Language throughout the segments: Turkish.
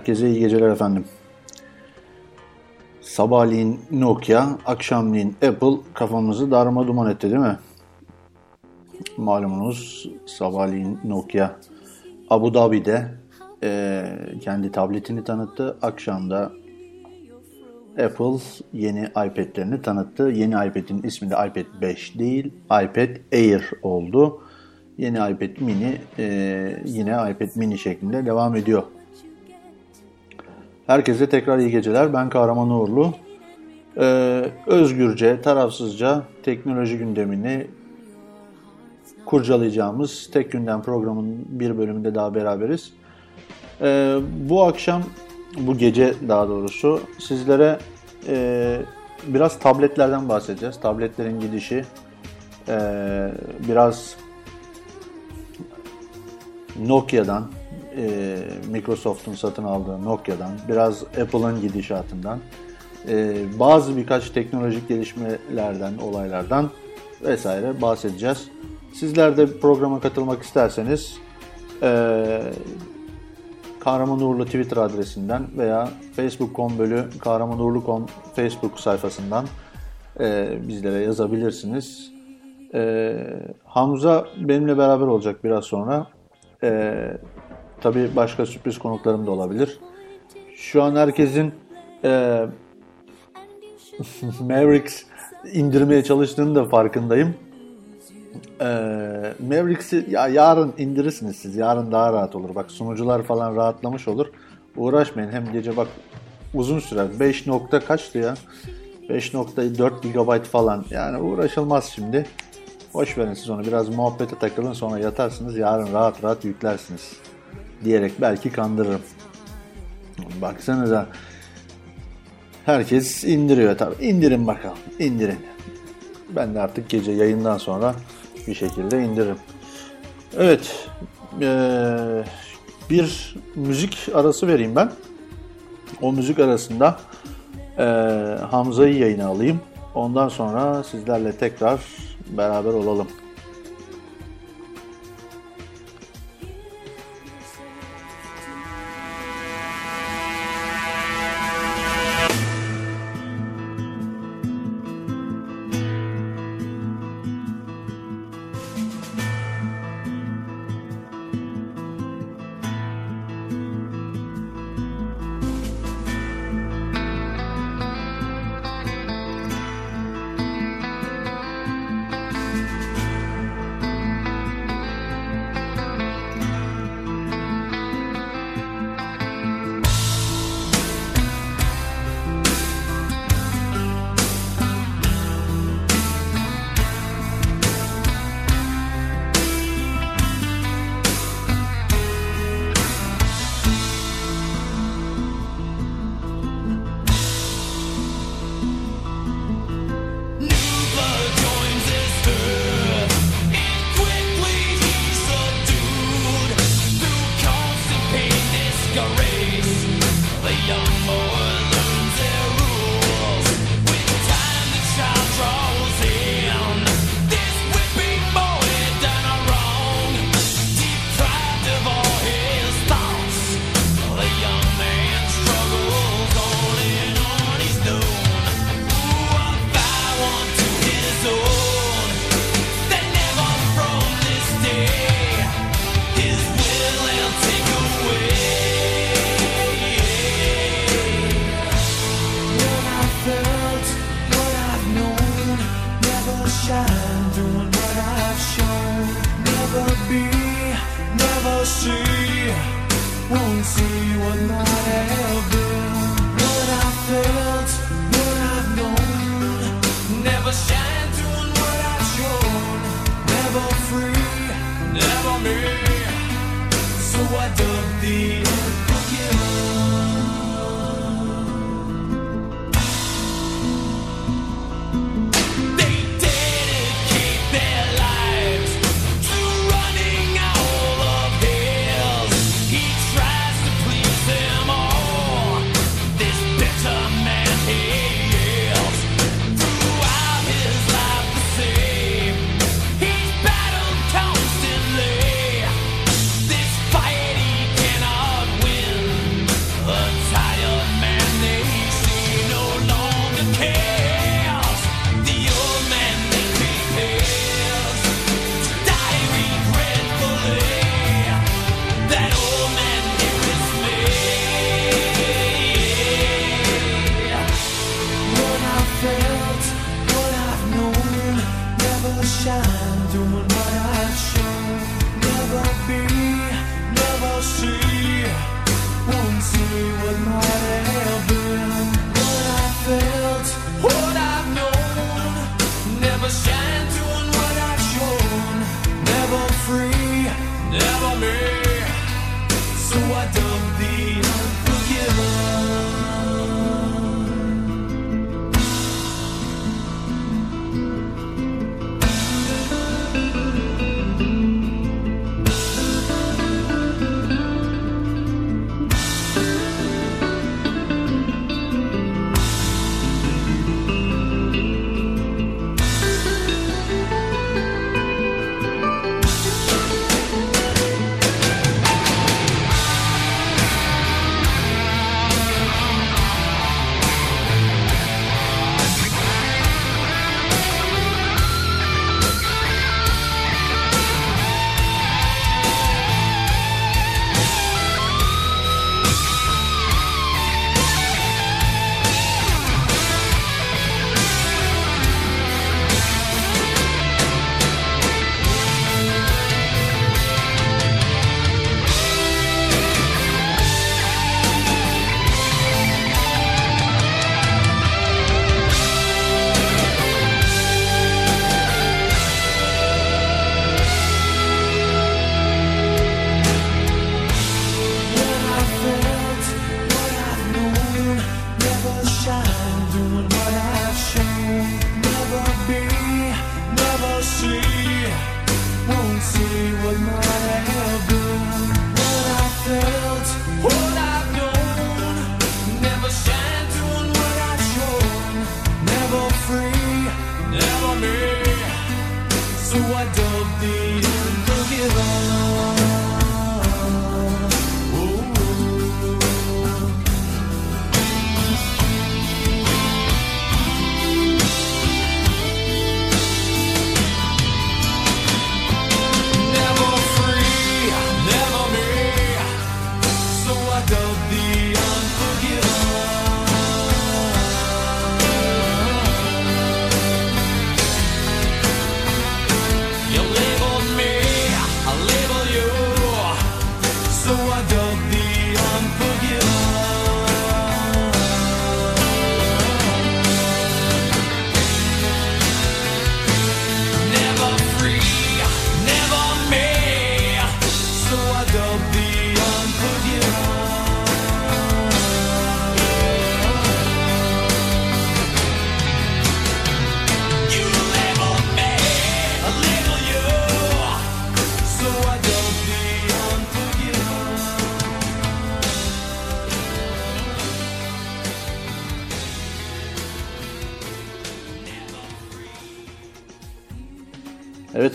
Herkese iyi geceler efendim. Sabahleyin Nokia, akşamleyin Apple kafamızı darma duman etti değil mi? Malumunuz sabahleyin Nokia Abu Dhabi'de e, kendi tabletini tanıttı. Akşamda Apple yeni iPad'lerini tanıttı. Yeni iPad'in ismi de iPad 5 değil, iPad Air oldu. Yeni iPad mini e, yine iPad mini şeklinde devam ediyor. Herkese tekrar iyi geceler. Ben Kahraman Uğurlu. Ee, özgürce, tarafsızca teknoloji gündemini kurcalayacağımız Tek Gündem programının bir bölümünde daha beraberiz. Ee, bu akşam, bu gece daha doğrusu sizlere e, biraz tabletlerden bahsedeceğiz. Tabletlerin gidişi, e, biraz Nokia'dan, e, Microsoft'un satın aldığı Nokia'dan, biraz Apple'ın gidişatından, e, bazı birkaç teknolojik gelişmelerden, olaylardan vesaire bahsedeceğiz. Sizler de programa katılmak isterseniz e, Kahraman Uğurlu Twitter adresinden veya facebook.com bölü Kahraman Uğurlu.com Facebook sayfasından e, bizlere yazabilirsiniz. E, Hamza benimle beraber olacak biraz sonra. E, Tabii başka sürpriz konuklarım da olabilir. Şu an herkesin e, Mavericks indirmeye çalıştığını da farkındayım. E, Mavericks'i ya yarın indirirsiniz siz. Yarın daha rahat olur. Bak sunucular falan rahatlamış olur. Uğraşmayın. Hem gece bak uzun sürer. 5 nokta kaçtı ya? 5.4 GB falan. Yani uğraşılmaz şimdi. Hoş verin siz onu. Biraz muhabbete takılın sonra yatarsınız. Yarın rahat rahat yüklersiniz diyerek belki kandırırım. Baksanıza herkes indiriyor tabi. İndirin bakalım. indirin. Ben de artık gece yayından sonra bir şekilde indiririm. Evet. Ee, bir müzik arası vereyim ben. O müzik arasında e, Hamza'yı yayına alayım. Ondan sonra sizlerle tekrar beraber olalım.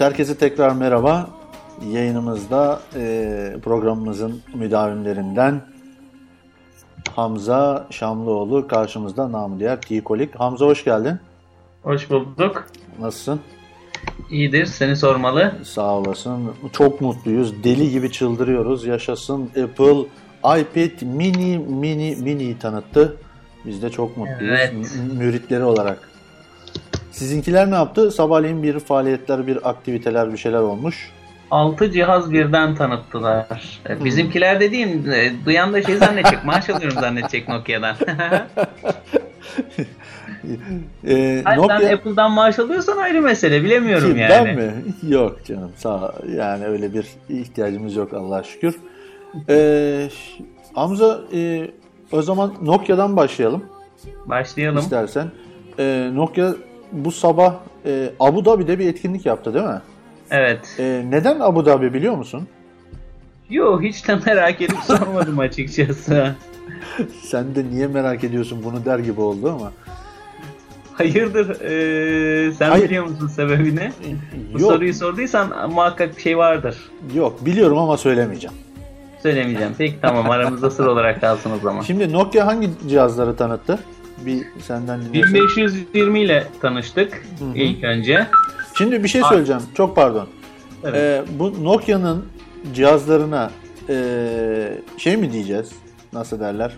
Herkese tekrar merhaba. Yayınımızda e, programımızın müdavimlerinden Hamza Şamlıoğlu karşımızda namı diğer Tikolik. Hamza hoş geldin. Hoş bulduk. Nasılsın? İyidir. Seni sormalı. Sağ olasın. Çok mutluyuz. Deli gibi çıldırıyoruz. Yaşasın Apple iPad mini mini mini tanıttı. Biz de çok mutluyuz. Evet. mü- Müritleri olarak. Sizinkiler ne yaptı? Sabahleyin bir faaliyetler, bir aktiviteler, bir şeyler olmuş. 6 cihaz birden tanıttılar. E, Bizimkiler dediğim e, duyan da şey zannedecek. Maaş alıyorum zannedecek Nokia'dan. Ee, Hayır, Nokia... Sen Apple'dan maaş alıyorsan ayrı mesele. Bilemiyorum Ki yani. Ben mi? Yok canım sağ yani öyle bir ihtiyacımız yok Allah'a şükür. Ee, Hamza e, o zaman Nokia'dan başlayalım Başlayalım. istersen. Ee, Nokia bu sabah e, Abu Dhabi'de bir etkinlik yaptı değil mi? Evet. Ee, neden Abu Dhabi biliyor musun? Yo hiç de merak edip sormadım açıkçası. Sen de niye merak ediyorsun bunu der gibi oldu ama. Hayırdır? e, sen Hayır. biliyor musun sebebini? Bu Yok, soruyu sorduysan muhakkak bir şey vardır. yok biliyorum ama söylemeyeceğim. Söylemeyeceğim. Peki tamam aramızda sır olarak kalsın o zaman. Şimdi Nokia hangi cihazları tanıttı? Bir senden dinleyelim. 1520 ile tanıştık hı. ilk önce. Şimdi bir şey söyleyeceğim. Çok pardon. Evet. Ee, bu Nokia'nın cihazlarına ee, şey mi diyeceğiz? Nasıl derler?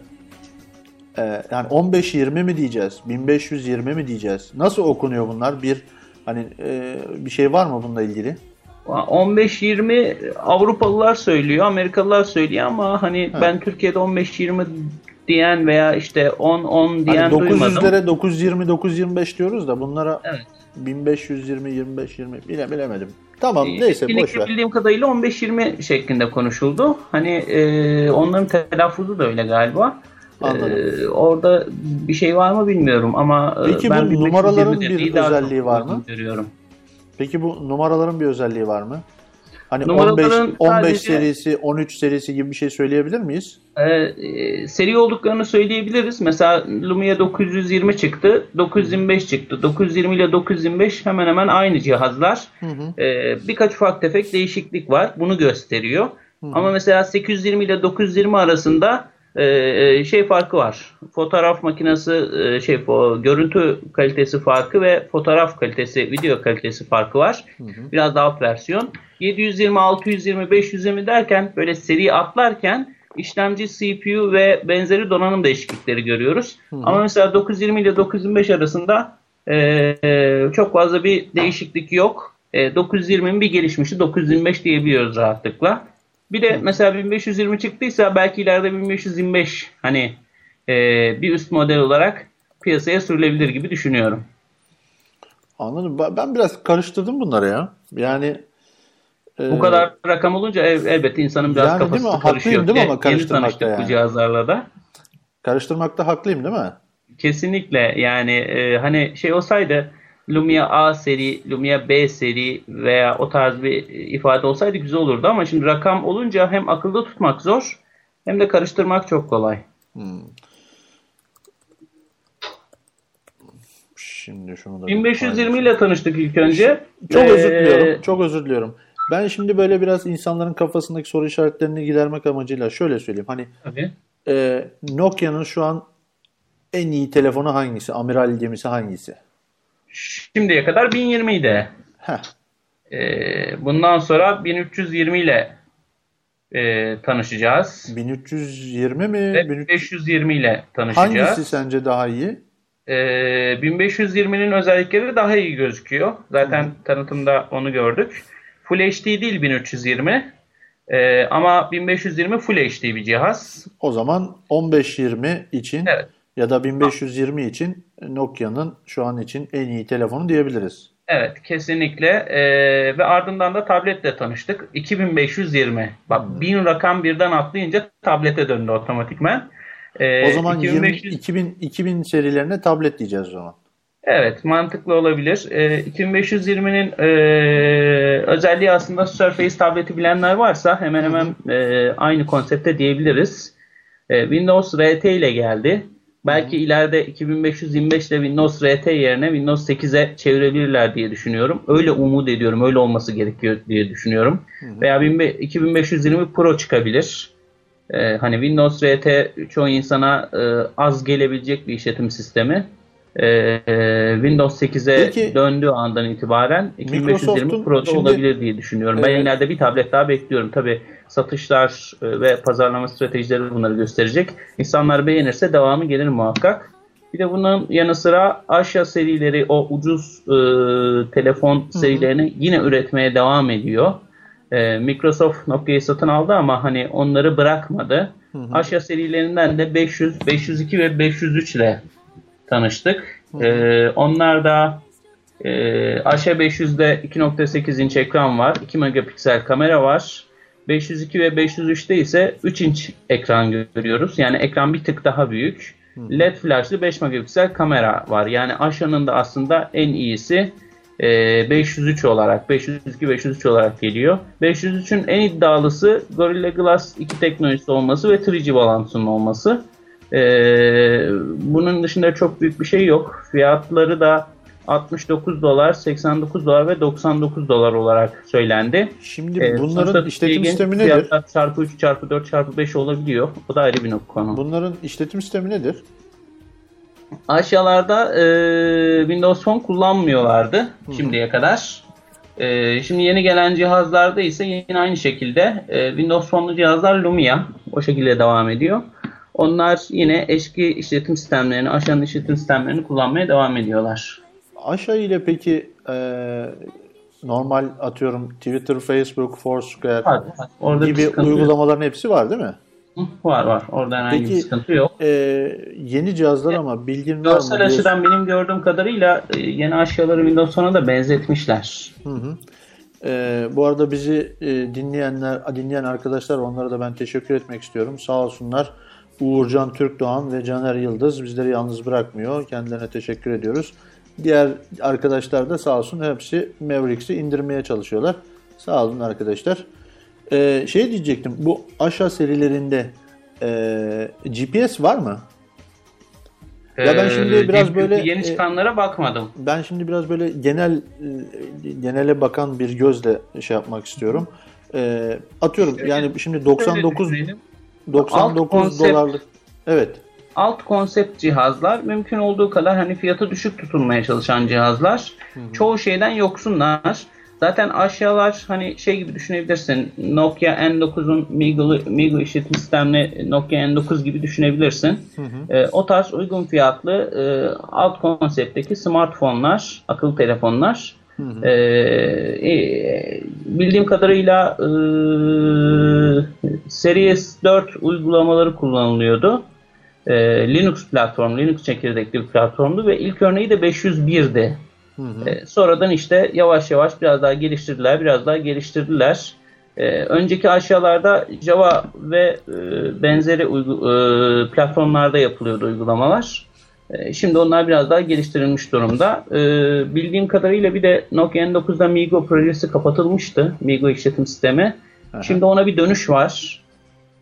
Ee, yani 1520 mi diyeceğiz? 1520 mi diyeceğiz? Nasıl okunuyor bunlar? Bir hani ee, bir şey var mı bununla ilgili? 15-20 Avrupalılar söylüyor, Amerikalılar söylüyor ama hani Ha. ben Türkiye'de 15-20 diyen veya işte 10-10 diyen Hani duymadım. 900'lere 920 925 diyoruz da bunlara Evet. 1520 25 20 bile bilemedim. Tamam Ee, neyse boş ver. Bildiğim kadarıyla 15-20 şeklinde konuşuldu. Hani e, onların telaffuzu da öyle galiba. Anladım. Ee, orada bir şey var mı bilmiyorum ama e, Peki ben bu 1520 numaraların bir özelliği var mı? Görüyorum. Peki bu numaraların bir özelliği var mı? Hani Numaraların 15 15 sadece- serisi, 13 serisi gibi bir şey söyleyebilir miyiz? Ee, e, seri olduklarını söyleyebiliriz. Mesela Lumia 920 çıktı, 925 çıktı. 920 ile 925 hemen hemen aynı cihazlar. Ee, birkaç ufak tefek değişiklik var. Bunu gösteriyor. Ama mesela 820 ile 920 arasında e, e, şey farkı var. Fotoğraf makinesi e, şey o, görüntü kalitesi farkı ve fotoğraf kalitesi, video kalitesi farkı var. Biraz daha alt versiyon. 720, 620, 520 derken böyle seri atlarken işlemci, CPU ve benzeri donanım değişiklikleri görüyoruz. Ama mesela 920 ile 925 arasında e, e, çok fazla bir değişiklik yok. E, 920'nin bir gelişmişi 925 diyebiliyoruz rahatlıkla. Bir de mesela 1520 çıktıysa belki ileride 1525 hani e, bir üst model olarak piyasaya sürülebilir gibi düşünüyorum. Anladım. Ben- biraz karıştırdım bunları ya. Yani e, Bu kadar rakam olunca el- elbette insanın biraz Yani değil mi? kafası Haklıyım karışıyor. değil mi ama karıştırmakta yani. bu cihazlarla da. karıştırmakta haklıyım değil mi? Kesinlikle yani e, hani şey olsaydı Lumia A seri, Lumia B seri veya o tarz bir ifade olsaydı güzel olurdu ama şimdi rakam olunca hem akılda tutmak zor hem de karıştırmak çok kolay. Şimdi şunu da 1520 ile tanıştık ilk önce. Çok özür Ee, diliyorum. Çok özür diliyorum. Ben şimdi böyle biraz insanların kafasındaki soru işaretlerini gidermek amacıyla şöyle söyleyeyim. Hani Tabii. e, Nokia'nın şu an en iyi telefonu hangisi? Amiral gemisi hangisi? Şimdiye kadar 1020 idi. Ee, bundan sonra 1320 ile e, tanışacağız. 1320 mi? Ve 1300 520 ile tanışacağız. Hangisi sence daha iyi? Ee, 1520'nin özellikleri daha iyi gözüküyor. Zaten tanıtımda onu gördük. Full HD değil 1320. Ee, ama 1520 Full HD bir cihaz. O zaman 1520 için Evet. Ya da 1520 için Nokia'nın şu an için en iyi telefonu diyebiliriz. Evet kesinlikle Ee, ve ardından da tabletle tanıştık. 2520. Bak 1000 rakam birden atlayınca tablete döndü otomatikman. Ee, O zaman 20, 2500 2000 2000 serilerine tablet diyeceğiz o zaman. Evet, mantıklı olabilir. Ee, 2520'nin e, özelliği aslında Surface tableti bilenler varsa hemen hemen e, aynı konsepte diyebiliriz. E, Windows RT ile geldi. Belki ileride 2525 ile Windows RT yerine Windows 8'e çevirebilirler diye düşünüyorum. Öyle umut ediyorum. Öyle olması gerekiyor diye düşünüyorum. Veya 2520 Pro çıkabilir. Ee, hani Windows RT çoğu insana e, az gelebilecek bir işletim sistemi. Ee, Windows 8'e Peki, döndüğü andan itibaren 2520 Microsoft'un Pro'da olabilir diye düşünüyorum. Ben Evet. ileride bir tablet daha bekliyorum. Tabi satışlar e, ve pazarlama stratejileri bunları gösterecek. İnsanlar beğenirse devamı gelir muhakkak. Bir de bunun yanı sıra Aşya serileri o ucuz e, telefon serilerini yine üretmeye devam ediyor. E, Microsoft Nokia'yı satın aldı ama hani onları bırakmadı. Aşya serilerinden de 500, 502 ve 503 ile tanıştık. E, onlar da e, Aşya 500'de 2.8 inç ekran var. 2 megapiksel kamera var. 502 ve 503'te ise 3 inç ekran görüyoruz. Yani ekran bir tık daha büyük. LED flashlı 5 megapiksel kamera var. Yani Aşa'nın da aslında en iyisi e, 503 olarak 502 503 olarak geliyor. 503'ün en iddialısı Gorilla Glass 2 teknolojisi olması ve 3G bağlantısının olması. E, bunun dışında çok büyük bir şey yok. Fiyatları da 69 dolar, 89 dolar ve 99 dolar olarak söylendi. Şimdi Ee, bunların işletim sistemi nedir? Çarpı 3, çarpı 4, çarpı 5 olabiliyor. O da ayrı bir konu. Bunların işletim sistemi nedir? Aşağılarda e, Windows Phone kullanmıyorlardı şimdiye kadar. E, şimdi yeni gelen cihazlarda ise yine aynı şekilde e, Windows Phone'lu cihazlar Lumia o şekilde devam ediyor. Onlar yine eski işletim sistemlerini, aşağının işletim sistemlerini kullanmaya devam ediyorlar. Aşağı ile peki e, normal atıyorum Twitter, Facebook, Foursquare Var, var. Orada bir gibi sıkıntı yok. uygulamaların hepsi var değil mi? Hı, Var var. Orada herhangi bir Peki sıkıntı yok. e, yeni cihazlar ama bilgin var mı? Görsel açıdan benim gördüğüm kadarıyla e, yeni aşağıları Windows Phone'a da benzetmişler. Ee, bu arada bizi e, dinleyenler, dinleyen arkadaşlar onlara da ben teşekkür etmek istiyorum. Sağ olsunlar. Uğurcan Türkdoğan ve Caner Yıldız bizleri yalnız bırakmıyor. Kendilerine teşekkür ediyoruz. Diğer arkadaşlar da sağ olsun hepsi Mavericks'i indirmeye çalışıyorlar. Sağ olun arkadaşlar. Ee, şey diyecektim. Bu aşağı serilerinde e, GPS var mı? Ya ben şimdi Ee, biraz yeni- böyle, Yeni e, çıkanlara bakmadım. Ben şimdi biraz böyle genel e, genele bakan bir gözle şey yapmak istiyorum. E, atıyorum yani şimdi 99 Şöyle düşünelim. 99 Alt konsept- dolarlık. Evet. Alt konsept cihazlar mümkün olduğu kadar hani fiyatı düşük tutulmaya çalışan cihazlar. Çoğu şeyden yoksunlar. Zaten aşağılar hani şey gibi düşünebilirsin. Nokia N9'un Migo, Migo işletim sistemli Nokia N9 gibi düşünebilirsin. Ee, o tarz uygun fiyatlı e, alt konseptteki smartphone'lar, akıllı telefonlar. Ee, e, bildiğim kadarıyla e, Series 4 uygulamaları kullanılıyordu. Ee, Linux platform, Linux çekirdekli bir platformdu ve ilk örneği de 501'di. Ee, sonradan işte yavaş yavaş biraz daha geliştirdiler, biraz daha geliştirdiler. Ee, önceki aşağılarda Java ve e, benzeri uygu- e, platformlarda yapılıyordu uygulamalar. E, Şimdi onlar biraz daha geliştirilmiş durumda. E, bildiğim kadarıyla bir de Nokia N9'da Migo projesi kapatılmıştı. Migo işletim sistemi. Aha. Şimdi ona bir dönüş var.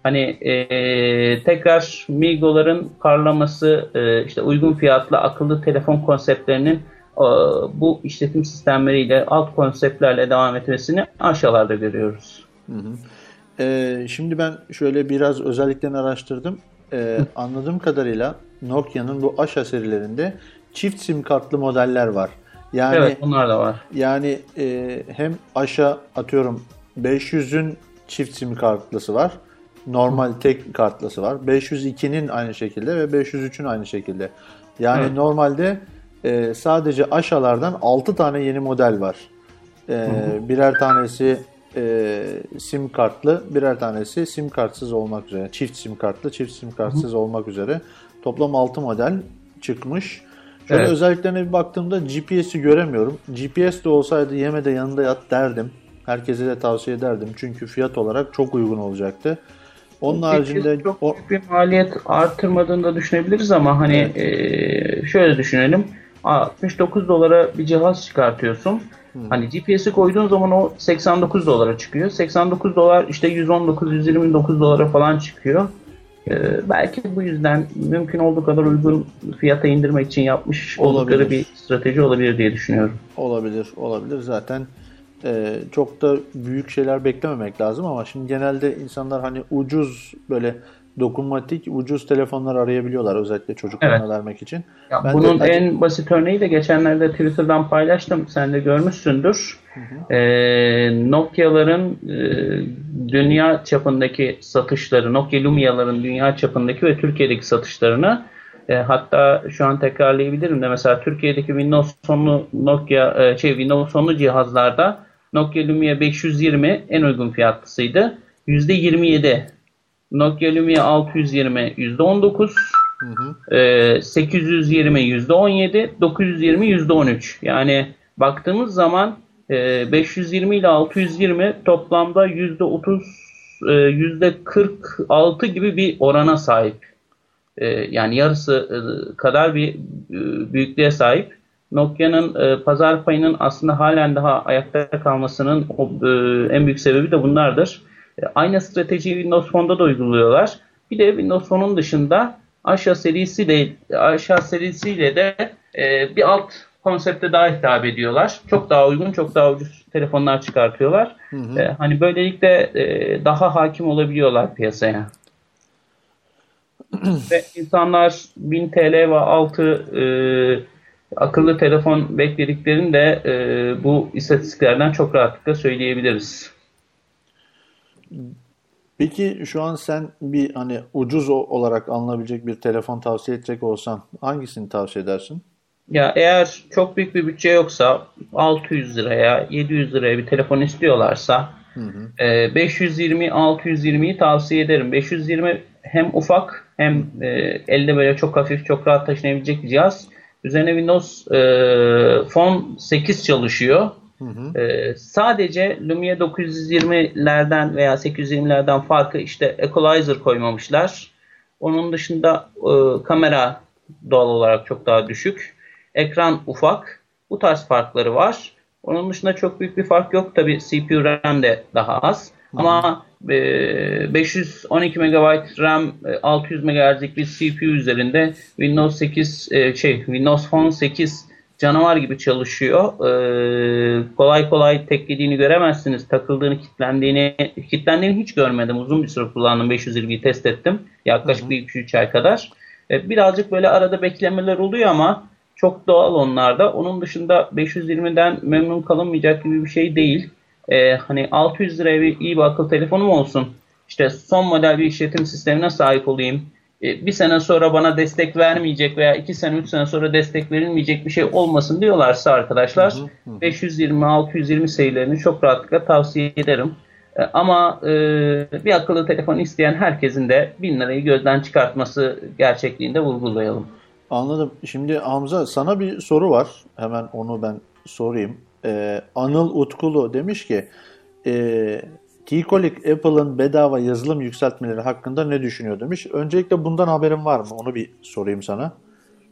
Hani e, tekrar Migo'ların parlaması, e, işte uygun fiyatlı akıllı telefon konseptlerinin e, bu işletim sistemleriyle, alt konseptlerle devam etmesini aşağılarda görüyoruz. Ee, şimdi ben şöyle biraz özelliklerini araştırdım. Ee, anladığım kadarıyla Nokia'nın bu Asha serilerinde çift sim kartlı modeller var. Yani evet, bunlar da var. yani e, hem Asha atıyorum 500'ün çift sim kartlısı var. Normal tek kartlısı var. 502'nin aynı şekilde ve 503'ün aynı şekilde. Yani Evet. normalde e, sadece Asha'lardan 6 tane yeni model var. E, birer tanesi e, sim kartlı, birer tanesi sim kartsız olmak üzere. Çift sim kartlı, çift sim kartsız olmak üzere. Toplam 6 model çıkmış. Şöyle Evet. özelliklerine bir baktığımda GPS'i göremiyorum. GPS de olsaydı yeme de yanında yat derdim. Herkese de tavsiye ederdim. Çünkü fiyat olarak çok uygun olacaktı. Onun haricinde çok o, büyük bir maliyet artırmadığını da düşünebiliriz ama hani eee, şöyle düşünelim. 69 dolara bir cihaz çıkartıyorsun. Hani GPS'i koyduğun zaman o 89 dolara çıkıyor. 89 dolar işte 119 129 dolara falan çıkıyor. Eee, belki bu yüzden mümkün olduğu kadar uygun fiyata indirmek için yapmış oldukları Olabilir. bir strateji olabilir diye düşünüyorum. olabilir, olabilir. Zaten e, çok da büyük şeyler beklememek lazım ama şimdi genelde insanlar hani ucuz böyle dokunmatik ucuz telefonlar arayabiliyorlar özellikle çocuklarına Evet. vermek için. Ya Ben bunun de- en basit örneği de geçenlerde Twitter'dan paylaştım. Sen de görmüşsündür. Ee, Nokia'ların e, dünya çapındaki satışları, Nokia Lumia'ların dünya çapındaki ve Türkiye'deki satışlarını e, hatta şu an tekrarlayabilirim de mesela Türkiye'deki Windows sonlu Nokia e, şey Windows sonlu cihazlarda Nokia Lumia 520 en uygun fiyatlısıydı. %27. Nokia Lumia 620 %19. Ee, 820 %17, 920 %13. Yani baktığımız zaman e, 520 ile 620 toplamda %30, e, %46 gibi bir orana sahip. E, yani yarısı e, kadar bir e, büyüklüğe sahip. Nokia'nın e, pazar payının aslında halen daha ayakta kalmasının o, e, en büyük sebebi de bunlardır. E, aynı stratejiyi Windows Phone'da da uyguluyorlar. Bir de Windows Phone'un dışında aşağı serisiyle aşağı serisiyle de e, bir alt konsepte daha hitap ediyorlar. Çok daha uygun, çok daha ucuz telefonlar çıkartıyorlar. E, hani böylelikle e, daha hakim olabiliyorlar piyasaya. ve insanlar 1000 TL ve altı e, akıllı telefon beklediklerini de e, bu istatistiklerden çok rahatlıkla söyleyebiliriz. Peki şu an sen bir hani ucuz olarak alınabilecek bir telefon tavsiye edecek olsan hangisini tavsiye edersin? Ya eğer çok büyük bir bütçe yoksa 600 liraya 700 liraya bir telefon istiyorlarsa e, 520-620'yi tavsiye ederim. 520 hem ufak hem e, elde böyle çok hafif çok rahat taşınabilecek bir cihaz. Üzerine Windows e, Phone 8 çalışıyor. E, sadece Lumia 920'lerden veya 820'lerden farkı işte equalizer koymamışlar. Onun dışında e, kamera doğal olarak çok daha düşük. Ekran ufak. Bu tarz farkları var. Onun dışında çok büyük bir fark yok. Tabi CPU RAM de daha az. Ama e, 512 MB RAM, e, 600 MHz'lik bir CPU üzerinde Windows 8 e, şey Windows Phone 8 canavar gibi çalışıyor. E, kolay kolay teklediğini göremezsiniz. Takıldığını, kilitlendiğini, kilitlendiğini hiç görmedim. Uzun bir süre kullandım. 520'yi test ettim. Yaklaşık bir 2-3 ay kadar. E, birazcık böyle arada beklemeler oluyor ama çok doğal onlarda. Onun dışında 520'den memnun kalınmayacak gibi bir şey değil. E, hani 600 liraya bir iyi bir akıllı telefonum olsun. İşte son model bir işletim sistemine sahip olayım. E, bir sene sonra bana destek vermeyecek veya iki sene, üç sene sonra destek verilmeyecek bir şey olmasın diyorlarsa arkadaşlar 520-620 serilerini çok rahatlıkla tavsiye ederim. E, Ama e, bir akıllı telefon isteyen herkesin de 1000 lirayı gözden çıkartması gerçekliğinde vurgulayalım. Anladım. Şimdi Hamza sana bir soru var. Hemen onu ben sorayım. Ee, Anıl Utkulu demiş ki e, T-Colic Apple'ın bedava yazılım yükseltmeleri hakkında ne düşünüyor demiş. Öncelikle bundan haberin var mı? Onu bir sorayım sana.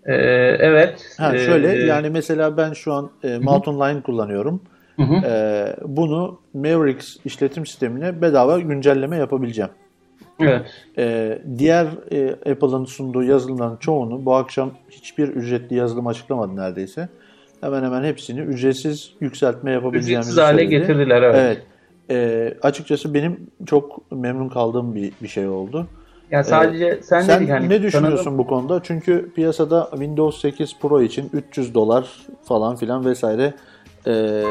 Ee, evet. Ha, Ee, şöyle yani mesela ben şu an e, Mountain Lion kullanıyorum. E, bunu Mavericks işletim sistemine bedava güncelleme yapabileceğim. Evet. E, diğer e, Apple'ın sunduğu yazılımların çoğunu bu akşam hiçbir ücretli yazılım açıklamadı neredeyse. Hemen hemen hepsini ücretsiz yükseltme yapabileceğimizi Ücretsiz hale söyledi. getirdiler. Evet. Evet. E, açıkçası benim çok memnun kaldığım bir, bir şey oldu. Ya sadece sen, Sen dedik hani ne düşünüyorsun tanıdım- bu konuda? Çünkü piyasada Windows 8 Pro için 300 dolar falan filan vesaire e,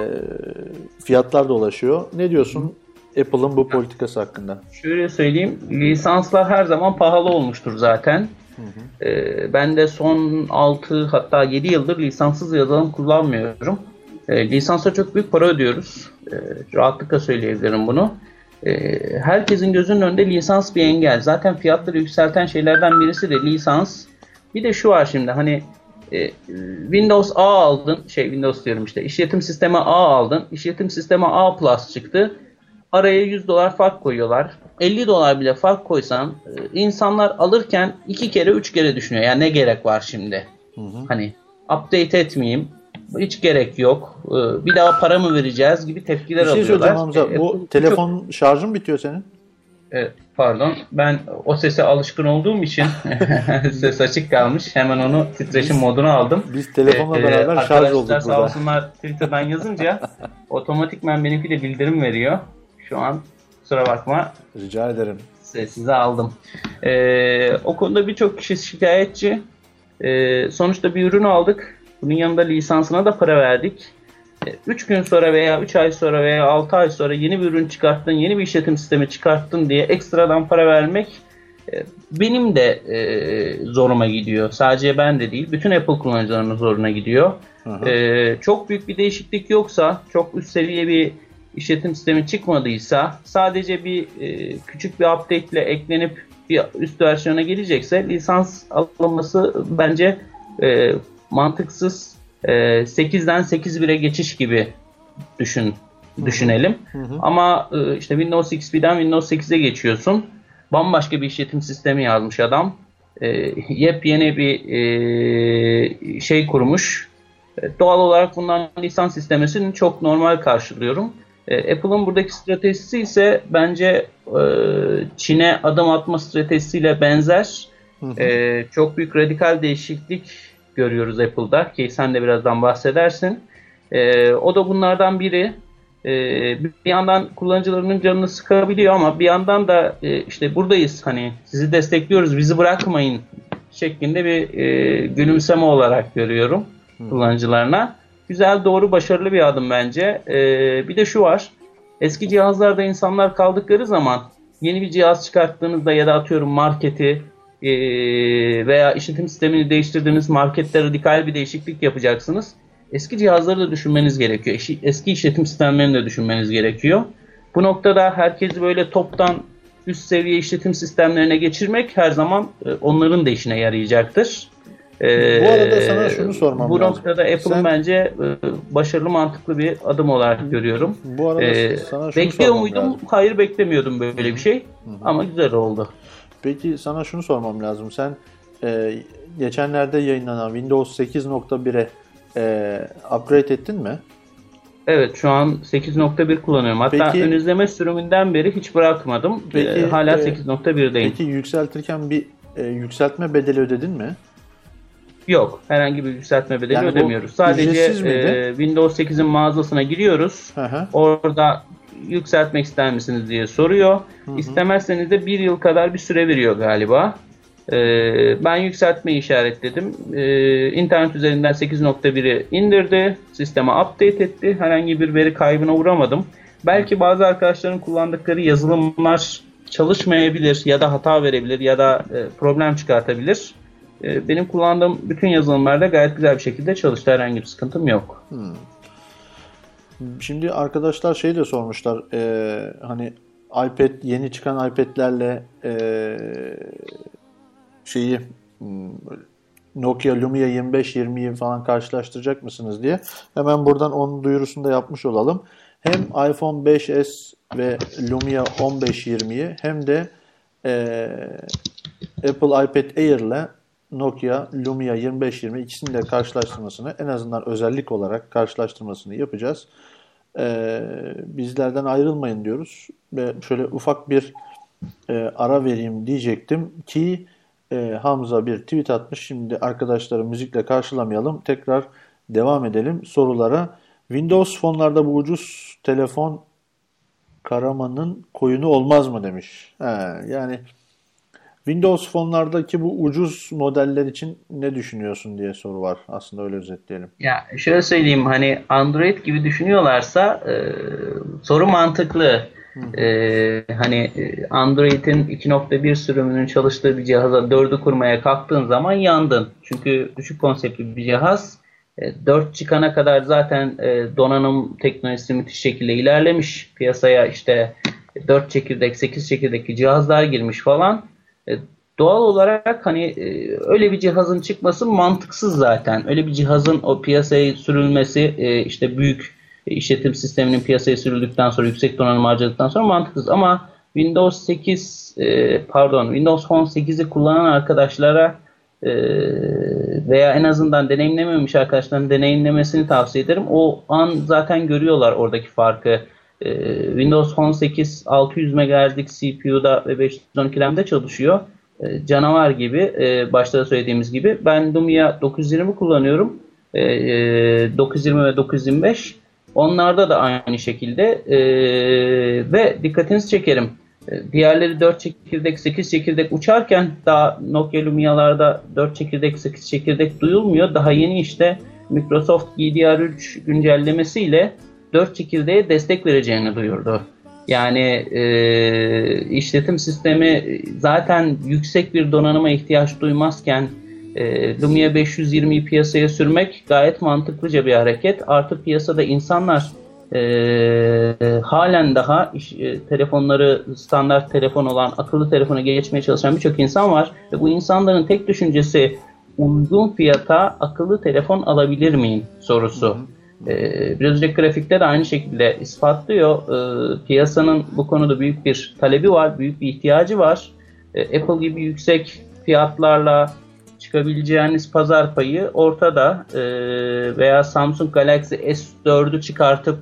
fiyatlar dolaşıyor. Ne diyorsun Apple'ın bu politikası hakkında? Şöyle söyleyeyim, lisanslar her zaman pahalı olmuştur zaten. Ee, ben de son 6 hatta 7 yıldır lisanssız yazılım kullanmıyorum. Ee, lisansa çok büyük para ödüyoruz. Ee, rahatlıkla söyleyebilirim bunu. Herkesin gözünün önünde lisans bir engel. Zaten fiyatları yükselten şeylerden birisi de lisans. Bir de şu var şimdi hani e, Windows A aldın, şey Windows diyorum işte, işletim sistemi A aldın, işletim sistemi A Plus çıktı. Araya 100 dolar fark koyuyorlar. 50 dolar bile fark koysan e, insanlar alırken iki kere üç kere düşünüyor. Yani ne gerek var şimdi? Hani update etmeyeyim. Hiç gerek yok. E, Bir daha para mı vereceğiz gibi tepkiler Bir şey alıyorlar. Hamza. E, Bu çok- telefon şarjın bitiyor senin. e, pardon. Ben o sese alışkın olduğum için ses açık kalmış. Hemen onu titreşim moduna aldım. Biz telefonla Ee, beraber şarj arkadaşlar olduk sağ burada. olsunlar Twitter'dan yazınca otomatikmen benimki de bildirim veriyor. Şu an kusura bakma Rica ederim. size aldım. Ee, o konuda birçok kişi şikayetçi. Ee, sonuçta bir ürün aldık. Bunun yanında lisansına da para verdik. 3 gün sonra veya 3 ay sonra veya 6 ay sonra yeni bir ürün çıkarttın, yeni bir işletim sistemi çıkarttın diye ekstradan para vermek e, benim de e, zoruma gidiyor. Sadece ben de değil, bütün Apple kullanıcılarının zoruna gidiyor. hı. E, çok büyük bir değişiklik yoksa, çok üst seviye bir işletim sistemi çıkmadıysa, sadece bir e, küçük bir update ile eklenip bir üst versiyona gelecekse lisans alınması bence e, mantıksız. E, 8'den 8.1'e geçiş gibi düşün düşünelim. Ama e, işte Windows XP'den Windows 8'e geçiyorsun. Bambaşka bir işletim sistemi yazmış adam. E, yepyeni bir e, şey kurmuş. E, Doğal olarak bundan lisans istemesini çok normal karşılıyorum. E, Apple'ın buradaki stratejisi ise bence e, Çin'e adım atma stratejisiyle benzer. E, çok büyük radikal değişiklik görüyoruz Apple'da ki sen de birazdan bahsedersin. O da bunlardan biri. Bir yandan kullanıcılarının canını sıkabiliyor ama bir yandan da işte buradayız hani sizi destekliyoruz bizi bırakmayın şeklinde bir gülümseme olarak görüyorum kullanıcılarına. Güzel, doğru, başarılı bir adım bence. E, bir de şu var. Eski cihazlarda insanlar kaldıkları zaman yeni bir cihaz çıkarttığınızda ya da atıyorum marketi e, veya işletim sistemini değiştirdiğiniz markette radikal bir değişiklik yapacaksınız. Eski cihazları da düşünmeniz gerekiyor. Eski işletim sistemlerini de düşünmeniz gerekiyor. Bu noktada herkesi böyle toptan üst seviye işletim sistemlerine geçirmek her zaman e, onların da işine yarayacaktır. E, Bu arada sana şunu sormam Bu lazım. noktada Apple'ın Sen- bence e, başarılı mantıklı bir adım olarak görüyorum. Bu arada E, sana şunu bekliyor muydum? lazım. Hayır beklemiyordum böyle bir şey. Ama güzel oldu. Peki sana şunu sormam lazım. Sen e, geçenlerde yayınlanan Windows 8.1'e e, upgrade ettin mi? Evet şu an 8.1 kullanıyorum. Hatta Peki- ön izleme sürümünden beri hiç bırakmadım. Peki, Ee, hala e, 8.1'deyim. Peki yükseltirken bir e, yükseltme bedeli ödedin mi? Yok. Herhangi bir yükseltme bedeli Yani ödemiyoruz. Sadece e, Windows 8'in mağazasına giriyoruz. Hı hı. Orada yükseltmek ister misiniz diye soruyor. İstemezseniz de bir yıl kadar bir süre veriyor galiba. Ee, ben yükseltmeyi işaretledim. Ee, internet üzerinden 8.1'i indirdi. Sisteme update etti. Herhangi bir veri kaybına uğramadım. Belki bazı arkadaşların kullandıkları yazılımlar çalışmayabilir ya da hata verebilir ya da e, problem çıkartabilir. E, benim kullandığım bütün yazılımlarda gayet güzel bir şekilde çalıştı. Herhangi bir sıkıntım yok. Şimdi arkadaşlar şey de sormuşlar. e, hani iPad yeni çıkan iPad'lerle e, şeyi hmm, Nokia Lumia 25-20'yi falan karşılaştıracak mısınız diye. Hemen buradan onun duyurusunu da yapmış olalım. Hem iPhone 5s ve Lumia 15-20'yi hem de e, Apple iPad Air ile Nokia Lumia 2520 ikisini de karşılaştırmasını en azından özellik olarak karşılaştırmasını yapacağız. Ee, bizlerden ayrılmayın diyoruz ve şöyle ufak bir e, ara vereyim diyecektim ki e, Hamza bir tweet atmış. Şimdi arkadaşları müzikle karşılamayalım. Tekrar devam edelim sorulara. Windows fonlarda bu ucuz telefon Karaman'ın koyunu olmaz mı demiş. He, yani Windows fonlardaki bu ucuz modeller için ne düşünüyorsun diye soru var. Aslında öyle özetleyelim. Ya şöyle söyleyeyim hani Android gibi düşünüyorlarsa e, soru mantıklı. E, hani e, Android'in 2.1 sürümünün çalıştığı bir cihaza 4'ü kurmaya kalktığın zaman yandın. Çünkü düşük konseptli bir cihaz. E, 4 çıkana kadar zaten e, donanım teknolojisi müthiş şekilde ilerlemiş. Piyasaya işte 4 çekirdek, 8 çekirdekli cihazlar girmiş falan. E, doğal olarak hani e, öyle bir cihazın çıkması mantıksız zaten. Öyle bir cihazın o piyasaya sürülmesi e, işte büyük işletim sisteminin piyasaya sürüldükten sonra yüksek donanım harcadıktan sonra mantıksız ama Windows 8 e, pardon Windows Phone 8'i kullanan arkadaşlara veya en azından deneyimlememiş arkadaşların deneyimlemesini tavsiye ederim. O an zaten görüyorlar oradaki farkı. E, Windows Phone 8 600 MHz'lik CPU'da ve 512 RAM'de çalışıyor. E, canavar gibi e, başta da söylediğimiz gibi. Ben Lumia 920 kullanıyorum. E, e, 920 ve 925. Onlarda da aynı şekilde e, ve dikkatinizi çekerim. E, Diğerleri 4 çekirdek, 8 çekirdek uçarken daha Nokia Lumia'larda 4 çekirdek, 8 çekirdek duyulmuyor. Daha yeni işte Microsoft GDR3 güncellemesiyle 4 çekirdeğe destek vereceğini duyurdu. Yani e, işletim sistemi zaten yüksek bir donanıma ihtiyaç duymazken e, Lumia 520'yi piyasaya sürmek gayet mantıklıca bir hareket. Artı piyasada insanlar e, halen daha iş, e, telefonları standart telefon olan akıllı telefona geçmeye çalışan birçok insan var. Ve bu insanların tek düşüncesi uygun fiyata akıllı telefon alabilir miyim sorusu. Ee, biraz önceki grafikte de aynı şekilde ispatlıyor. Ee, piyasanın bu konuda büyük bir talebi var, büyük bir ihtiyacı var. Ee, Apple gibi yüksek fiyatlarla çıkabileceğiniz pazar payı ortada. Ee, veya Samsung Galaxy S4'ü çıkartıp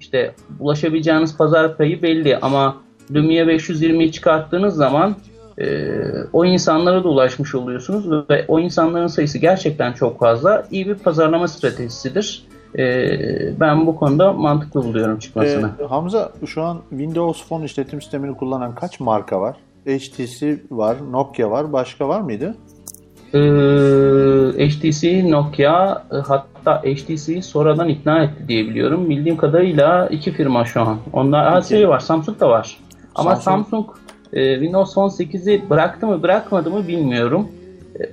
işte ulaşabileceğiniz pazar payı belli ama Lumia 520'yi çıkarttığınız zaman e, o insanlara da ulaşmış oluyorsunuz ve o insanların sayısı gerçekten çok fazla. İyi bir pazarlama stratejisidir. E, ben bu konuda mantıklı buluyorum çıkmasını. Ee, Hamza şu an Windows Phone işletim sistemini kullanan kaç marka var? HTC var, Nokia var. Başka var mıydı? Ee, HTC, Nokia hatta HTC'yi sonradan ikna etti diye biliyorum. Bildiğim kadarıyla iki firma şu an. Onlar şey var, Samsung da var. Ama Samsung- Samsung e, Windows Phone 8'i bıraktı mı bırakmadı mı bilmiyorum.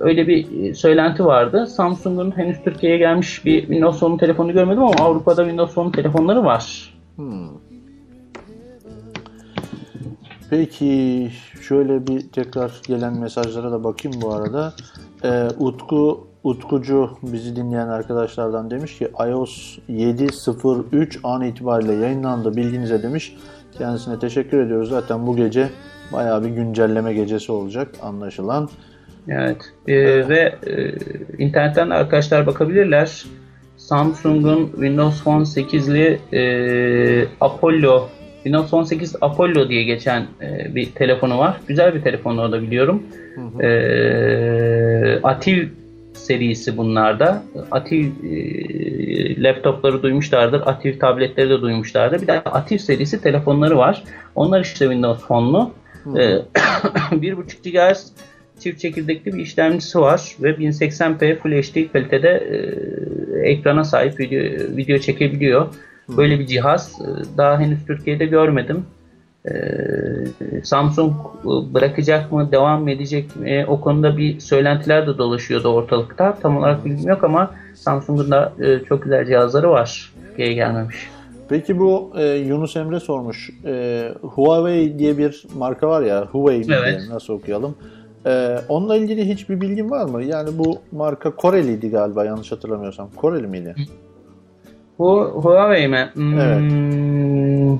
Öyle bir e, söylenti vardı. Samsung'un henüz Türkiye'ye gelmiş bir Windows Phone telefonu görmedim ama Avrupa'da Windows Phone telefonları var. Peki şöyle bir tekrar gelen mesajlara da bakayım bu arada. Ee, Utku Utkucu bizi dinleyen arkadaşlardan demiş ki iOS 7.03 an itibariyle yayınlandı bilginize demiş. Kendisine teşekkür ediyoruz. Zaten bu gece bayağı bir güncelleme gecesi olacak anlaşılan. Evet. Ee, ve e, internetten de arkadaşlar bakabilirler. Samsung'un Windows Phone 8'li e, Apollo Windows Phone 8 Apollo diye geçen e, bir telefonu var. Güzel bir telefonu o da biliyorum. E, Ativ serisi bunlarda. Ativ e, laptopları duymuşlardır. Ativ tabletleri de duymuşlardır. Bir de Ativ serisi telefonları var. Onlar işte Windows Phone'lu. E, 1.5 GHz çift çekirdekli bir işlemcisi var ve 1080p Full HD kalitede e, ekrana sahip video, video çekebiliyor. Böyle bir cihaz e, daha henüz Türkiye'de görmedim. E, Samsung e, bırakacak mı, devam mı edecek mi? O konuda bir söylentiler de dolaşıyordu ortalıkta. Tam olarak bilgim yok ama Samsung'un da e, çok güzel cihazları var. Türkiye'ye gelmemiş. Peki bu e, Yunus Emre sormuş. E, Huawei diye bir marka var ya. Huawei mi Evet. diyelim, nasıl okuyalım? E, onunla ilgili hiçbir bilgin var mı? Yani bu marka Koreliydi galiba yanlış hatırlamıyorsam. Koreli miydi? Bu Huawei mi? Hmm,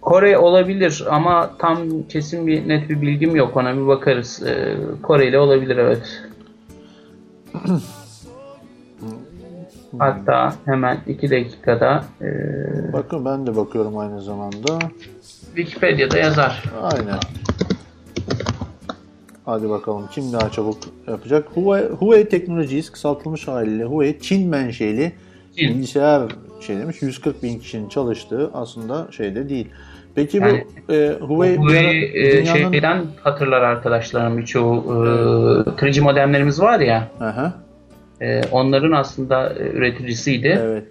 Kore olabilir ama tam kesin bir net bir bilgim yok. Ona bir bakarız. Ee, Kore ile olabilir evet. Hatta hemen iki dakikada e, Bakın ben de bakıyorum aynı zamanda. Wikipedia'da yazar. Aynen. Hadi bakalım kim daha çabuk yapacak. Huawei, Huawei Technologies kısaltılmış haliyle Huawei Çin menşeli Çin. bilgisayar şey demiş 140 bin kişinin çalıştığı aslında şeyde değil. Peki Yani bu e, Huawei, ara e, dünyanın... şeyden hatırlar arkadaşlarım birçoğu e, 3G modemlerimiz var ya Aha, e, onların aslında e, üreticisiydi. evet.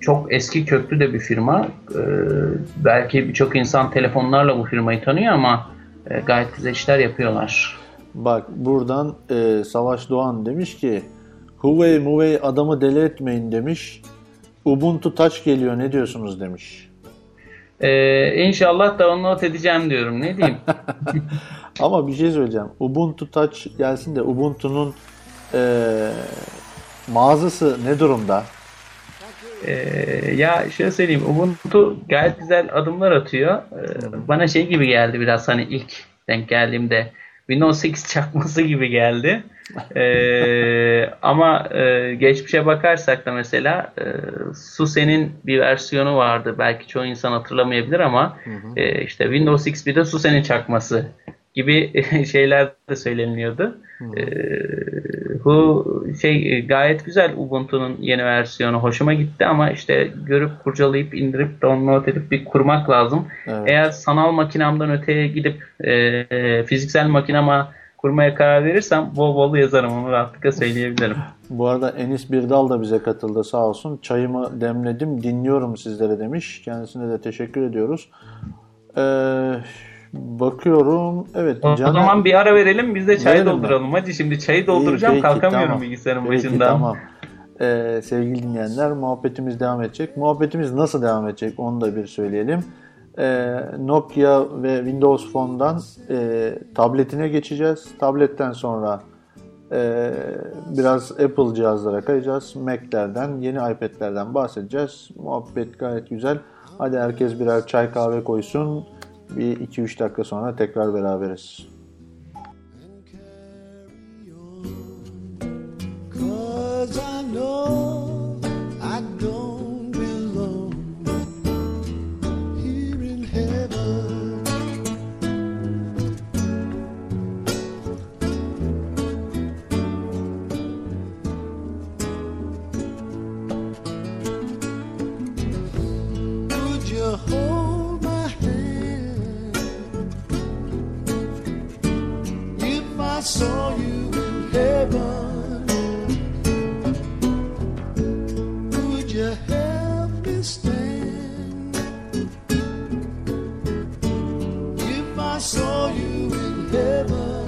Çok eski köklü de bir firma. E, belki birçok insan telefonlarla bu firmayı tanıyor ama e, gayet güzel işler yapıyorlar. Bak buradan e, Savaş Doğan demiş ki Huawei Huawei adamı deli etmeyin demiş. Ubuntu Touch geliyor ne diyorsunuz demiş. E, inşallah download edeceğim diyorum. Ne diyeyim? Ama bir şey söyleyeceğim. Ubuntu Touch gelsin de Ubuntu'nun e, mağazası ne durumda? Ee, ya şöyle söyleyeyim Ubuntu gayet güzel adımlar atıyor. Ee, bana şey gibi geldi biraz hani ilk denk geldiğimde Windows 8 çakması gibi geldi. Ee, ama e, geçmişe bakarsak da mesela e, SUSE'nin bir versiyonu vardı. Belki çoğu insan hatırlamayabilir ama e, işte Windows XP'de SUSE'nin çakması gibi şeyler de söyleniliyordu. Ee, bu şey e, gayet güzel Ubuntu'nun yeni versiyonu hoşuma gitti ama işte görüp kurcalayıp indirip download edip bir kurmak lazım. Evet. Eğer sanal makinamdan öteye gidip e, e, fiziksel makinama kurmaya karar verirsem bol bol yazarım onu rahatlıkla söyleyebilirim. Bu arada Enis Birdal da bize katıldı sağ olsun. Çayımı demledim dinliyorum sizlere demiş. Kendisine de teşekkür ediyoruz. Ee, bakıyorum. Evet. O Caner- zaman bir ara verelim biz de çay Verelim mi? dolduralım. Hadi şimdi çayı dolduracağım İyi, peki, kalkamıyorum tamam. bilgisayarın Peki, başından. tamam. Ee, sevgili dinleyenler muhabbetimiz devam edecek. Muhabbetimiz nasıl devam edecek onu da bir söyleyelim. Ee, Nokia ve Windows Phone'dan e, tabletine geçeceğiz. Tabletten sonra e, biraz Apple cihazlara kayacağız. Mac'lerden, yeni iPad'lerden bahsedeceğiz. Muhabbet gayet güzel. Hadi herkes birer çay kahve koysun. Bir 2-3 dakika sonra tekrar beraberiz. Cause I know saw you in heaven? Would you help me stand if I saw you in heaven?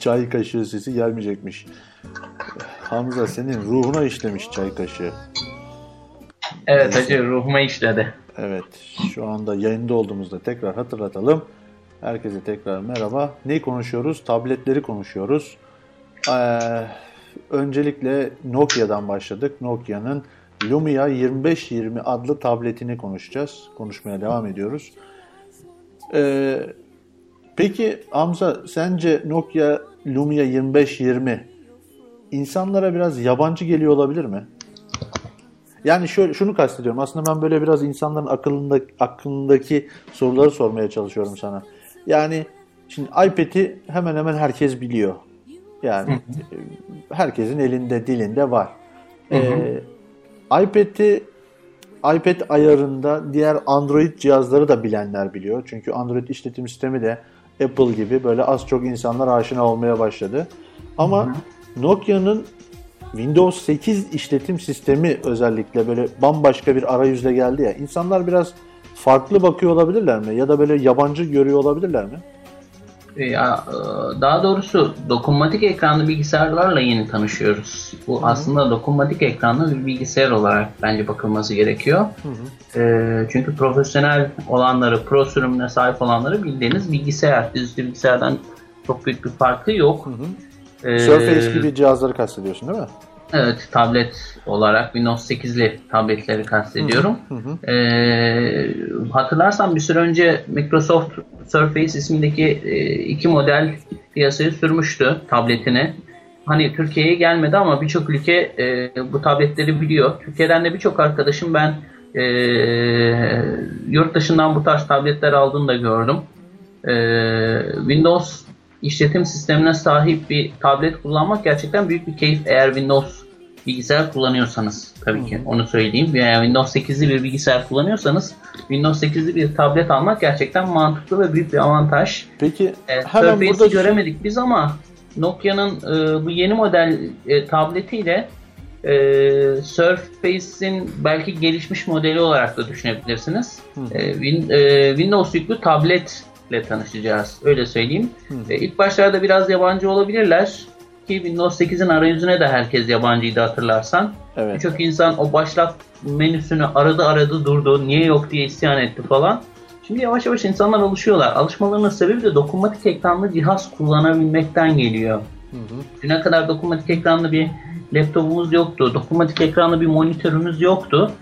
Çay kaşığı sesi gelmeyecekmiş. Hamza senin ruhuna işlemiş çay kaşığı. Evet hacı ruhuma işledi. Evet şu anda yayında olduğumuzda tekrar hatırlatalım. Herkese tekrar merhaba. Ne konuşuyoruz? Tabletleri konuşuyoruz. Ee, öncelikle Nokia'dan başladık. Nokia'nın Lumia 2520 adlı tabletini konuşacağız. Konuşmaya devam ediyoruz. Ee, peki Hamza sence Nokia Lumia 2520 insanlara biraz yabancı geliyor olabilir mi? Yani şöyle şunu kastediyorum. Aslında ben böyle biraz insanların akılında aklındaki soruları sormaya çalışıyorum sana. Yani şimdi iPad'i hemen hemen herkes biliyor. Yani herkesin elinde, dilinde var. Ee, iPad'i iPad ayarında diğer Android cihazları da bilenler biliyor. Çünkü Android işletim sistemi de Apple gibi böyle az çok insanlar aşina olmaya başladı. Ama Nokia'nın Windows 8 işletim sistemi özellikle böyle bambaşka bir arayüzle geldi ya. İnsanlar biraz farklı bakıyor olabilirler mi? Ya da böyle yabancı görüyor olabilirler mi? Ya, e, daha doğrusu dokunmatik ekranlı bilgisayarlarla yeni tanışıyoruz. Bu aslında dokunmatik ekranlı bir bilgisayar olarak bence bakılması gerekiyor. E, çünkü profesyonel olanları, pro sürümüne sahip olanları bildiğiniz bilgisayar. Dizüstü bilgisayardan çok büyük bir farkı yok. E, Surface gibi cihazları kastediyorsun değil mi? Evet, tablet olarak Windows 8'li tabletleri kastediyorum. Ee, hatırlarsan bir süre önce Microsoft Surface ismindeki e, iki model piyasaya sürmüştü tabletini. Hani Türkiye'ye gelmedi ama birçok ülke e, bu tabletleri biliyor. Türkiye'den de birçok arkadaşım ben e, yurt dışından bu tarz tabletler aldığını da gördüm. E, Windows işletim sistemine sahip bir tablet kullanmak gerçekten büyük bir keyif eğer Windows bilgisayar kullanıyorsanız tabii ki onu söyleyeyim. Veya Windows 8'li bir bilgisayar kullanıyorsanız Windows 8'li bir tablet almak gerçekten mantıklı ve büyük bir avantaj. Peki Evet, hemen Surface'i burada göremedik biz ama Nokia'nın e, bu yeni model e, tabletiyle e, Surface'in belki gelişmiş modeli olarak da düşünebilirsiniz. E, Win- e, Windows yüklü tabletle tanışacağız. Öyle söyleyeyim. E, ilk başlarda biraz yabancı olabilirler ki Windows 8'in arayüzüne de herkes yabancıydı hatırlarsan. Evet. Birçok insan o başlat menüsünü aradı aradı durdu. Niye yok diye isyan etti falan. Şimdi yavaş yavaş insanlar alışıyorlar. Alışmalarının sebebi de dokunmatik ekranlı cihaz kullanabilmekten geliyor. Düne kadar dokunmatik ekranlı bir laptopumuz yoktu. Dokunmatik ekranlı bir monitörümüz yoktu.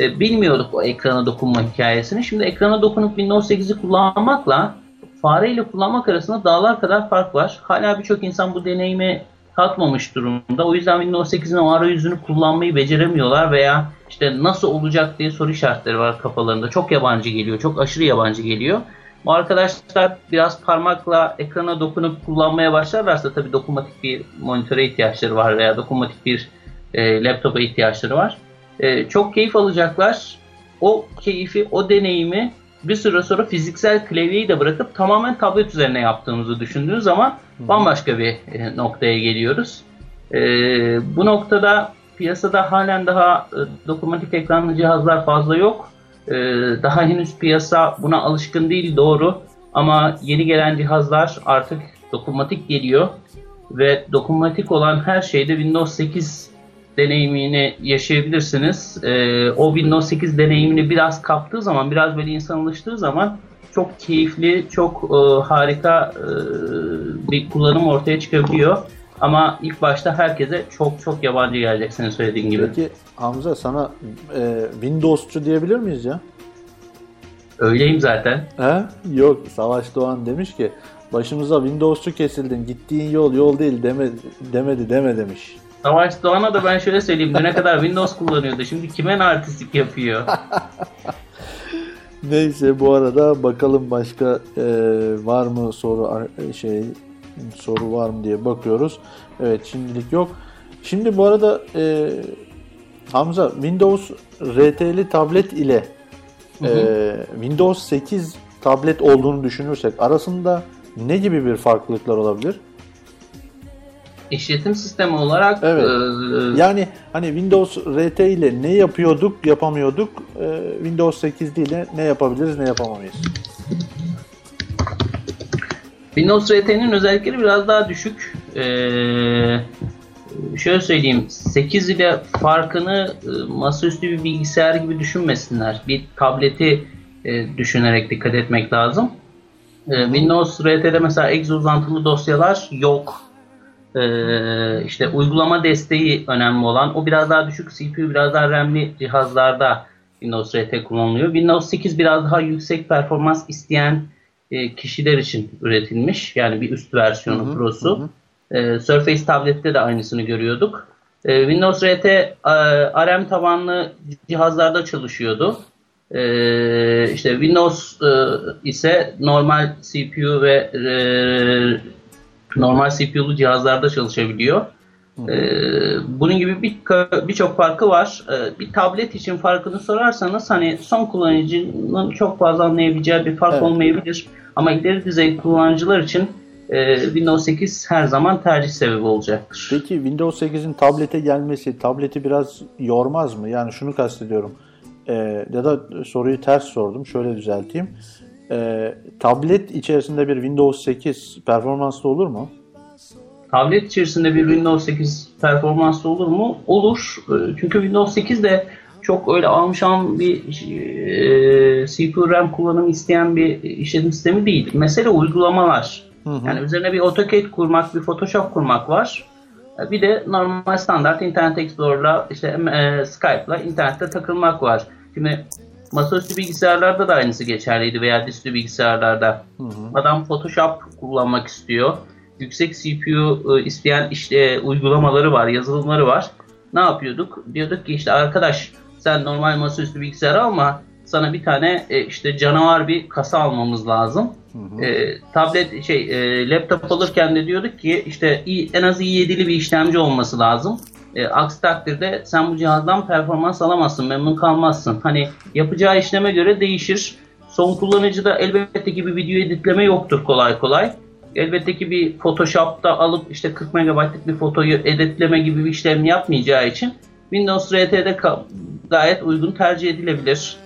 E, bilmiyorduk o ekrana dokunma hikayesini. Şimdi ekrana dokunup Windows 8'i kullanmakla fareyle kullanmak arasında dağlar kadar fark var. Hala birçok insan bu deneyimi tatmamış durumda. O yüzden Windows 8'in o arayüzünü kullanmayı beceremiyorlar veya işte nasıl olacak diye soru işaretleri var kafalarında. Çok yabancı geliyor, çok aşırı yabancı geliyor. Bu arkadaşlar biraz parmakla ekrana dokunup kullanmaya başlarlarsa tabii dokunmatik bir monitöre ihtiyaçları var veya dokunmatik bir e, laptopa ihtiyaçları var. E, çok keyif alacaklar. O keyfi, o deneyimi bir süre sonra fiziksel klavyeyi de bırakıp tamamen tablet üzerine yaptığımızı düşündüğünüz zaman bambaşka bir e, noktaya geliyoruz. E, bu noktada piyasada halen daha e, dokunmatik ekranlı cihazlar fazla yok. E, daha henüz piyasa buna alışkın değil doğru ama yeni gelen cihazlar artık dokunmatik geliyor ve dokunmatik olan her şeyde Windows 8 deneyimini yaşayabilirsiniz. Ee, o Windows 8 deneyimini biraz kaptığı zaman, biraz böyle insan alıştığı zaman çok keyifli, çok e, harika e, bir kullanım ortaya çıkabiliyor. Ama ilk başta herkese çok çok yabancı gelecek senin söylediğin gibi. Peki Hamza sana e, Windows'cu diyebilir miyiz ya? Öyleyim zaten. He? Yok Savaş Doğan demiş ki başımıza Windows'cu kesildin gittiğin yol yol değil deme, demedi deme demiş. Savaş Doğan'a da ben şöyle söyleyeyim. Düne kadar Windows kullanıyordu. Şimdi kime artistik yapıyor? Neyse bu arada bakalım başka e, var mı soru ar- şey soru var mı diye bakıyoruz. Evet şimdilik yok. Şimdi bu arada e, Hamza Windows RT'li tablet ile e, Windows 8 tablet olduğunu düşünürsek arasında ne gibi bir farklılıklar olabilir? İşletim sistemi olarak Evet. e, Yani hani Windows RT ile ne yapıyorduk, yapamıyorduk. e, Windows 8 ile ne yapabiliriz, ne yapamayız. Windows RT'nin özellikleri biraz daha düşük. Ee, şöyle söyleyeyim, 8 ile farkını e, masaüstü bir bilgisayar gibi düşünmesinler. Bir tableti e, düşünerek dikkat etmek lazım. E, Windows RT'de mesela exe uzantılı dosyalar yok. Ee, işte uygulama desteği önemli olan. O biraz daha düşük CPU, biraz daha RAM'li cihazlarda Windows RT kullanılıyor. Windows 8 biraz daha yüksek performans isteyen e, kişiler için üretilmiş. Yani bir üst versiyonu Pro'su. Ee, Surface tablette de aynısını görüyorduk. Ee, Windows RT e, ARM tabanlı cihazlarda çalışıyordu. Ee, işte Windows e, ise normal CPU ve e, normal CPU'lu cihazlarda çalışabiliyor. Ee, bunun gibi bir birçok farkı var. Ee, bir tablet için farkını sorarsanız hani son kullanıcının çok fazla anlayabileceği bir fark Evet. olmayabilir. Ama ileri düzey kullanıcılar için e, Windows 8 her zaman tercih sebebi olacaktır. Peki Windows 8'in tablete gelmesi tableti biraz yormaz mı? Yani şunu kastediyorum. Ee, ya da soruyu ters sordum. Şöyle düzelteyim. Ee, tablet içerisinde bir Windows 8 performanslı olur mu? Tablet içerisinde bir Windows 8 performanslı olur mu? Olur. Ee, Çünkü Windows 8 de çok öyle almışan bir e, CPU RAM kullanımı isteyen bir işletim sistemi değil. Mesele uygulamalar. Yani üzerine bir AutoCAD kurmak, bir Photoshop kurmak var. E, Bir de normal standart Internet Explorer'la işte e, Skype'la internette takılmak var. Şimdi masaüstü bilgisayarlarda da aynısı geçerliydi veya dizüstü bilgisayarlarda. Adam Photoshop kullanmak istiyor. Yüksek CPU e, isteyen işte uygulamaları var, yazılımları var. Ne yapıyorduk? Diyorduk ki işte arkadaş sen normal masaüstü bilgisayar alma. Sana bir tane e, işte canavar bir kasa almamız lazım. E, tablet şey e, laptop alırken de diyorduk ki işte en az i7'li bir işlemci olması lazım. E, aksi takdirde sen bu cihazdan performans alamazsın, memnun kalmazsın. Hani yapacağı işleme göre değişir. Son kullanıcıda elbette ki bir video editleme yoktur kolay kolay. Elbette ki bir Photoshop'ta alıp işte 40 megabaytlık bir fotoyu editleme gibi bir işlem yapmayacağı için Windows RT'de gayet uygun tercih edilebilir.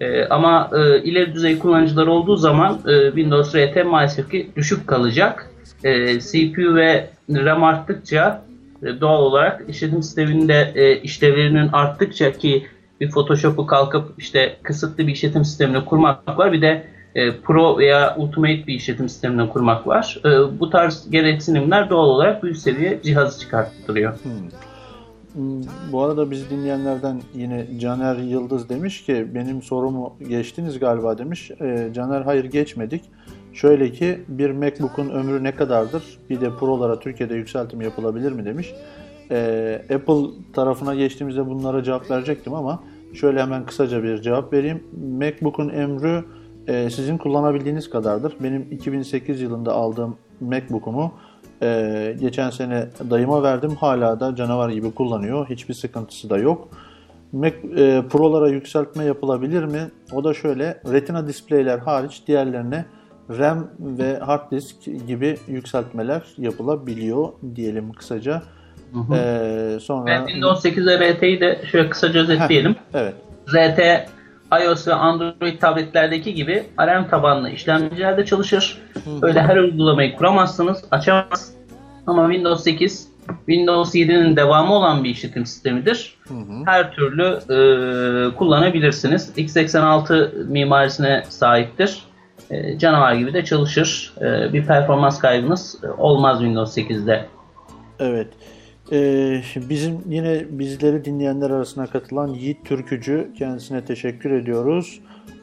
Ee, ama e, ileri düzey kullanıcılar olduğu zaman e, Windows RT maalesef ki düşük kalacak. E, CPU ve RAM arttıkça e, doğal olarak işletim sisteminde e, işlevlerinin arttıkça ki bir Photoshop'u kalkıp işte kısıtlı bir işletim sistemine kurmak var. Bir de e, Pro veya Ultimate bir işletim sistemine kurmak var. E, bu tarz gereksinimler doğal olarak büyük seviye cihazı çıkarttırıyor. Hmm, Bu arada bizi dinleyenlerden yine Caner Yıldız demiş ki benim sorumu geçtiniz galiba demiş. Ee, Caner hayır geçmedik. Şöyle ki bir MacBook'un ömrü ne kadardır? Bir de Pro'lara Türkiye'de yükseltim yapılabilir mi demiş. Ee, Apple tarafına geçtiğimizde bunlara cevap verecektim ama şöyle hemen kısaca bir cevap vereyim. MacBook'un ömrü e, sizin kullanabildiğiniz kadardır. Benim 2008 yılında aldığım MacBook'umu ee, geçen sene dayıma verdim. Hala da canavar gibi kullanıyor. Hiçbir sıkıntısı da yok. Mac e, Pro'lara yükseltme yapılabilir mi? O da şöyle. Retina display'ler hariç diğerlerine RAM ve hard disk gibi yükseltmeler yapılabiliyor diyelim kısaca. Ee, sonra Ve Windows 8 ve RT'yi de şöyle kısaca özetleyelim. evet. RT, iOS ve Android tabletlerdeki gibi ARM tabanlı işlemcilerde çalışır. Öyle her uygulamayı kuramazsınız, açamaz. Ama Windows 8, Windows 7'nin devamı olan bir işletim sistemidir. Her türlü e, kullanabilirsiniz. x86 mimarisine sahiptir. E, canavar gibi de çalışır. E, bir performans kaybınız olmaz Windows 8'de. Evet. Ee, bizim yine bizleri dinleyenler arasına katılan Yiğit Türkücü kendisine teşekkür ediyoruz.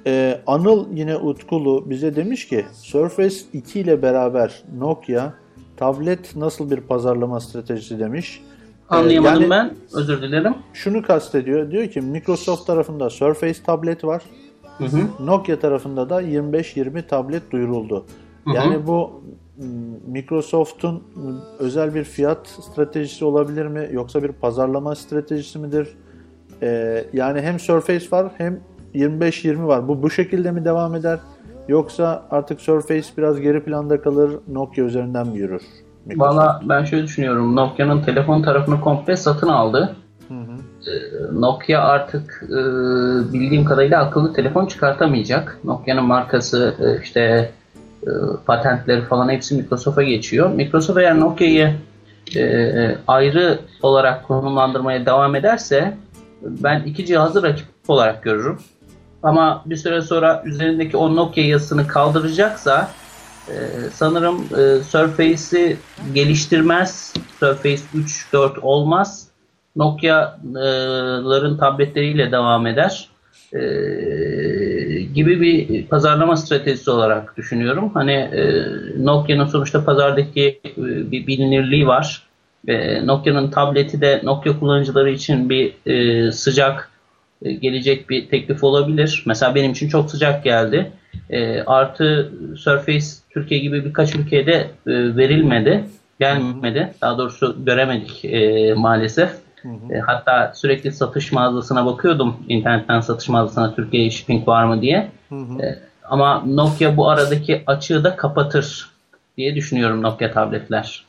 Ee, Anıl yine Utkulu bize demiş ki Surface 2 ile beraber Nokia tablet nasıl bir pazarlama stratejisi demiş. Anlayamadım yani ben. Özür dilerim. Şunu kastediyor. Diyor ki Microsoft tarafında Surface tablet var. Hı hı. Nokia tarafında da 25-20 tablet duyuruldu. Yani bu Microsoft'un özel bir fiyat stratejisi olabilir mi yoksa bir pazarlama stratejisi midir? Ee, yani hem Surface var hem 25-20 var. Bu bu şekilde mi devam eder? Yoksa artık Surface biraz geri planda kalır, Nokia üzerinden mi yürür? Valla ben şöyle düşünüyorum. Nokia'nın telefon tarafını komple satın aldı. Ee, Nokia artık e, bildiğim kadarıyla akıllı telefon çıkartamayacak. Nokia'nın markası e, işte e, patentleri falan hepsi Microsoft'a geçiyor. Microsoft eğer Nokia'yı ayrı olarak konumlandırmaya devam ederse ben iki cihazı rakip olarak görürüm. Ama bir süre sonra üzerindeki o Nokia yazısını kaldıracaksa ee, sanırım Surface'i geliştirmez. Surface 3, 4 olmaz. Nokia'ların tabletleriyle devam eder. Ee, gibi bir pazarlama stratejisi olarak düşünüyorum. Hani e, Nokia'nın sonuçta pazardaki e, bir bilinirliği var. Nokia'nın tableti de Nokia kullanıcıları için bir e, sıcak e, gelecek bir teklif olabilir. Mesela benim için çok sıcak geldi. E, artı Surface Türkiye gibi birkaç ülkede e, verilmedi, gelmedi. Daha doğrusu göremedik e, maalesef. E, hatta sürekli satış mağazasına bakıyordum. internetten satış mağazasına Türkiye shipping var mı diye. E, ama Nokia bu aradaki açığı da kapatır diye düşünüyorum Nokia tabletler.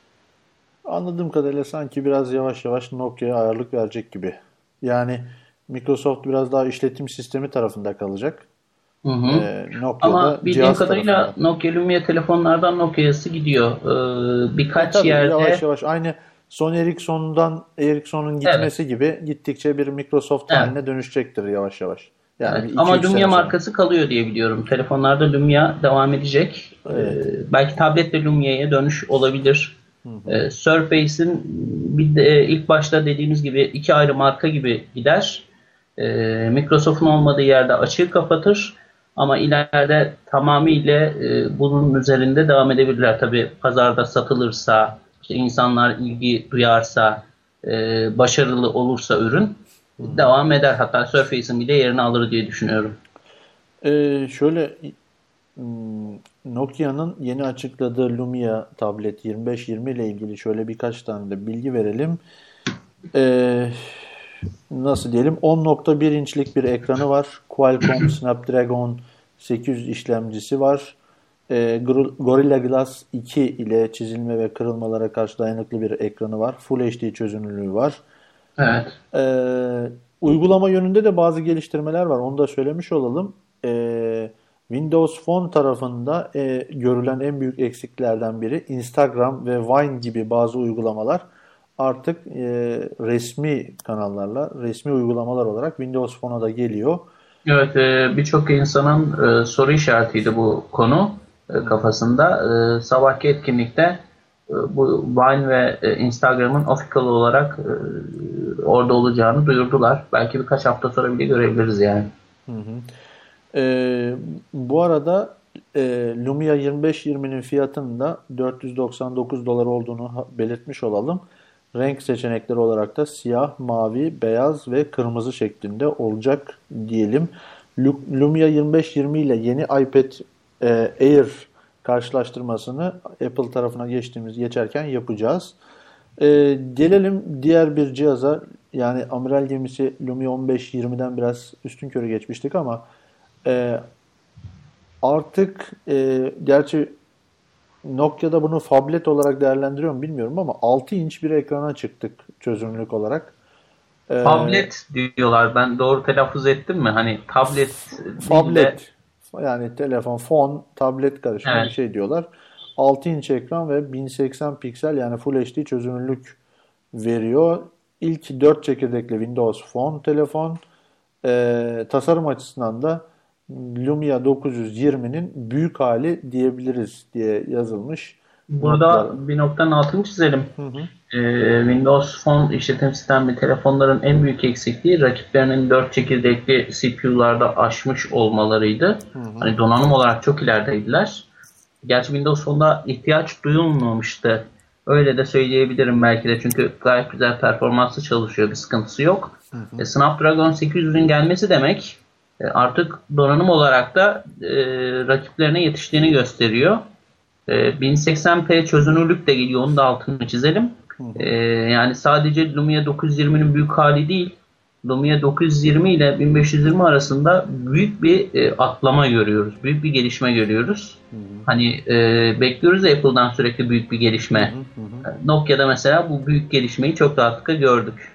Anladığım kadarıyla sanki biraz yavaş yavaş Nokia'ya ağırlık verecek gibi. Yani Microsoft biraz daha işletim sistemi tarafında kalacak. Hı hı. Ee, Nokia Ama bildiğim kadarıyla tarafında. Nokia Lumia telefonlardan Nokia'sı gidiyor. Ee, birkaç Tabii yerde yavaş yavaş aynı Sony Ericsson'dan Ericsson'un gitmesi gibi gittikçe bir Microsoft Evet. haline dönüşecektir yavaş yavaş. Yani Evet, ama Lumia sonra. markası kalıyor diye biliyorum. Telefonlarda Lumia devam edecek. Evet. Ee, belki tablette Lumia'ya dönüş olabilir. Ee, Surface'in bir de ilk başta dediğimiz gibi iki ayrı marka gibi gider. Ee, Microsoft'un olmadığı yerde açığı kapatır. Ama ileride tamamıyla e, bunun üzerinde devam edebilirler. Tabi pazarda satılırsa, işte insanlar ilgi duyarsa, e, başarılı olursa ürün devam eder. Hatta Surface'in bile yerini alır diye düşünüyorum. Ee, şöyle Nokia'nın yeni açıkladığı Lumia tablet 2520 ile ilgili şöyle birkaç tane de bilgi verelim. Ee, nasıl diyelim 10.1 inçlik bir ekranı var. Qualcomm Snapdragon 800 işlemcisi var. Gor- Gorilla Glass 2 ile çizilme ve kırılmalara karşı dayanıklı bir ekranı var. Full HD çözünürlüğü var. Evet. Ee, uygulama yönünde de bazı geliştirmeler var. Onu da söylemiş olalım. Ee, Windows Phone tarafında e, görülen en büyük eksiklerden biri Instagram ve Vine gibi bazı uygulamalar artık e, resmi kanallarla, resmi uygulamalar olarak Windows Phone'a da geliyor. Evet, e, birçok insanın e, soru işaretiydi bu konu e, kafasında. E, sabahki etkinlikte e, bu Vine ve e, Instagram'ın official olarak e, orada olacağını duyurdular. Belki birkaç hafta sonra bile görebiliriz yani. Ee, bu arada e, Lumia 2520'nin fiyatının da 499 dolar olduğunu belirtmiş olalım. Renk seçenekleri olarak da siyah, mavi, beyaz ve kırmızı şeklinde olacak diyelim. Lu- Lumia 2520 ile yeni iPad e, Air karşılaştırmasını Apple tarafına geçtiğimiz geçerken yapacağız. E, gelelim diğer bir cihaza yani amiral gemisi Lumia 15-20'den biraz üstün körü geçmiştik ama e, artık e, gerçi Nokia'da bunu phablet olarak değerlendiriyor mu bilmiyorum ama 6 inç bir ekrana çıktık çözünürlük olarak. E, Tablet diyorlar. Ben doğru telaffuz ettim mi? Hani tablet değil Yani telefon, fon, tablet karışımı Evet. bir şey diyorlar. 6 inç ekran ve 1080 piksel yani Full HD çözünürlük veriyor. İlk 4 çekirdekli Windows Phone telefon. Ee, tasarım açısından da Lumia 920'nin büyük hali diyebiliriz diye yazılmış. Burada bir noktanın altını çizelim. Ee, Windows Phone işletim sistemli telefonların en büyük eksikliği rakiplerinin 4 çekirdekli CPU'larda aşmış olmalarıydı. Hani donanım olarak çok ilerideydiler. Gerçi Windows Phone'da ihtiyaç duyulmamıştı. Öyle de söyleyebilirim belki de çünkü gayet güzel performanslı çalışıyor bir sıkıntısı yok. E, Snapdragon 800'ün gelmesi demek E, artık donanım olarak da e, rakiplerine yetiştiğini gösteriyor. E, 1080p çözünürlük de geliyor. Onun da altını çizelim. E, yani sadece Lumia 920'nin büyük hali değil. Lumia 920 ile 1520 arasında büyük bir e, atlama görüyoruz. Büyük bir gelişme görüyoruz. Hani e, bekliyoruz ya Apple'dan sürekli büyük bir gelişme. E, Nokia'da mesela bu büyük gelişmeyi çok rahatlıkla gördük.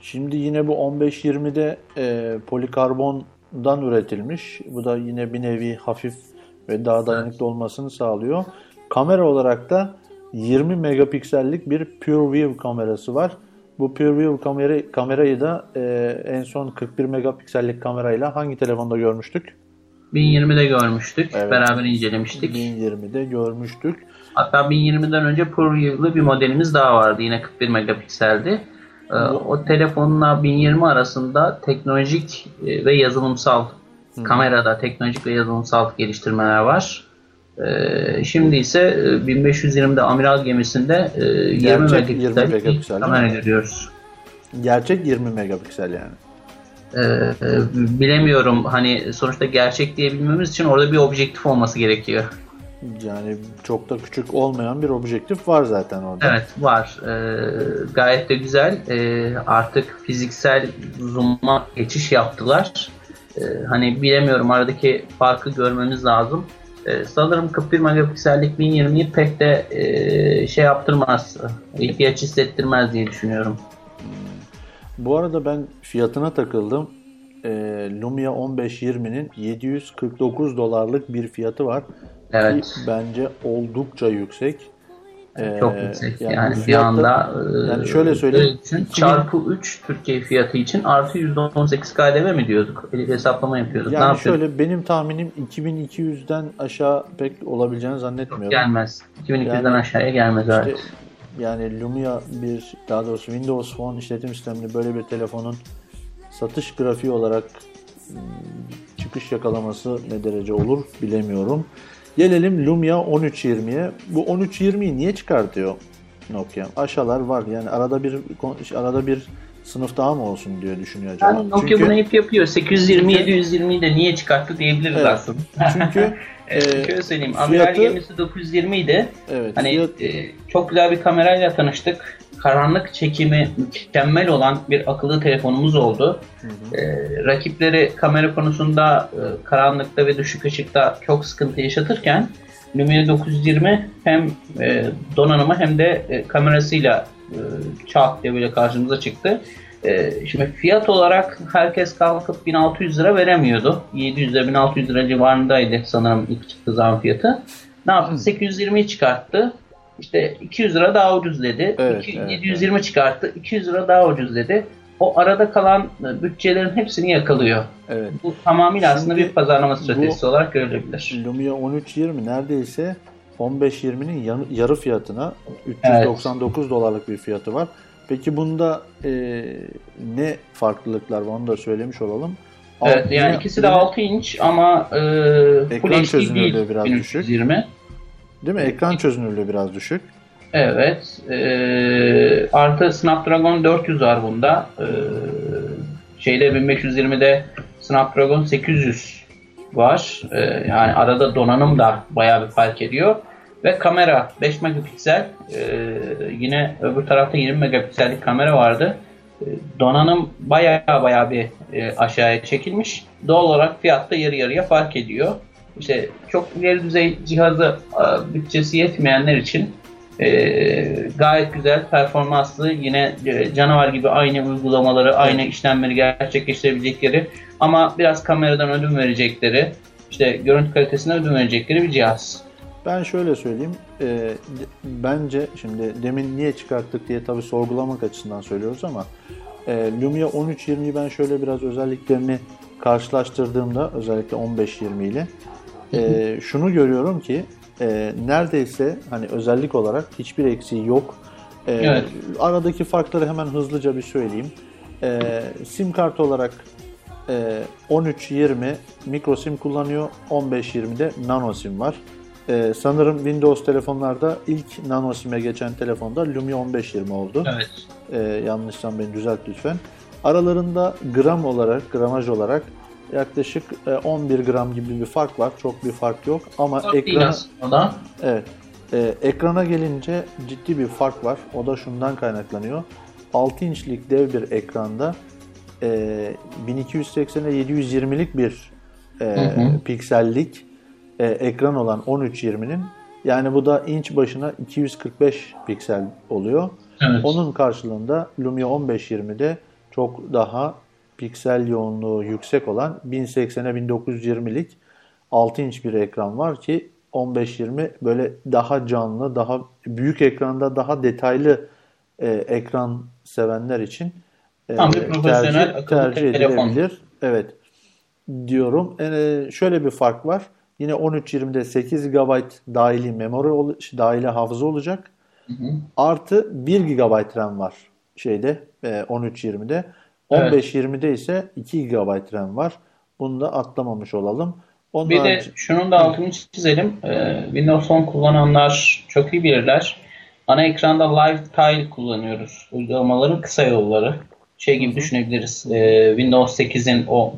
Şimdi yine bu 15-20'de e, polikarbondan üretilmiş. Bu da yine bir nevi hafif ve daha dayanıklı olmasını sağlıyor. Kamera olarak da 20 megapiksellik bir PureView kamerası var. Bu PureView kamera, kamerayı da e, en son 41 megapiksellik kamerayla hangi telefonda görmüştük? 1020'de görmüştük. Evet. Beraber incelemiştik. 1020'de görmüştük. Hatta 1020'den önce ProView'lu bir modelimiz daha vardı. Yine 41 megapikseldi. Ee, o telefonla 1020 arasında teknolojik e, ve yazılımsal kamerada teknolojik ve yazılımsal geliştirmeler var. Ee, şimdi ise e, 1520'de amiral gemisinde e, 20 Gerçek 20 megapiksellik megapiksel, kamera görüyoruz. Gerçek 20 megapiksel yani. Ee, e, bilemiyorum hani sonuçta gerçek diyebilmemiz için orada bir objektif olması gerekiyor. Yani çok da küçük olmayan bir objektif var zaten orada. Evet var. Ee, gayet de güzel. Ee, artık fiziksel zoom'a geçiş yaptılar. Ee, hani bilemiyorum aradaki farkı görmemiz lazım. Ee, sanırım 41 megapiksellik 1020'yi pek de e, şey yaptırmaz. ihtiyaç hissettirmez diye düşünüyorum. Bu arada ben fiyatına takıldım. Ee, Lumia 1520'nin 749 dolarlık bir fiyatı var. Evet. Ki bence oldukça yüksek. Ee, Çok yüksek. yani Yani, bu bir fiyatta- anda e, yani şöyle söyleyeyim, için 2000 çarpı 3 Türkiye fiyatı için artı %18 KDV mi diyorduk? Bir hesaplama yapıyorduk. ne yani yapıyorduk? şöyle benim tahminim 2200'den aşağı pek olabileceğini zannetmiyorum. Gelmez. 2200'den Yani aşağıya gelmez İşte evet. yani Lumia bir daha doğrusu Windows Phone işletim sistemli böyle bir telefonun satış grafiği olarak hmm, çıkış yakalaması ne derece olur bilemiyorum. Gelelim Lumia 1320'ye. Bu 1320'yi niye çıkartıyor Nokia? Aşağılar var. Yani arada bir arada bir sınıf daha mı olsun diye düşünüyor acaba. Yani Nokia bunu hep yapıyor. 820 720'yi de niye çıkarttı diyebiliriz Evet. aslında. çünkü e, şöyle söyleyeyim. Amiral gemisi 920 idi. evet Hani fiyat- e, çok güzel bir kamerayla tanıştık. Karanlık çekimi mükemmel olan bir akıllı telefonumuz oldu. E, rakipleri kamera konusunda e, karanlıkta ve düşük ışıkta çok sıkıntı yaşatırken Lumia 920 hem e, donanımı hem de e, kamerasıyla e, çat diye böyle karşımıza çıktı. E, şimdi fiyat olarak herkes kalkıp 1600 lira veremiyordu. 700 lira 1600 lira civarındaydı sanırım ilk çıktığı zaman fiyatı. Ne yaptı? 820'yi çıkarttı. İşte 200 lira daha ucuz dedi. Evet, İki- evet, 720 çıkarttı. 200 lira daha ucuz dedi. O arada kalan e, bütçelerin hepsini yakalıyor. evet. Bu tamamıyla aslında bir pazarlama stratejisi olarak görülebilir. Lumia 1320 neredeyse 1520'nin yan- yarı fiyatına 399 dolarlık bir fiyatı var. Peki bunda e, ne farklılıklar var onu da söylemiş olalım. Evet yani yine- ikisi de yine- 6 inç ama e, Full Ekran HD çözünürlüğü değil biraz 1320. Değil mi? Ekran çözünürlüğü biraz düşük. Evet. E, artı Snapdragon 400 var bunda. E, şeyde 1520'de Snapdragon 800 var. E, yani arada donanım da bayağı bir fark ediyor. Ve kamera 5 megapiksel. E, yine öbür tarafta 20 megapiksellik kamera vardı. E, donanım bayağı bayağı bir e, aşağıya çekilmiş. Doğal olarak fiyatta yarı yarıya fark ediyor. İşte çok ileri düzey cihazı e, bütçesi yetmeyenler için e, gayet güzel performanslı yine e, canavar gibi aynı uygulamaları aynı işlemleri gerçekleştirebilecekleri ama biraz kameradan ödün verecekleri işte görüntü kalitesine ödün verecekleri bir cihaz. Ben şöyle söyleyeyim. e, de- bence şimdi demin niye çıkarttık diye tabii sorgulamak açısından söylüyoruz ama e, Lumia 1320'yi ben şöyle biraz özelliklerini karşılaştırdığımda özellikle 1520 ile e, şunu görüyorum ki e, neredeyse hani özellik olarak hiçbir eksiği yok. E, Evet. Aradaki farkları hemen hızlıca bir söyleyeyim. E, sim kart olarak e, 1320 micro sim kullanıyor. 1520'de nano sim var. E, sanırım Windows telefonlarda ilk nano sim'e geçen telefonda Lumia 1520 oldu. Evet. E, yanlışsam beni düzelt lütfen. Aralarında gram olarak, gramaj olarak Yaklaşık e, 11 gram gibi bir fark var. Çok bir fark yok ama değil ekrana aslında evet. E, ekrana gelince ciddi bir fark var. O da şundan kaynaklanıyor. 6 inçlik dev bir ekranda e, 1280'e 720'lik bir e, hı. piksellik e, ekran olan 1320'nin yani bu da inç başına 245 piksel oluyor. Evet. Onun karşılığında Lumia 1520'de çok daha piksel yoğunluğu yüksek olan 1080'e 1920'lik 6 inç bir ekran var ki 1520 böyle daha canlı, daha büyük ekranda daha detaylı e, ekran sevenler için e, Tam bir profesyonel akıllı tercih telefon. edilebilir. Evet diyorum. E, şöyle bir fark var. Yine 1320'de 8 GB dahili memori dahili hafıza olacak. Artı 1 GB RAM var şeyde e, 1320'de. Evet. 1520'de ise 2 GB RAM var. Bunu da atlamamış olalım. Onun Bir de harici- şunun da altını çizelim. Ee, Windows 10 kullananlar çok iyi bilirler. Ana ekranda Live Tile kullanıyoruz. Uygulamaların kısa yolları. Şey gibi düşünebiliriz. Ee, Windows 8'in o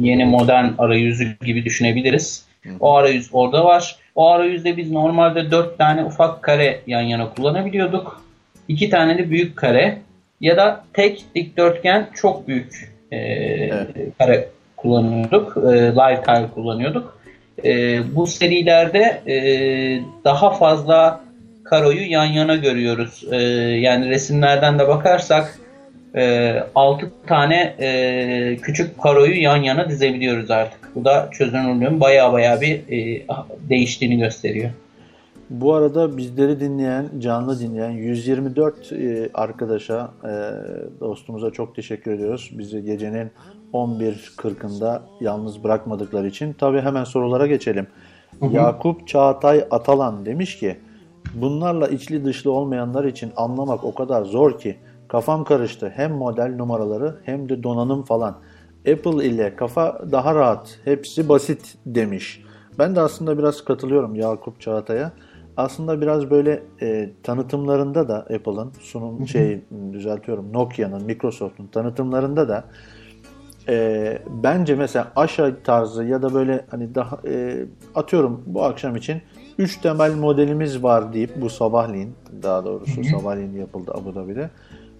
yeni modern arayüzü gibi düşünebiliriz. O arayüz orada var. O arayüzde biz normalde 4 tane ufak kare yan yana kullanabiliyorduk. 2 tane de büyük kare ya da tek dikdörtgen çok büyük ee, kare kullanıyorduk. E, live tile kullanıyorduk. E, bu serilerde e, daha fazla karoyu yan yana görüyoruz. E, yani resimlerden de bakarsak e, 6 tane e, küçük karoyu yan yana dizebiliyoruz artık. Bu da çözünürlüğün baya baya bir e, değiştiğini gösteriyor. Bu arada bizleri dinleyen, canlı dinleyen 124 e, arkadaşa, e, dostumuza çok teşekkür ediyoruz. Bizi gecenin 11.40'ında yalnız bırakmadıkları için. Tabii hemen sorulara geçelim. Yakup Çağatay Atalan demiş ki, bunlarla içli dışlı olmayanlar için anlamak o kadar zor ki kafam karıştı. Hem model numaraları hem de donanım falan. Apple ile kafa daha rahat, hepsi basit demiş. Ben de aslında biraz katılıyorum Yakup Çağatay'a. Aslında biraz böyle e, tanıtımlarında da Apple'ın sunum şey düzeltiyorum Nokia'nın, Microsoft'un tanıtımlarında da e, bence mesela aşağı tarzı ya da böyle hani daha e, atıyorum bu akşam için 3 temel modelimiz var deyip bu sabahleyin daha doğrusu sabahleyin yapıldı Abu Dhabi'de.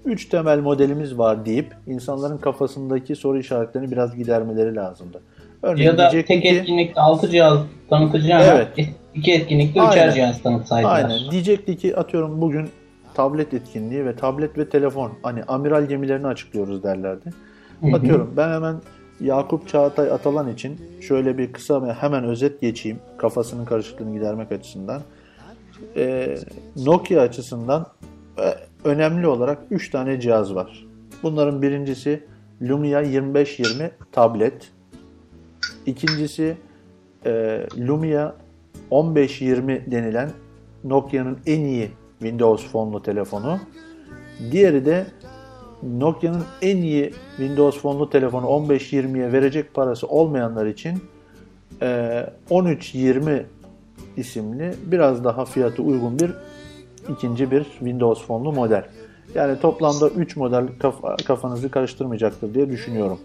3 temel modelimiz var deyip insanların kafasındaki soru işaretlerini biraz gidermeleri lazımdı. Örneğin Ya da tek ki- etkinlikte 6 cihaz tanıtacağına Evet. iki etkinlikte Aynen. 3'er cihaz tanıtsaydılar. Aynen. Diyecekti ki atıyorum bugün tablet etkinliği ve tablet ve telefon hani amiral gemilerini açıklıyoruz derlerdi. hı. Atıyorum ben hemen Yakup Çağatay Atalan için şöyle bir kısa ve hemen özet geçeyim kafasının karışıklığını gidermek açısından. Ee, Nokia açısından e, önemli olarak 3 tane cihaz var. Bunların birincisi Lumia 2520 tablet. İkincisi e, Lumia 1520 denilen Nokia'nın en iyi Windows fonlu telefonu. Diğeri de Nokia'nın en iyi Windows fonlu telefonu 1520'ye verecek parası olmayanlar için e, 1320 isimli biraz daha fiyatı uygun bir ikinci bir Windows fonlu model. Yani toplamda 3 model kafa- kafanızı karıştırmayacaktır diye düşünüyorum.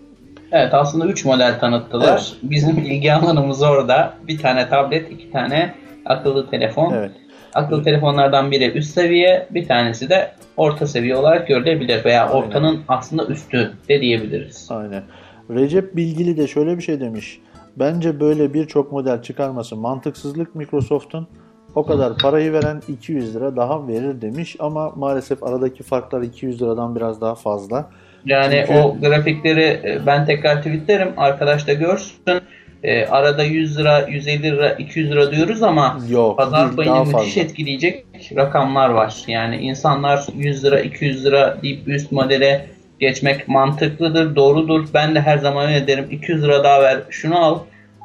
Evet aslında 3 model tanıttılar. Bizim ilgi alanımız orada. Bir tane tablet, iki tane akıllı telefon. Evet. Akıllı telefonlardan biri üst seviye, bir tanesi de orta seviye olarak görülebilir veya Aynen. ortanın aslında üstü de diyebiliriz. Aynen. Recep Bilgili de şöyle bir şey demiş. Bence böyle birçok model çıkarması mantıksızlık Microsoft'un. O kadar parayı veren 200 lira daha verir demiş ama maalesef aradaki farklar 200 liradan biraz daha fazla. Yani Çünkü- o grafikleri e, ben tekrar tweetlerim. Arkadaş da görsün. E, arada 100 lira, 150 lira, 200 lira diyoruz ama Yok, pazar payını müthiş fazla. etkileyecek rakamlar var. Yani insanlar 100 lira, 200 lira deyip üst modele geçmek mantıklıdır, doğrudur. Ben de her zaman öyle derim. 200 lira daha ver, şunu al.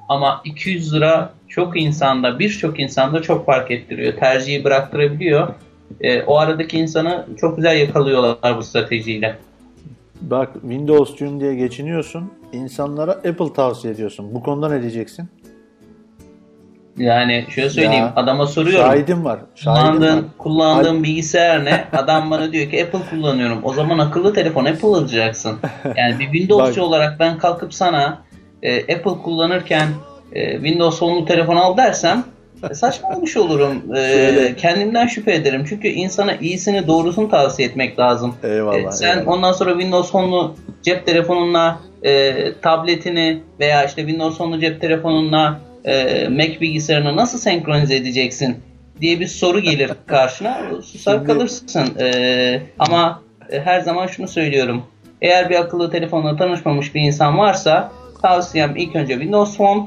Ama 200 lira çok insanda, birçok insanda çok fark ettiriyor. Tercihi bıraktırabiliyor. E, o aradaki insanı çok güzel yakalıyorlar bu stratejiyle. Bak Windows'cuyum diye geçiniyorsun. İnsanlara Apple tavsiye ediyorsun. Bu konuda ne diyeceksin? Yani şöyle söyleyeyim, Ya, adama soruyorum. Şahidim var. Şahidim var. Kullandığın, kullandığın bilgisayar ne? Adam bana diyor ki Apple kullanıyorum. O zaman akıllı telefon Apple alacaksın. Yani bir Windows'cu olarak ben kalkıp sana e, Apple kullanırken e, Windows Phone'lu telefon al dersem saçmalamış olurum. E, Şöyle. kendimden şüphe ederim. Çünkü insana iyisini doğrusunu tavsiye etmek lazım. Eyvallah, E, sen eyvallah. ondan sonra Windows Phone'lu cep telefonunla e, tabletini veya işte Windows Phone'lu cep telefonunla e, Mac bilgisayarını nasıl senkronize edeceksin diye bir soru gelir karşına. Susar Şimdi- kalırsın. E, ama e, her zaman şunu söylüyorum. Eğer bir akıllı telefonla tanışmamış bir insan varsa tavsiyem ilk önce Windows Phone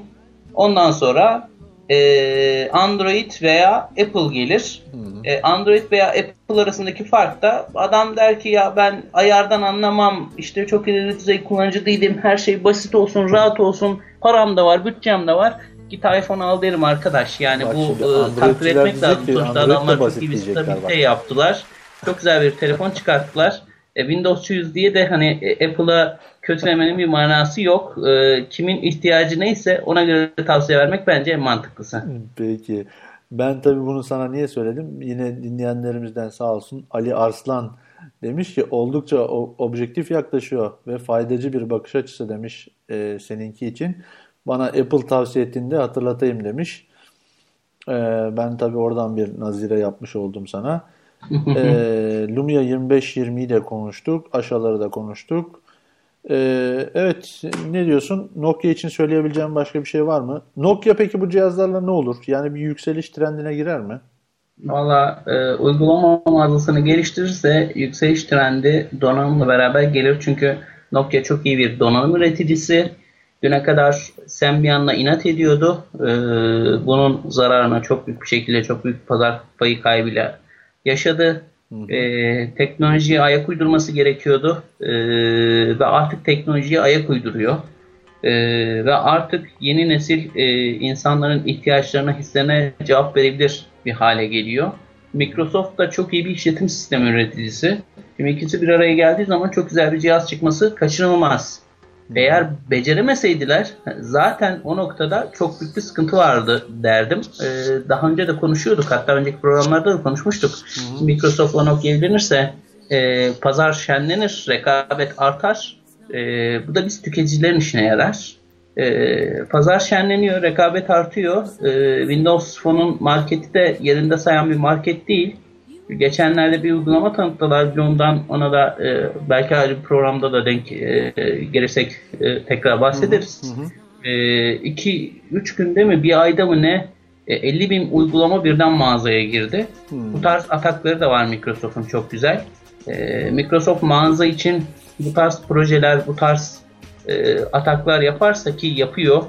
ondan sonra e, Android veya Apple gelir. E, Android veya Apple arasındaki fark da adam der ki ya ben ayardan anlamam işte çok ileri düzey kullanıcı değilim her şey basit olsun rahat olsun param da var bütçem de var. Git iPhone al derim arkadaş. Yani Bak bu e, takdir etmek lazım. sonuçta adamlar çok iyi bir stabilite yaptılar. Çok güzel bir telefon çıkarttılar. E, Windows'çuyuz diye de hani e, Apple'a kötülemenin bir manası yok. E, kimin ihtiyacı neyse ona göre tavsiye vermek bence en mantıklısı. Peki. Ben tabii bunu sana niye söyledim? Yine dinleyenlerimizden sağ olsun Ali Arslan demiş ki oldukça objektif yaklaşıyor ve faydacı bir bakış açısı demiş e, seninki için. Bana Apple tavsiye ettiğinde hatırlatayım demiş. E, ben tabii oradan bir nazire yapmış oldum sana. E, Lumia 25-20'yi de konuştuk. Aşaları da konuştuk. E, evet ne diyorsun? Nokia için söyleyebileceğim başka bir şey var mı? Nokia peki bu cihazlarla ne olur? Yani bir yükseliş trendine girer mi? Valla e, uygulama mağazasını geliştirirse yükseliş trendi donanımla beraber gelir. Çünkü Nokia çok iyi bir donanım üreticisi. Düne kadar Symbian'la inat ediyordu. E, bunun zararına çok büyük bir şekilde çok büyük pazar payı kaybıyla yaşadı. E, teknolojiye ayak uydurması gerekiyordu. E, ve artık teknolojiye ayak uyduruyor. Ee, ve artık yeni nesil e, insanların ihtiyaçlarına, hislerine cevap verebilir bir hale geliyor. Microsoft da çok iyi bir işletim sistemi üreticisi. Şimdi ikisi bir araya geldiği zaman çok güzel bir cihaz çıkması kaçınılmaz. Eğer beceremeseydiler zaten o noktada çok büyük bir sıkıntı vardı derdim. Ee, daha önce de konuşuyorduk hatta önceki programlarda da konuşmuştuk. Microsoft'la Nokia evlenirse e, pazar şenlenir, rekabet artar. E, bu da biz tüketicilerin işine yarar. E, pazar şenleniyor, rekabet artıyor. E, Windows Phone'un marketi de yerinde sayan bir market değil. Geçenlerde bir uygulama tanıttılar. Ondan ona da e, belki ayrı bir programda da denk e, gelirsek e, tekrar bahsederiz. 2-3 günde mi bir ayda mı ne e, 50 bin uygulama birden mağazaya girdi. Bu tarz atakları da var Microsoft'un çok güzel. E, Microsoft mağaza için bu tarz projeler, bu tarz e, ataklar yaparsa ki yapıyor.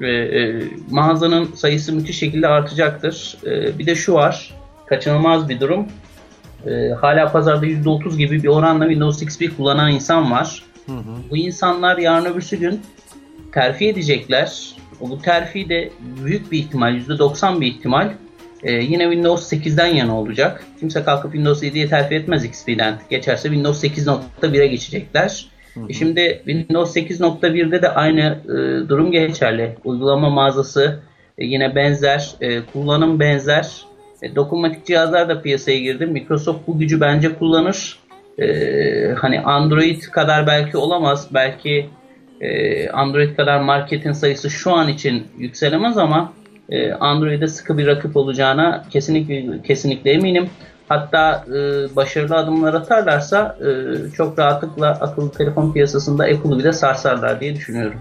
E, e, mağazanın sayısı müthiş şekilde artacaktır. E, bir de şu var, kaçınılmaz bir durum. E, hala pazarda %30 gibi bir oranla Windows XP kullanan insan var. Bu insanlar yarın öbürsü gün terfi edecekler. O Bu terfi de büyük bir ihtimal, %90 bir ihtimal e, yine Windows 8'den yana olacak. Kimse kalkıp Windows 7'ye terfi etmez XP'den. Geçerse Windows 8.1'e geçecekler. E şimdi Windows 8.1'de de aynı e, durum geçerli. Uygulama mağazası e, yine benzer, e, kullanım benzer. E, dokunmatik cihazlar da piyasaya girdi. Microsoft bu gücü bence kullanır. E, hani Android kadar belki olamaz. Belki e, Android kadar marketin sayısı şu an için yükselemez ama e, Android'e sıkı bir rakip olacağına kesinlikle kesinlikle eminim. Hatta e, başarılı adımlar atarlarsa e, çok rahatlıkla akıllı telefon piyasasında Apple'ı bile sarsarlar diye düşünüyorum.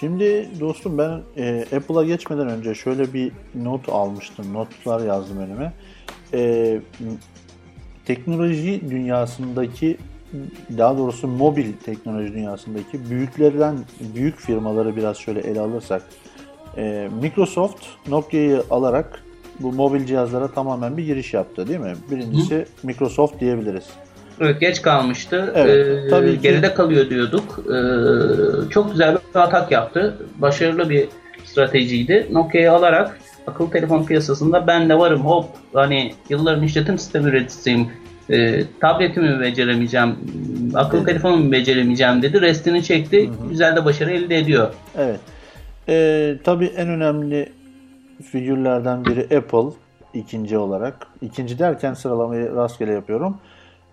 Şimdi dostum ben e, Apple'a geçmeden önce şöyle bir not almıştım. Notlar yazdım önüme. E, teknoloji dünyasındaki daha doğrusu mobil teknoloji dünyasındaki büyüklerden büyük firmaları biraz şöyle ele alırsak e, Microsoft Nokia'yı alarak bu mobil cihazlara tamamen bir giriş yaptı değil mi? Birincisi Microsoft diyebiliriz. Evet geç kalmıştı. Evet, Ee, tabii ki. Geride kalıyor diyorduk. Ee, çok güzel bir atak yaptı. Başarılı bir stratejiydi. Nokia'yı alarak akıllı telefon piyasasında ben de varım hop hani yılların işletim sistemi üreticisiyim. Ee, tabletimi beceremeyeceğim, akıllı Evet. telefonumu beceremeyeceğim dedi. Restini çekti. Güzel de başarı elde ediyor. Evet. Ee, tabii en önemli figürlerden biri Apple ikinci olarak. İkinci derken sıralamayı rastgele yapıyorum.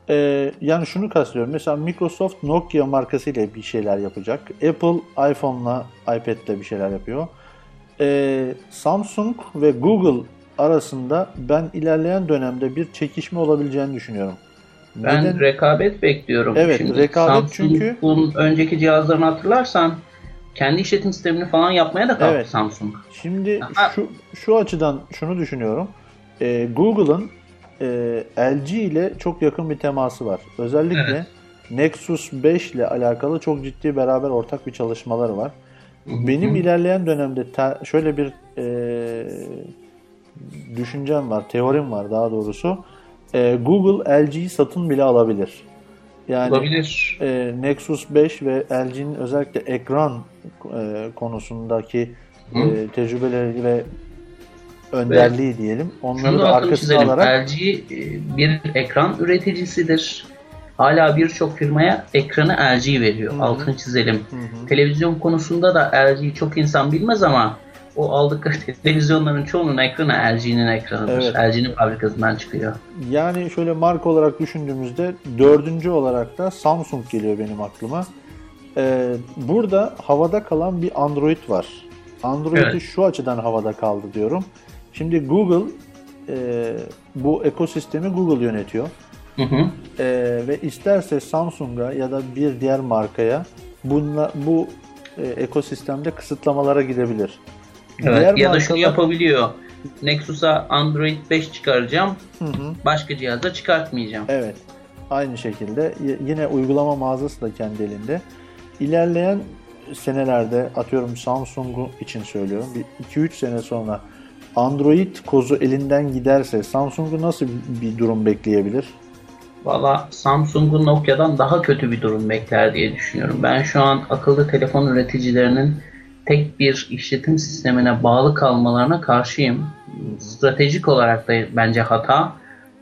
Ee, yani şunu kastediyorum. Mesela Microsoft Nokia markasıyla bir şeyler yapacak. Apple iPhone'la iPad'le bir şeyler yapıyor. Ee, Samsung ve Google arasında ben ilerleyen dönemde bir çekişme olabileceğini düşünüyorum. Ben Neden? rekabet bekliyorum. Evet, Şimdi rekabet Samsung'un çünkü- önceki cihazlarını hatırlarsan kendi işletim sistemini falan yapmaya da kalktı Evet. Samsung. Şimdi Aha. şu şu açıdan şunu düşünüyorum. Ee, Google'ın e, LG ile çok yakın bir teması var. Özellikle Evet. Nexus 5 ile alakalı çok ciddi beraber ortak bir çalışmaları var. Benim ilerleyen dönemde te- şöyle bir e, düşüncem var, teorim var daha doğrusu. E, Google LG'yi satın bile alabilir. Yani Olabilir. e, Nexus 5 ve LG'nin özellikle ekran e, konusundaki Hı. e, tecrübeleri ve önderliği diyelim. Onları Şunu da arkasına alarak LG e, bir ekran üreticisidir. Hala birçok firmaya ekranı LG veriyor. Hı hı. Altını çizelim. Hı hı. Televizyon konusunda da LG'yi çok insan bilmez ama o aldıkları televizyonların çoğunun ekranı LG'nin ekranıdır. Evet. LG'nin fabrikasından çıkıyor. Yani şöyle marka olarak düşündüğümüzde dördüncü olarak da Samsung geliyor benim aklıma. Ee, burada havada kalan bir Android var. Android'i Evet. şu açıdan havada kaldı diyorum. Şimdi Google e, bu ekosistemi Google yönetiyor. Hı hı. E, ve isterse Samsung'a ya da bir diğer markaya bunla, bu e, ekosistemde kısıtlamalara gidebilir. Evet. ya da şunu yapabiliyor. Nexus'a Android 5 çıkaracağım. Hı hı. Başka cihaza çıkartmayacağım. Evet. Aynı şekilde yine uygulama mağazası da kendi elinde. İlerleyen senelerde atıyorum Samsung için söylüyorum. Bir 2-3 sene sonra Android kozu elinden giderse Samsung'u nasıl bir durum bekleyebilir? Valla Samsung'un Nokia'dan daha kötü bir durum bekler diye düşünüyorum. Ben şu an akıllı telefon üreticilerinin tek bir işletim sistemine bağlı kalmalarına karşıyım. Stratejik olarak da bence hata.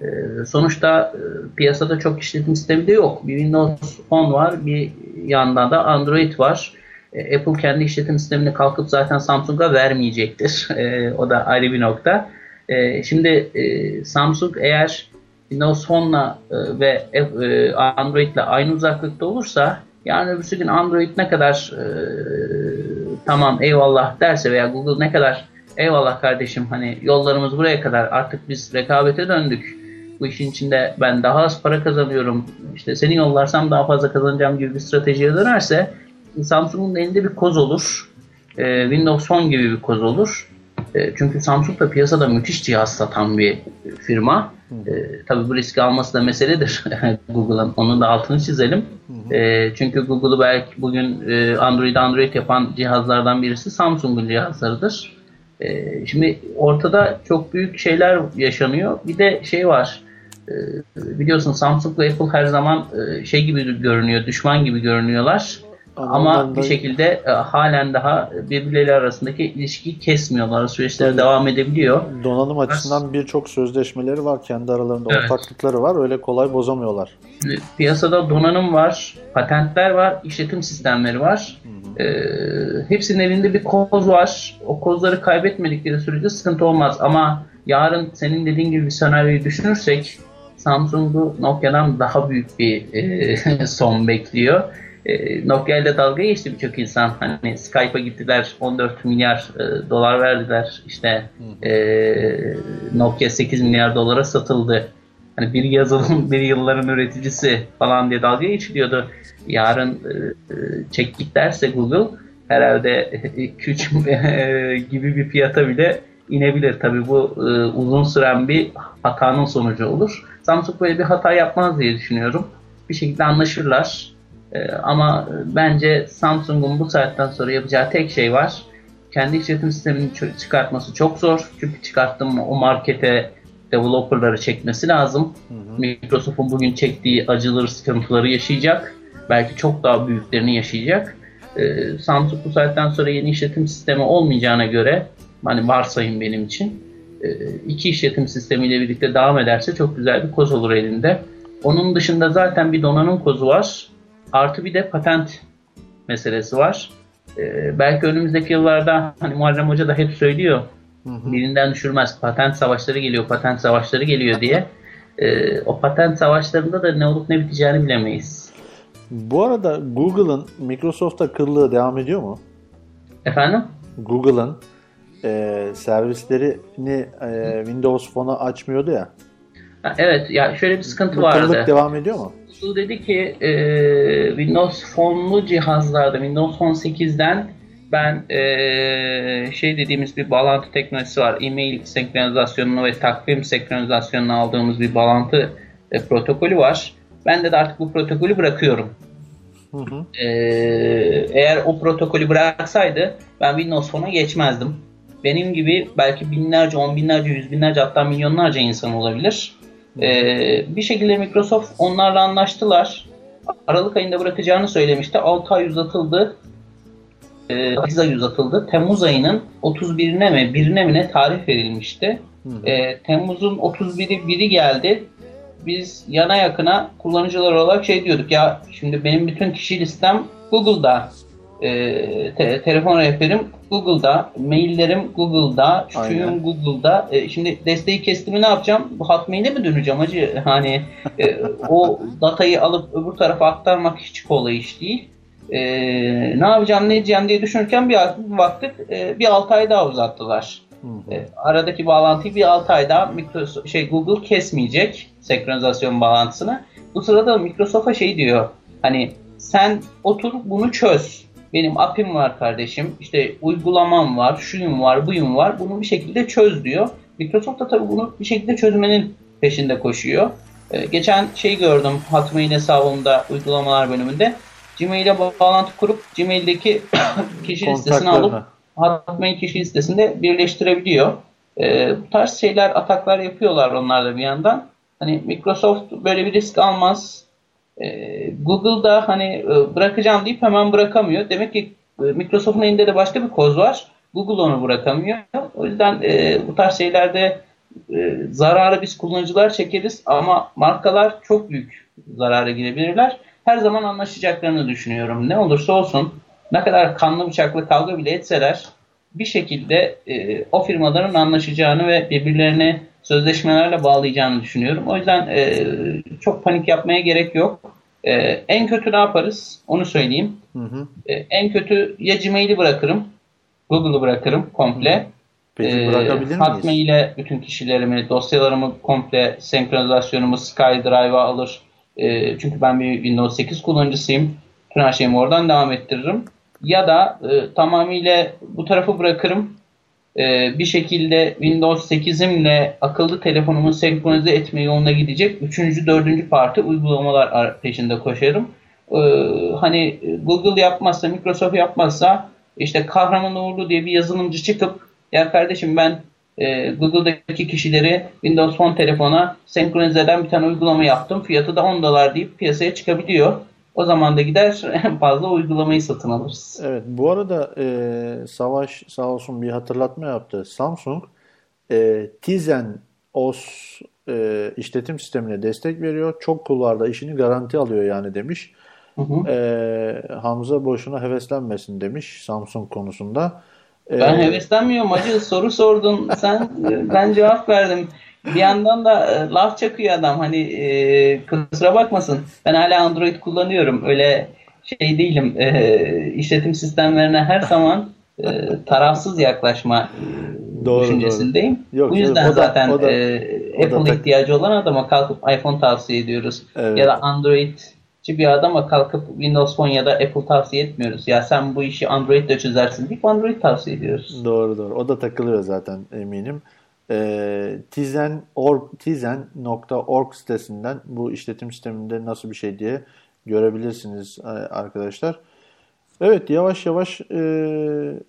Ee, Sonuçta e, piyasada çok işletim sistemi de yok. Bir Windows 10 var, bir yanda da Android var. E, Apple kendi işletim sistemini kalkıp zaten Samsung'a vermeyecektir. E, O da ayrı bir nokta. E, Şimdi e, Samsung eğer Windows Phone'la e, ve e, Android'le aynı uzaklıkta olursa yani öbürsü gün Android ne kadar e, tamam eyvallah derse veya Google ne kadar eyvallah kardeşim hani yollarımız buraya kadar artık biz rekabete döndük. Bu işin içinde ben daha az para kazanıyorum. işte seni yollarsam daha fazla kazanacağım gibi bir stratejiye dönerse Samsung'un elinde bir koz olur. E, Windows Phone gibi bir koz olur. E, çünkü Samsung da piyasada müthiş cihaz satan bir firma. E, tabii bu riski alması da meseledir Google'ın. Onun da altını çizelim. E, çünkü Google'u belki bugün e, Android Android yapan cihazlardan birisi Samsung'un cihazlarıdır. E, şimdi ortada çok büyük şeyler yaşanıyor. Bir de şey var. E, biliyorsun Samsung ve Apple her zaman e, şey gibi görünüyor, düşman gibi görünüyorlar. Ama Ama da- bir şekilde e, halen daha birbirleri arasındaki ilişkiyi kesmiyorlar. Süreçleri devam edebiliyor. Donanım açısından birçok sözleşmeleri var. Kendi aralarında Evet. ortaklıkları var. Öyle kolay bozamıyorlar. Piyasada donanım var, patentler var, işletim sistemleri var. E, hepsinin elinde bir koz var. O kozları kaybetmedikleri sürece sıkıntı olmaz. Ama yarın senin dediğin gibi bir senaryoyu düşünürsek Samsung'u Nokia'dan daha büyük bir e, son bekliyor. E, Nokia ile dalga geçti birçok insan. Hani Skype'a gittiler 14 milyar e, dolar verdiler. İşte e, Nokia 8 milyar dolara satıldı. Hani bir yazılım bir yılların üreticisi falan diye dalga geçiliyordu. Yarın e, e, çektik derse Google herhalde 2-3 gibi bir fiyata bile inebilir. Tabii bu e, uzun süren bir hatanın sonucu olur. Samsung böyle bir hata yapmaz diye düşünüyorum. Bir şekilde anlaşırlar. E, ama bence Samsung'un bu saatten sonra yapacağı tek şey var. Kendi işletim sistemini çıkartması çok zor. Çünkü çıkarttım o markete developerları çekmesi lazım. Microsoft'un bugün çektiği acıları, sıkıntıları yaşayacak. Belki çok daha büyüklerini yaşayacak. Ee, Samsung bu saatten sonra yeni işletim sistemi olmayacağına göre hani varsayın benim için e, iki işletim sistemiyle birlikte devam ederse çok güzel bir koz olur elinde. Onun dışında zaten bir donanım kozu var. Artı bir de patent meselesi var. Ee, belki önümüzdeki yıllarda hani Muharrem Hoca da hep söylüyor birinden düşürmez. Patent savaşları geliyor, patent savaşları geliyor diye. e, o patent savaşlarında da ne olup ne biteceğini bilemeyiz. Bu arada Google'ın Microsoft'a kırlığı devam ediyor mu? Efendim? Google'ın e, servislerini e, Windows Phone'a açmıyordu ya. Ha, evet ya şöyle bir sıkıntı Bu vardı. kırlık devam ediyor mu? Google dedi ki e, Windows Phone'lu cihazlarda Windows Phone 8'den ben e, şey dediğimiz bir bağlantı teknolojisi var. E-mail senkronizasyonunu ve takvim senkronizasyonunu aldığımız bir bağlantı e, protokolü var. Ben de, de artık bu protokolü bırakıyorum. E, eğer o protokolü bıraksaydı ben Windows Phone'a geçmezdim. Benim gibi belki binlerce, on binlerce, yüz binlerce hatta milyonlarca insan olabilir. Ee, bir şekilde Microsoft onlarla anlaştılar. Aralık ayında bırakacağını söylemişti. 6 ay uzatıldı. Ee, 8 ay uzatıldı. Temmuz ayının 31'ine mi 1'ine mi ne tarih verilmişti. Ee, Temmuz'un 31'i biri geldi. Biz yana yakına kullanıcılar olarak şey diyorduk ya şimdi benim bütün kişi listem Google'da. Ee, te- telefon rehberim Google'da, maillerim Google'da, şuyum Google'da. Ee, şimdi desteği kestimi ne yapacağım? Bu Hotmail'e mi döneceğim acı? Hani e, o datayı alıp öbür tarafa aktarmak hiç kolay iş değil. Ee, ne yapacağım ne edeceğim diye düşünürken bir baktık e, bir 6 ay daha uzattılar. E, aradaki bağlantıyı bir 6 ay daha Microsoft, şey Google kesmeyecek senkronizasyon bağlantısını. Bu sırada Microsoft'a şey diyor. Hani sen otur bunu çöz. Benim app'im var kardeşim. İşte uygulamam var, şuyum var, buyum var. Bunu bir şekilde çöz diyor. Microsoft da tabii bunu bir şekilde çözmenin peşinde koşuyor. E, geçen şey gördüm Hotmail hesabımda uygulamalar bölümünde. Gmail'e bağlantı kurup Gmail'deki kişi listesini alıp. Hotmail kişi listesinde birleştirebiliyor. Ee, bu tarz şeyler, ataklar yapıyorlar onlar da bir yandan. Hani Microsoft böyle bir risk almaz. Ee, Google da hani e, bırakacağım deyip hemen bırakamıyor. Demek ki e, Microsoft'un elinde de başka bir koz var. Google onu bırakamıyor. O yüzden e, bu tarz şeylerde zararı biz kullanıcılar çekeriz ama markalar çok büyük zarara girebilirler. Her zaman anlaşacaklarını düşünüyorum. Ne olursa olsun ne kadar kanlı bıçaklı kavga bile etseler bir şekilde e, o firmaların anlaşacağını ve birbirlerine sözleşmelerle bağlayacağını düşünüyorum. O yüzden e, çok panik yapmaya gerek yok. E, en kötü ne yaparız? Onu söyleyeyim. Hı hı. E, en kötü ya Gmail'i bırakırım, Google'ı bırakırım komple. Peki Ee, bırakabilir miyiz? Hotmail'e bütün kişilerimi, dosyalarımı komple senkronizasyonumu SkyDrive'a alır. Ee, çünkü ben bir Windows 8 kullanıcısıyım. Bütün her şeyimi oradan devam ettiririm. Ya da e, tamamıyla bu tarafı bırakırım. Ee, bir şekilde Windows 8'imle akıllı telefonumu senkronize etme yoluna gidecek. Üçüncü, dördüncü parti uygulamalar ar- peşinde koşarım. Ee, hani Google yapmazsa, Microsoft yapmazsa işte Kahraman Uğurlu diye bir yazılımcı çıkıp ya kardeşim ben e, Google'daki kişileri Windows Phone telefona senkronize eden bir tane uygulama yaptım. Fiyatı da 10 dolar deyip piyasaya çıkabiliyor. O zaman da gider en fazla uygulamayı satın alırız. Evet bu arada e, Savaş sağ olsun bir hatırlatma yaptı. Samsung e, Tizen OS e, işletim sistemine destek veriyor. Çok kulvarda işini garanti alıyor yani demiş. Hı hı. E, Hamza boşuna heveslenmesin demiş Samsung konusunda. E, Ben heveslenmiyorum acı soru sordun sen ben cevap verdim. Bir yandan da e, laf çakıyor adam hani e, kusura bakmasın ben hala Android kullanıyorum öyle şey değilim e, işletim sistemlerine her zaman e, tarafsız yaklaşma e, Doğru, düşüncesindeyim. Yok, Bu yüzden o da- zaten o da- e, da Apple tak- ihtiyacı olan adama kalkıp iPhone tavsiye ediyoruz. Evet. Ya da Androidci bir adama kalkıp Windows Phone ya da Apple tavsiye etmiyoruz. Ya sen bu işi Android'le çözersin deyip Android tavsiye ediyoruz. Doğru doğru. O da takılıyor zaten eminim. E, Tizen.org Tizen.org sitesinden bu işletim sisteminde nasıl bir şey diye görebilirsiniz e, arkadaşlar. Evet yavaş yavaş e,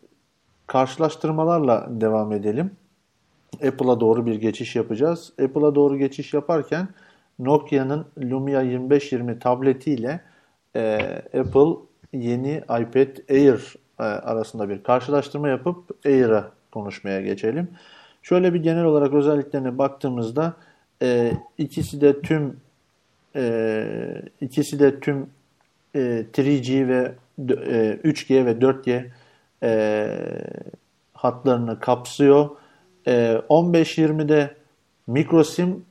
karşılaştırmalarla devam edelim. Apple'a doğru bir geçiş yapacağız. Apple'a doğru geçiş yaparken Nokia'nın Lumia 2520 tabletiyle e, Apple yeni iPad Air e, arasında bir karşılaştırma yapıp Air'a konuşmaya geçelim. Şöyle bir genel olarak özelliklerine baktığımızda e, ikisi de tüm e, ikisi de tüm e, 3G ve e, 3G ve 4G e, hatlarını kapsıyor. E, 15-20'de microSIM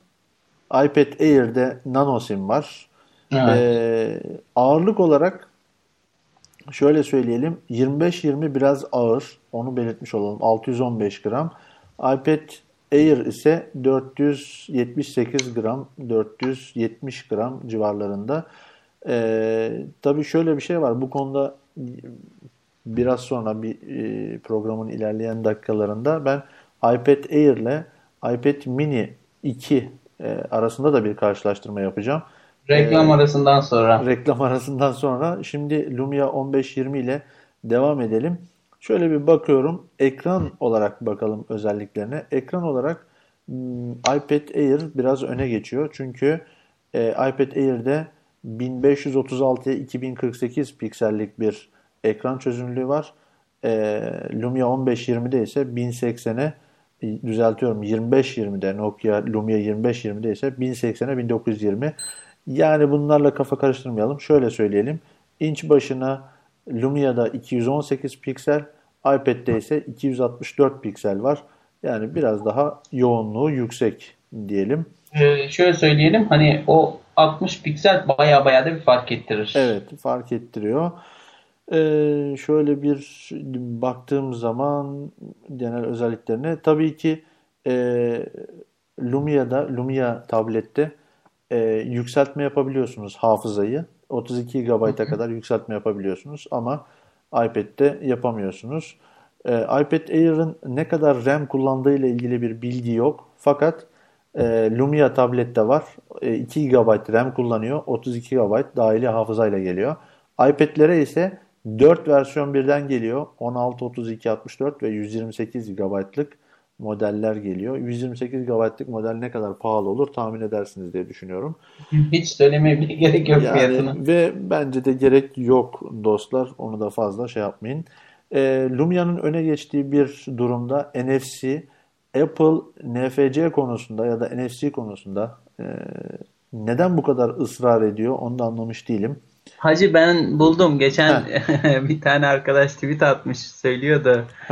iPad Air'de nano sim var. Evet. Ee, ağırlık olarak şöyle söyleyelim 25-20 biraz ağır. Onu belirtmiş olalım. 615 gram. iPad Air ise 478 gram, 470 gram civarlarında. Ee, tabii şöyle bir şey var. Bu konuda biraz sonra bir e, programın ilerleyen dakikalarında ben iPad Air ile iPad Mini 2 e, arasında da bir karşılaştırma yapacağım. Reklam arasından sonra. Reklam arasından sonra şimdi Lumia 1520 ile devam edelim. Şöyle bir bakıyorum. Ekran olarak bakalım özelliklerine. Ekran olarak hmm, iPad Air biraz öne geçiyor. Çünkü e, iPad Air'de 1536'ya 2048 piksellik bir ekran çözünürlüğü var. E, Lumia 1520'de ise 1080'e e, düzeltiyorum 2520'de Nokia Lumia 2520'de ise 1080'e 1920. Yani bunlarla kafa karıştırmayalım. Şöyle söyleyelim. İnç başına Lumia'da 218 piksel, iPad'de ise 264 piksel var. Yani biraz daha yoğunluğu yüksek diyelim. Ee, şöyle söyleyelim hani o 60 piksel baya baya da bir fark ettirir. Evet fark ettiriyor. Ee, şöyle bir baktığım zaman genel özelliklerine tabii ki e, Lumia'da Lumia tablette e, yükseltme yapabiliyorsunuz hafızayı. 32 GB'a kadar yükseltme yapabiliyorsunuz ama iPad'de yapamıyorsunuz. E, iPad Air'ın ne kadar RAM kullandığı ile ilgili bir bilgi yok. Fakat e, Lumia tablette var. E, 2 GB RAM kullanıyor. 32 GB dahili hafızayla geliyor. iPad'lere ise 4 versiyon birden geliyor. 16, 32, 64 ve 128 GB'lık modeller geliyor. 128 GB'lık model ne kadar pahalı olur tahmin edersiniz diye düşünüyorum. Hiç söylemeye bile gerek yok Yani fiyatını. ve bence de gerek yok dostlar. Onu da fazla şey yapmayın. Ee, Lumia'nın öne geçtiği bir durumda NFC, Apple NFC konusunda ya da NFC konusunda e, neden bu kadar ısrar ediyor onu da anlamış değilim. Hacı ben buldum. Geçen bir tane arkadaş tweet atmış söylüyordu.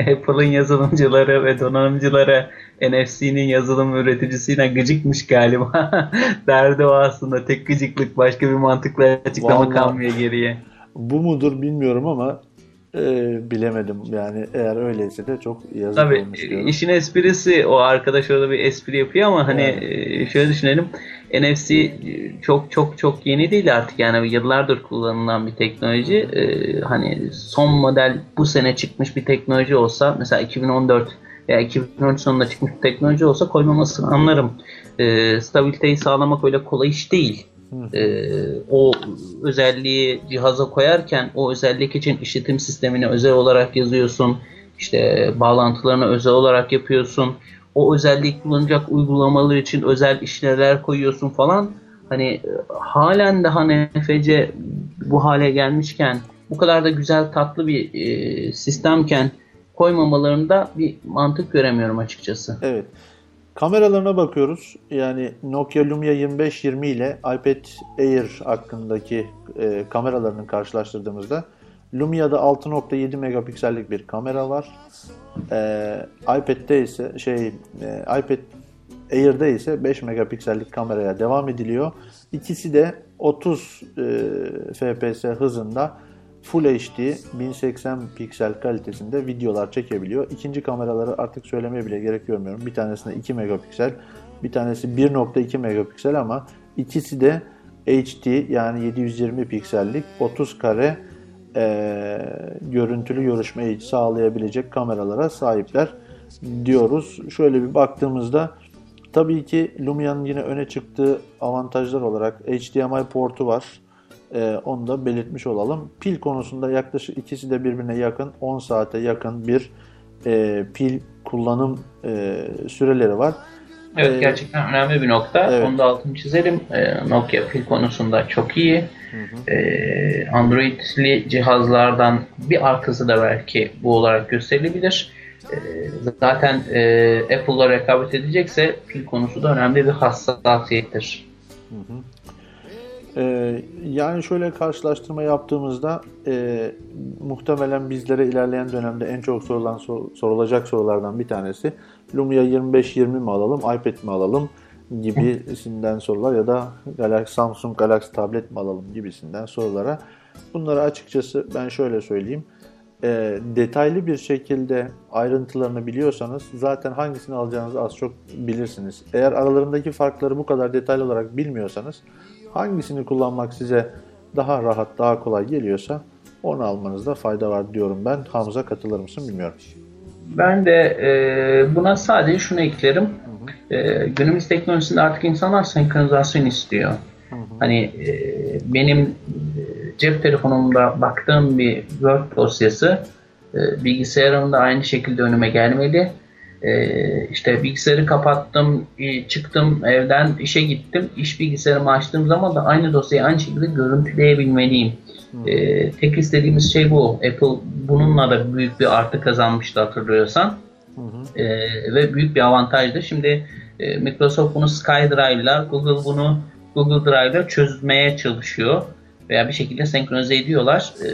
Apple'ın yazılımcıları ve donanımcıları NFC'nin yazılım üreticisiyle gıcıkmış galiba. Derdi o aslında. Tek gıcıklık başka bir mantıklı açıklama Vallahi. kalmıyor geriye. Bu mudur bilmiyorum ama e, bilemedim. Yani eğer öyleyse de çok yazık Tabii olmuş diyorum. işin esprisi o arkadaş orada bir espri yapıyor ama hani Evet. e, şöyle düşünelim NFC çok çok çok yeni değil artık yani yıllardır kullanılan bir teknoloji E, hani son model bu sene çıkmış bir teknoloji olsa mesela 2014 veya 2013 sonunda çıkmış bir teknoloji olsa koymamasını anlarım. E, stabiliteyi sağlamak öyle kolay iş değil. E, o özelliği cihaza koyarken o özellik için işletim sistemini özel olarak yazıyorsun. İşte bağlantılarını özel olarak yapıyorsun. O özelliği kullanacak uygulamalar için özel işlevler koyuyorsun falan. Hani e, halen daha NFC bu hale gelmişken bu kadar da güzel tatlı bir e, sistemken koymamalarında bir mantık göremiyorum açıkçası. Evet. Kameralarına bakıyoruz. Yani Nokia Lumia 2520 ile iPad Air hakkındaki e, kameralarını karşılaştırdığımızda Lumia'da 6.7 megapiksellik bir kamera var. E, iPad'de ise şey e, iPad Air'de ise 5 megapiksellik kameraya devam ediliyor. İkisi de 30 e, fps hızında Full HD 1080 piksel kalitesinde videolar çekebiliyor. İkinci kameraları artık söylemeye bile gerek görmüyorum. Bir tanesinde 2 megapiksel, bir tanesi 1.2 megapiksel ama ikisi de HD yani 720 piksellik 30 kare e, görüntülü görüşmeyi sağlayabilecek kameralara sahipler diyoruz. Şöyle bir baktığımızda tabii ki Lumia'nın yine öne çıktığı avantajlar olarak HDMI portu var. Ee, onu da belirtmiş olalım. Pil konusunda yaklaşık ikisi de birbirine yakın 10 saate yakın bir e, pil kullanım e, süreleri var. Evet gerçekten önemli bir nokta. evet. Onu da altını çizelim. Ee, Nokia pil konusunda çok iyi. Ee, Android'li cihazlardan bir arkası da belki bu olarak gösterilebilir. Ee, zaten e, Apple'la rekabet edecekse pil konusu da önemli bir hassasiyettir. Ee, yani şöyle karşılaştırma yaptığımızda e, muhtemelen bizlere ilerleyen dönemde en çok sorulan sor- sorulacak sorulardan bir tanesi Lumia 2520 mi alalım, iPad mi alalım? Gibisinden sorular ya da Galaxy, Samsung Galaxy tablet mi alalım gibisinden sorulara. Bunları açıkçası ben şöyle söyleyeyim. E, detaylı bir şekilde ayrıntılarını biliyorsanız zaten hangisini alacağınızı az çok bilirsiniz. Eğer aralarındaki farkları bu kadar detaylı olarak bilmiyorsanız hangisini kullanmak size daha rahat, daha kolay geliyorsa onu almanızda fayda var diyorum ben. Hamza katılır mısın bilmiyorum. Ben de e, buna sadece şunu eklerim. E, günümüz teknolojisinde artık insanlar senkronizasyon istiyor. Hani e, benim e, cep telefonumda baktığım bir Word dosyası e, bilgisayarımda aynı şekilde önüme gelmeli. E, işte bilgisayarı kapattım, e, çıktım evden işe gittim. İş bilgisayarımı açtığım zaman da aynı dosyayı aynı şekilde görüntüleyebilmeliyim. E, tek istediğimiz şey bu. Apple bununla da büyük bir artı kazanmıştı hatırlıyorsan. E, ve büyük bir avantajdı. Şimdi e, Microsoft bunu SkyDrive'la, Google bunu Google Drive'la çözmeye çalışıyor veya bir şekilde senkronize ediyorlar. E,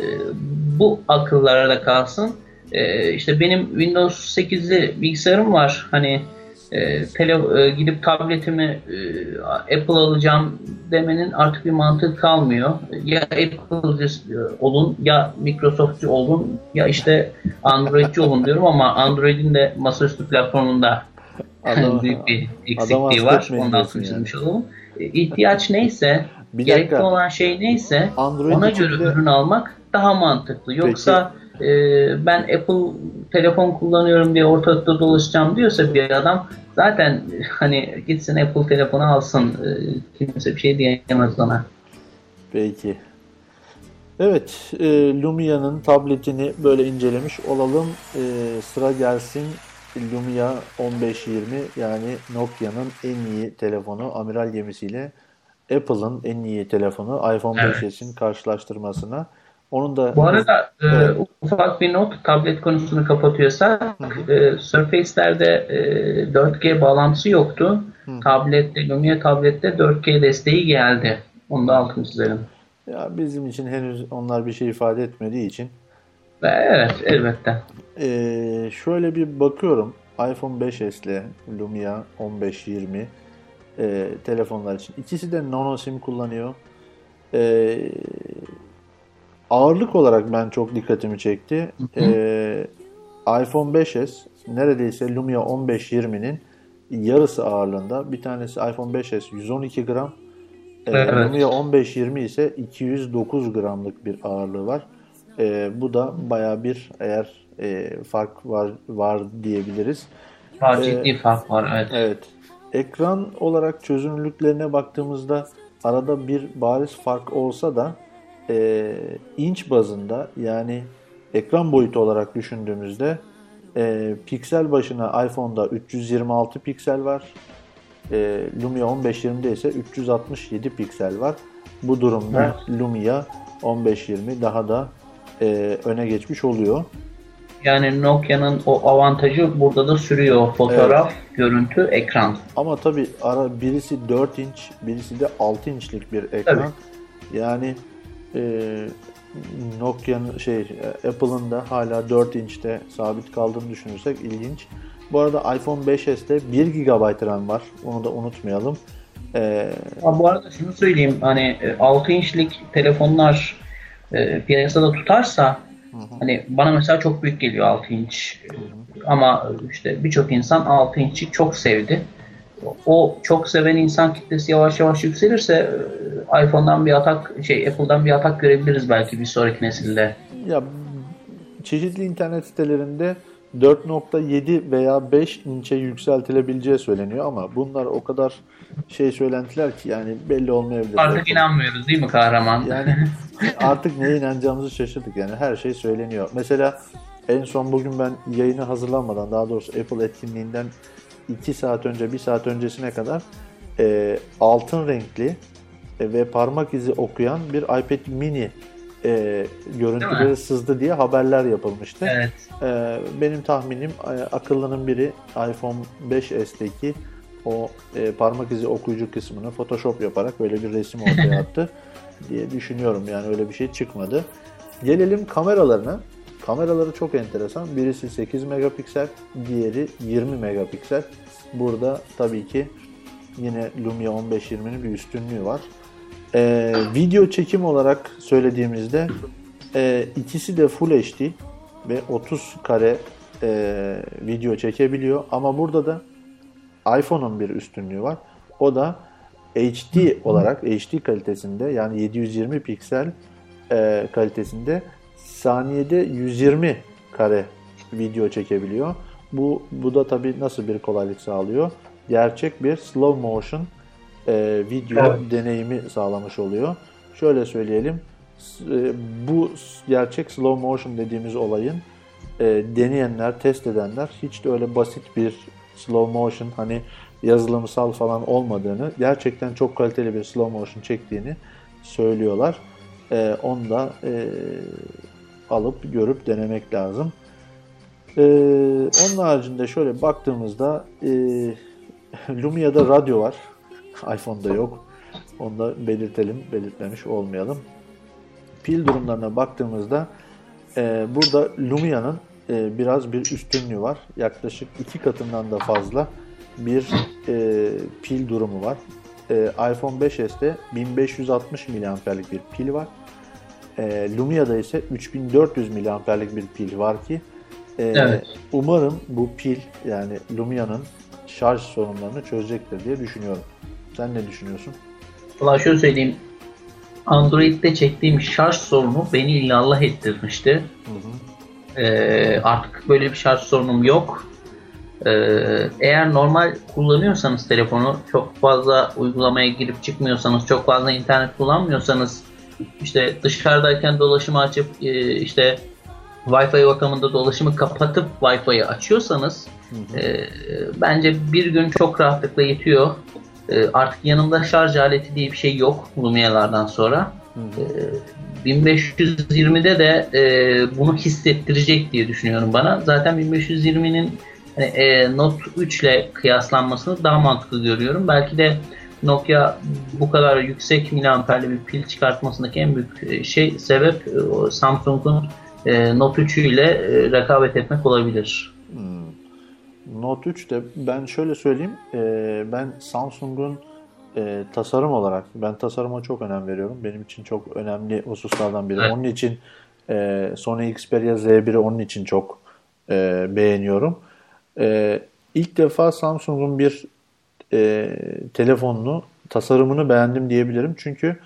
bu akıllara da kalsın. E, işte benim Windows 8'li bilgisayarım var. Hani e, tele, e, gidip tabletimi e, Apple alacağım demenin artık bir mantığı kalmıyor. Ya Apple'cı olun ya Microsoft'cu olun ya işte Android'ci olun diyorum ama Android'in de masaüstü platformunda Adam- büyük bir eksikliği var. Ondan sonra yani. olalım. E, İhtiyaç neyse, Bir gerekli dakika. olan şey neyse Android ona göre de- ürün almak daha mantıklı. Yoksa e, ben Apple telefon kullanıyorum diye ortalıkta dolaşacağım diyorsa bir adam zaten hani gitsin Apple telefonu alsın. E, kimse bir şey diyemez ona. Peki. Evet, e, Lumia'nın tabletini böyle incelemiş olalım. E, sıra gelsin Lumia 1520 yani Nokia'nın en iyi telefonu amiral gemisiyle Apple'ın en iyi telefonu iPhone Evet. 5s'in karşılaştırmasına. Onun da Bu arada e, Evet. ufak bir not tablet konusunu kapatıyorsak e, Surface'lerde e, 4G bağlantısı yoktu. Tablette, Lumia tablette 4G desteği geldi. Onu da altını çizelim. ya bizim için henüz onlar bir şey ifade etmediği için Ve evet elbette. Ee, şöyle bir bakıyorum iPhone 5s ile Lumia 1520 e, telefonlar için. İkisi de nano sim kullanıyor. Ee, ağırlık olarak ben çok dikkatimi çekti. Ee, iPhone 5s neredeyse Lumia 1520'nin yarısı ağırlığında. Bir tanesi iPhone 5s 112 gram. Ee, Evet. Lumia 1520 ise 209 gramlık bir ağırlığı var. Ee, bu da baya bir eğer e, fark var var diyebiliriz. Var Ee, ciddi fark var evet. Evet. Ekran olarak çözünürlüklerine baktığımızda arada bir bariz fark olsa da e, inç bazında yani ekran boyutu olarak düşündüğümüzde e, piksel başına iPhone'da 326 piksel var. E, Lumia 1520'de ise 367 piksel var. Bu durumda Lumia 1520 daha da e, öne geçmiş oluyor. Yani Nokia'nın o avantajı burada da sürüyor. Fotoğraf, görüntü, ekran. Ama tabi ara birisi 4 inç, birisi de 6 inçlik bir ekran. Yani e, Nokia'nın şey e, Apple'ın da hala 4 inçte sabit kaldığını düşünürsek ilginç. Bu arada iPhone 5s'te 1 GB RAM var. Onu da unutmayalım. E, Ama bu arada şunu söyleyeyim hani e, 6 inçlik telefonlar e, piyasada tutarsa hani bana mesela çok büyük geliyor 6 inç. Ama işte birçok insan 6 inçi çok sevdi. O çok seven insan kitlesi yavaş yavaş yükselirse e, iPhone'dan bir atak şey Apple'dan bir atak görebiliriz belki bir sonraki nesilde. ya çeşitli internet sitelerinde 4.7 veya 5 inçe yükseltilebileceği söyleniyor ama bunlar o kadar şey söylentiler ki yani belli olmayabilir. Artık inanmıyoruz değil mi kahraman? Yani artık neye inanacağımızı şaşırdık yani her şey söyleniyor. Mesela en son bugün ben yayını hazırlanmadan daha doğrusu Apple etkinliğinden 2 saat önce 1 saat öncesine kadar e, altın renkli e, ve parmak izi okuyan bir iPad mini e, görüntüleri sızdı diye haberler yapılmıştı. evet. Ee, benim tahminim e, akıllının biri iPhone 5s'teki o e, parmak izi okuyucu kısmını Photoshop yaparak böyle bir resim ortaya attı diye düşünüyorum. Yani öyle bir şey çıkmadı. Gelelim kameralarına. Kameraları çok enteresan. Birisi 8 megapiksel, diğeri 20 megapiksel. Burada tabii ki yine Lumia 15-20'nin bir üstünlüğü var. Ee, video çekim olarak söylediğimizde e, ikisi de Full HD ve 30 kare e, video çekebiliyor. Ama burada da iPhone'un bir üstünlüğü var. O da HD olarak HD kalitesinde yani 720 piksel e, kalitesinde saniyede 120 kare video çekebiliyor. Bu bu da tabii nasıl bir kolaylık sağlıyor? Gerçek bir slow motion e, video Evet. deneyimi sağlamış oluyor. Şöyle söyleyelim. e, bu gerçek slow motion dediğimiz olayın e, deneyenler, test edenler hiç de öyle basit bir slow motion hani yazılımsal falan olmadığını, gerçekten çok kaliteli bir slow motion çektiğini söylüyorlar. E, onu da e, alıp görüp denemek lazım. E, onun haricinde şöyle baktığımızda e, Lumia'da radyo var. iPhone'da yok. Onu da belirtelim, belirtmemiş olmayalım. Pil durumlarına baktığımızda e, burada Lumia'nın e, biraz bir üstünlüğü var. Yaklaşık iki katından da fazla bir e, pil durumu var. E, iPhone 5s'te 1560 miliamperlik bir pil var. E, Lumia'da ise 3400 miliamperlik bir pil var ki e, Evet. umarım bu pil yani Lumia'nın şarj sorunlarını çözecektir diye düşünüyorum. Sen ne düşünüyorsun? Valla şöyle söyleyeyim. Android'de çektiğim şarj sorunu beni illallah ettirmişti. Ee, artık böyle bir şarj sorunum yok. Ee, eğer normal kullanıyorsanız telefonu çok fazla uygulamaya girip çıkmıyorsanız, çok fazla internet kullanmıyorsanız işte dışarıdayken dolaşımı açıp e, işte Wi-Fi ortamında dolaşımı kapatıp Wi-Fi'yi açıyorsanız e, bence bir gün çok rahatlıkla yetiyor. E, artık yanımda şarj aleti diye bir şey yok Lumia'lardan sonra. E, 1520'de de e, bunu hissettirecek diye düşünüyorum bana. Zaten 1520'nin hani, e, Note 3 ile kıyaslanmasını daha mantıklı görüyorum. Belki de Nokia bu kadar yüksek miliamperli bir pil çıkartmasındaki en büyük e, şey sebep e, Samsung'un e, Note 3 ile rekabet etmek olabilir. Note 3 de ben şöyle söyleyeyim. ben Samsung'un e, tasarım olarak ben tasarıma çok önem veriyorum. Benim için çok önemli hususlardan biri. Evet. Onun için e, Sony Xperia Z1'i onun için çok e, beğeniyorum. E, ilk defa Samsung'un bir e, telefonunu tasarımını beğendim diyebilirim. Çünkü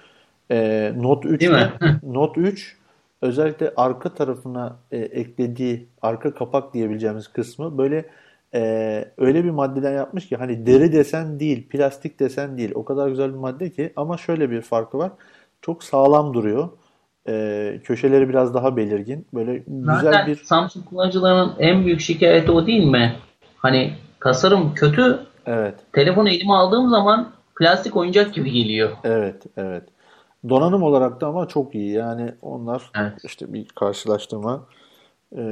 e, Note 3 Değil mi? Note 3 özellikle arka tarafına e, eklediği arka kapak diyebileceğimiz kısmı böyle e, öyle bir maddeden yapmış ki hani deri desen değil, plastik desen değil. O kadar güzel bir madde ki ama şöyle bir farkı var. Çok sağlam duruyor. E, köşeleri biraz daha belirgin. Böyle güzel Zaten bir Samsung kullanıcılarının en büyük şikayeti o değil mi? Hani tasarım kötü, evet. telefonu elime aldığım zaman plastik oyuncak gibi geliyor. Evet, evet. Donanım olarak da ama çok iyi. Yani onlar Evet. işte bir karşılaştırma e,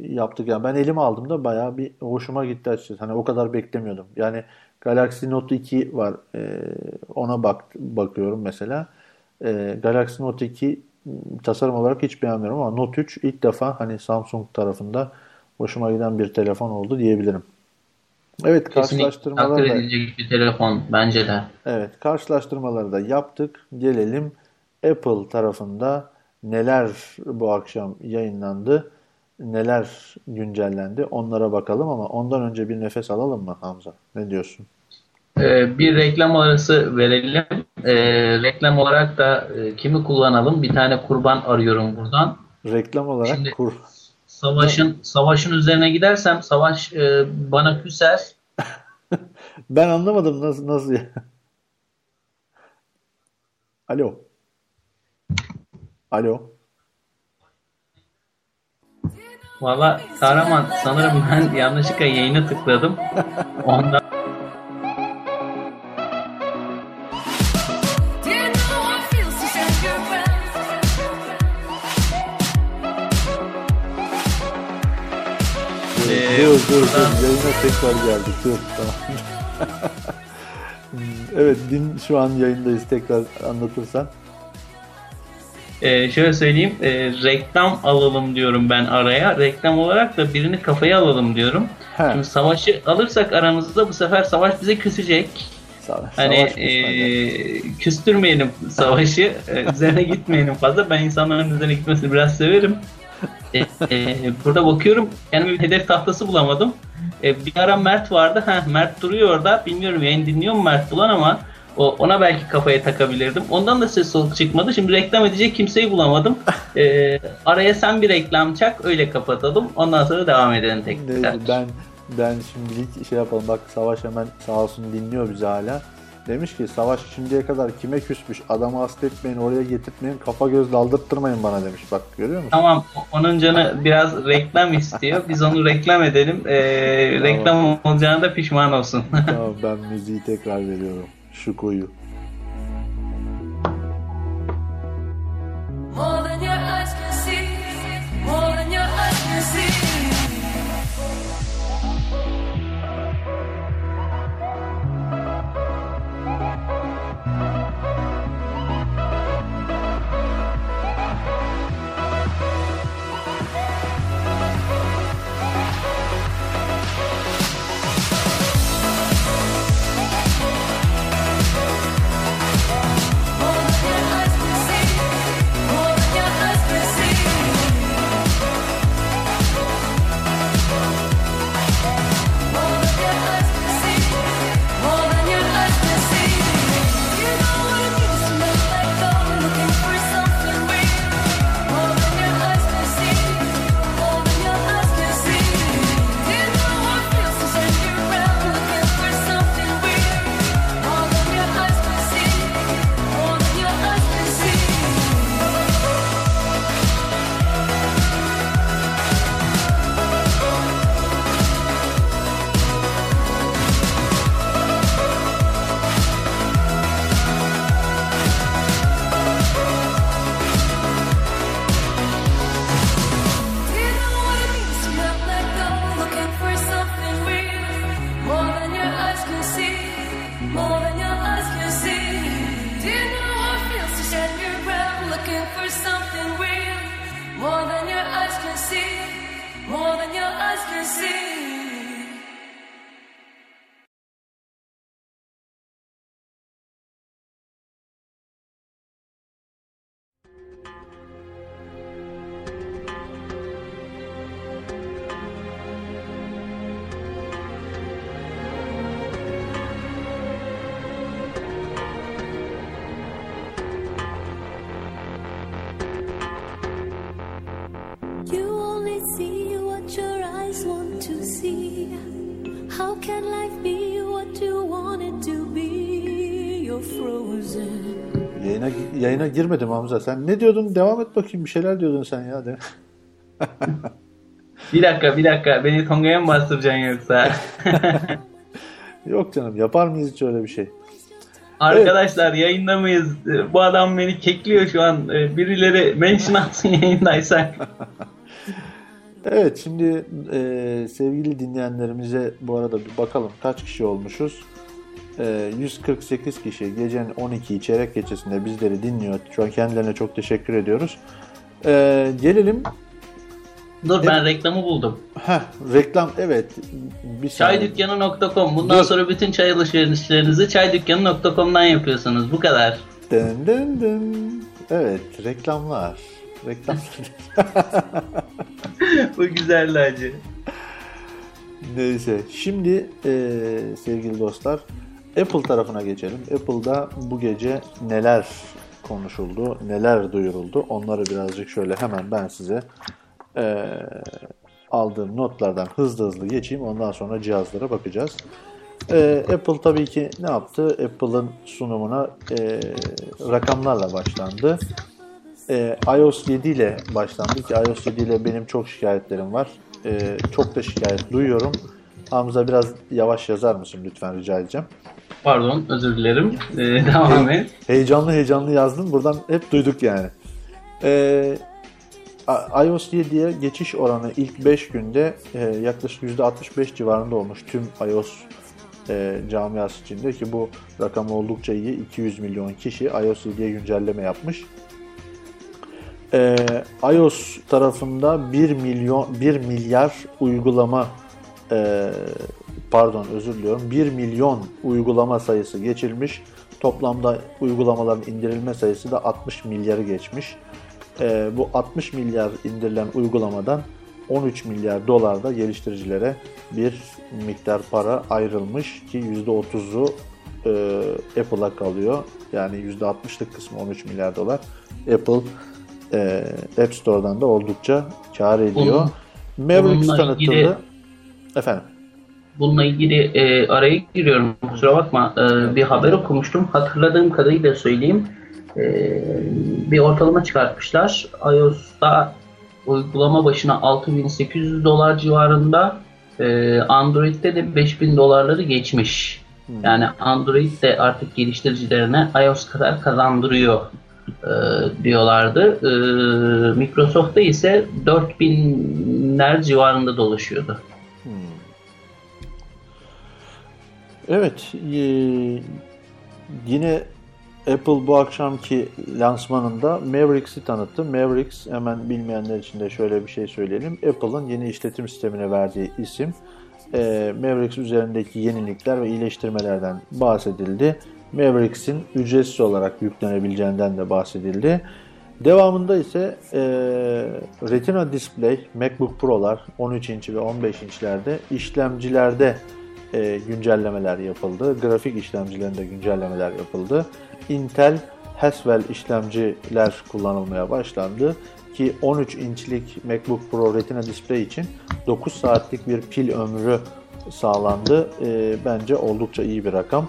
yaptık. Yani ben elime aldığımda bayağı bir hoşuma gitti açıkçası. Hani o kadar beklemiyordum. Yani Galaxy Note 2 var. E, ona bak bakıyorum mesela. E, Galaxy Note 2 m, tasarım olarak hiç beğenmiyorum ama Note 3 ilk defa hani Samsung tarafında hoşuma giden bir telefon oldu diyebilirim. Evet karşılaştırmalar da edilecek bir telefon bence de. Evet, karşılaştırmaları da yaptık. Gelelim Apple tarafında neler bu akşam yayınlandı, neler güncellendi onlara bakalım ama ondan önce bir nefes alalım mı Hamza? Ne diyorsun? Ee, bir reklam arası verelim. Ee, reklam olarak da e, kimi kullanalım? Bir tane kurban arıyorum buradan. Reklam olarak Şimdi- kur. Savaşın savaşın üzerine gidersem savaş e, bana küser. Ben anlamadım nasıl nasıl ya. Alo. Alo. Valla Kahraman sanırım ben yanlışlıkla yayına tıkladım. Ondan dur dur dur yayına tekrar geldik dur tamam. evet din şu an yayındayız tekrar anlatırsan. Ee, şöyle söyleyeyim, e, reklam alalım diyorum ben araya. Reklam olarak da birini kafaya alalım diyorum. He. Şimdi savaşı alırsak aramızda bu sefer savaş bize küsecek. Savaş, Hani savaş e, küstürmeyelim savaşı, e, üzerine gitmeyelim fazla. Ben insanların üzerine gitmesini biraz severim. E, e, burada bakıyorum kendime bir hedef tahtası bulamadım. E, bir ara Mert vardı. Heh, Mert duruyor orada. Bilmiyorum yayın dinliyor mu Mert Bulan ama o, ona belki kafaya takabilirdim. Ondan da ses soluk çıkmadı. Şimdi reklam edecek kimseyi bulamadım. E, araya sen bir reklam çak öyle kapatalım. Ondan sonra devam edelim tekrar. Ben ben şimdilik şey yapalım. Bak Savaş hemen sağ olsun dinliyor bizi hala. Demiş ki Savaş şimdiye kadar kime küsmüş? Adamı hasta etmeyin, oraya getirtmeyin, kafa göz daldırttırmayın bana demiş. Bak görüyor musun? Tamam onun canı biraz reklam istiyor. Biz onu reklam edelim. Ee, reklam olacağına da pişman olsun. tamam ben müziği tekrar veriyorum. Şu koyu. Girmedim Hamza. Sen ne diyordun? Devam et bakayım. Bir şeyler diyordun sen ya. De. bir dakika bir dakika beni Tonga'ya mı bastıracaksın yoksa? Yok canım yapar mıyız hiç öyle bir şey? Arkadaşlar yayında mıyız? Ee, Bu adam beni kekliyor şu an. Ee, Birileri mention atsın yayındaysak. Evet şimdi e, sevgili dinleyenlerimize bu arada bir bakalım kaç kişi olmuşuz. E, 148 kişi gecenin 12 çeyrek gecesinde bizleri dinliyor. Şu an kendilerine çok teşekkür ediyoruz. E, gelelim. Dur ben reklamı buldum. Heh, reklam evet. Bir. Çaydükkanı.com Bundan Dur. sonra bütün çay alışverişlerinizi çaydükkanı.com'dan yapıyorsunuz. Bu kadar. Dın dın dın. Evet reklamlar. Reklamlar. Bu güzeldi acı. Neyse şimdi e, sevgili dostlar Apple tarafına geçelim. Apple'da bu gece neler konuşuldu, neler duyuruldu onları birazcık şöyle hemen ben size e, aldığım notlardan hızlı hızlı geçeyim. Ondan sonra cihazlara bakacağız. E, Apple tabii ki ne yaptı? Apple'ın sunumuna e, rakamlarla başlandı. E, iOS 7 ile başlandı ki iOS 7 ile benim çok şikayetlerim var. E, çok da şikayet duyuyorum. Hamza biraz yavaş yazar mısın lütfen rica edeceğim. Pardon özür dilerim. Ee, devam et. Heyecanlı heyecanlı yazdım. Buradan hep duyduk yani. Ee, iOS 7'ye geçiş oranı ilk 5 günde e, yaklaşık %65 civarında olmuş tüm iOS e, camiası içinde ki bu rakam oldukça iyi. 200 milyon kişi iOS 7'ye güncelleme yapmış. Ee, iOS tarafında 1 milyon 1 milyar uygulama e, pardon özür diliyorum 1 milyon uygulama sayısı geçilmiş. Toplamda uygulamaların indirilme sayısı da 60 milyarı geçmiş. Ee, bu 60 milyar indirilen uygulamadan 13 milyar dolar da geliştiricilere bir miktar para ayrılmış ki %30'u e, Apple'a kalıyor. Yani %60'lık kısmı 13 milyar dolar. Apple e, App Store'dan da oldukça kar ediyor. Mavericks bununla tanıtıldı. Efendim. Bununla ilgili e, araya giriyorum. Kusura bakma. E, bir haber okumuştum. Hatırladığım kadarıyla söyleyeyim. E, bir ortalama çıkartmışlar. iOS'ta uygulama başına 6800 dolar civarında. E, Android'de de 5000 dolarları geçmiş. Yani Android de artık geliştiricilerine iOS kadar kazandırıyor e, diyorlardı. E, Microsoft'ta ise 4000'ler civarında dolaşıyordu. Evet, e, yine Apple bu akşamki lansmanında Mavericks'i tanıttı. Mavericks hemen bilmeyenler için de şöyle bir şey söyleyelim. Apple'ın yeni işletim sistemine verdiği isim. E, Mavericks üzerindeki yenilikler ve iyileştirmelerden bahsedildi. Mavericks'in ücretsiz olarak yüklenebileceğinden de bahsedildi. Devamında ise e, Retina Display, MacBook Pro'lar 13 inç ve 15 inçlerde işlemcilerde e, güncellemeler yapıldı. Grafik işlemcilerinde güncellemeler yapıldı. Intel Haswell işlemciler kullanılmaya başlandı ki 13 inçlik MacBook Pro Retina Display için 9 saatlik bir pil ömrü sağlandı. E, bence oldukça iyi bir rakam.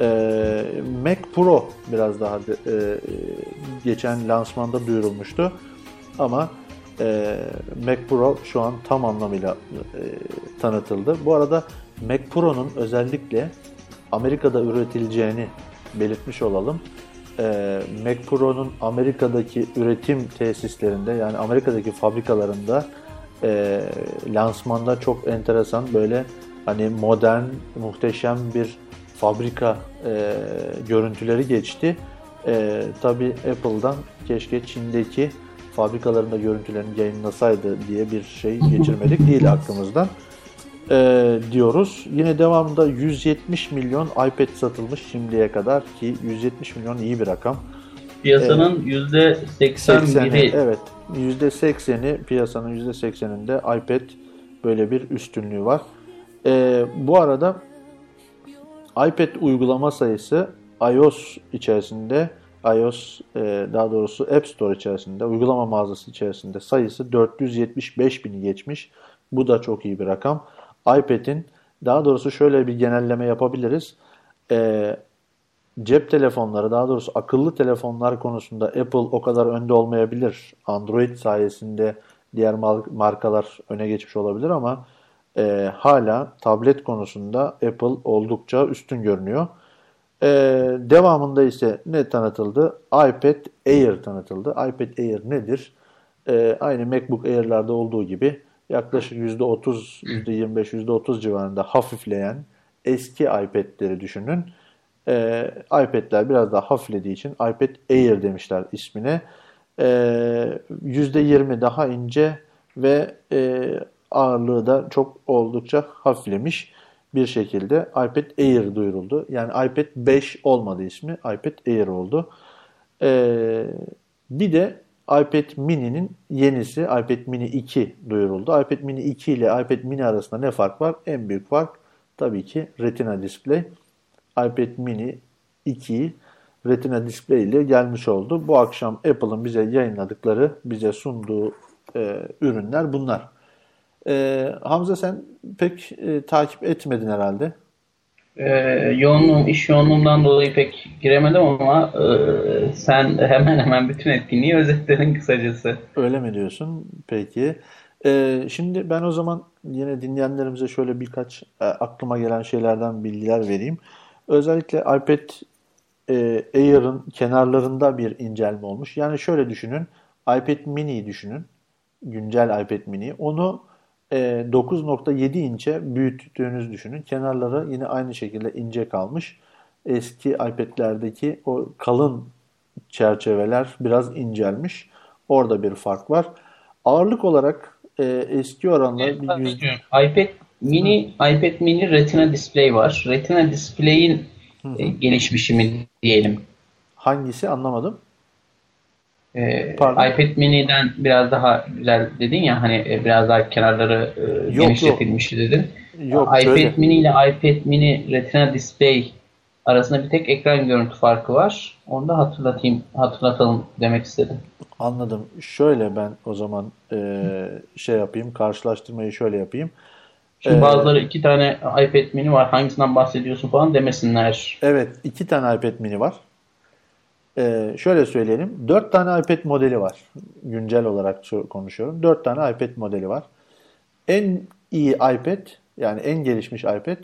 E, Mac Pro biraz daha de, e, geçen lansmanda duyurulmuştu. Ama e, Mac Pro şu an tam anlamıyla e, tanıtıldı. Bu arada Mac Pro'nun özellikle Amerika'da üretileceğini belirtmiş olalım. E, Mac Pro'nun Amerika'daki üretim tesislerinde yani Amerika'daki fabrikalarında e, lansmanda çok enteresan böyle hani modern, muhteşem bir fabrika e, görüntüleri geçti. E, Tabi Apple'dan keşke Çin'deki fabrikalarında görüntülerini yayınlasaydı diye bir şey geçirmedik değil aklımızdan e, diyoruz. Yine devamında 170 milyon iPad satılmış şimdiye kadar ki 170 milyon iyi bir rakam. Piyasanın yüzde 80'i %81'i evet %80'i piyasanın %80'inde iPad böyle bir üstünlüğü var. E, bu arada iPad uygulama sayısı iOS içerisinde iOS e, daha doğrusu App Store içerisinde uygulama mağazası içerisinde sayısı 475 bini geçmiş. Bu da çok iyi bir rakam. iPad'in daha doğrusu şöyle bir genelleme yapabiliriz. E, cep telefonları daha doğrusu akıllı telefonlar konusunda Apple o kadar önde olmayabilir. Android sayesinde diğer markalar öne geçmiş olabilir ama e, hala tablet konusunda Apple oldukça üstün görünüyor. E, devamında ise ne tanıtıldı? iPad Air tanıtıldı. iPad Air nedir? E, aynı MacBook Air'larda olduğu gibi yaklaşık %30, %25, %30 civarında hafifleyen eski iPad'leri düşünün. E, iPad'ler biraz daha hafiflediği için iPad Air demişler ismine. E, %20 daha ince ve e, ağırlığı da çok oldukça hafiflemiş bir şekilde iPad Air duyuruldu. Yani iPad 5 olmadı ismi, iPad Air oldu. Ee, bir de iPad Mini'nin yenisi iPad Mini 2 duyuruldu. iPad Mini 2 ile iPad Mini arasında ne fark var? En büyük fark tabii ki Retina Display. iPad Mini 2 Retina Display ile gelmiş oldu. Bu akşam Apple'ın bize yayınladıkları, bize sunduğu e, ürünler bunlar. E, Hamza sen pek e, takip etmedin herhalde. Ee, yoğunluğum, iş yoğunluğumdan dolayı pek giremedim ama e, sen hemen hemen bütün etkinliği özetledin kısacası. Öyle mi diyorsun? Peki. E, şimdi ben o zaman yine dinleyenlerimize şöyle birkaç e, aklıma gelen şeylerden bilgiler vereyim. Özellikle iPad e, Air'ın kenarlarında bir incelme olmuş. Yani şöyle düşünün. iPad mini'yi düşünün. Güncel iPad mini. Onu e, 9.7 inçe büyüttüğünüz düşünün. Kenarları yine aynı şekilde ince kalmış. Eski iPad'lerdeki o kalın çerçeveler biraz incelmiş. Orada bir fark var. Ağırlık olarak e, eski oranla bir yüzde... iPad Mini iPad mini Retina display var. Retina display'in e, gelişmişi mi diyelim. Hangisi anlamadım. E, Pardon? iPad mini'den biraz daha güzel dedin ya hani e, biraz daha kenarları e, Yok, genişletilmişti dedin. Yok, iPad şöyle. mini ile iPad mini Retina display arasında bir tek ekran görüntü farkı var. Onu da hatırlatayım, hatırlatalım demek istedim. Anladım. Şöyle ben o zaman e, şey yapayım, karşılaştırmayı şöyle yapayım. Şimdi Ee, bazıları iki tane iPad mini var hangisinden bahsediyorsun falan demesinler. Evet, iki tane iPad mini var. E, şöyle söyleyelim, dört tane iPad modeli var. Güncel olarak konuşuyorum. Dört tane iPad modeli var. En iyi iPad, yani en gelişmiş iPad,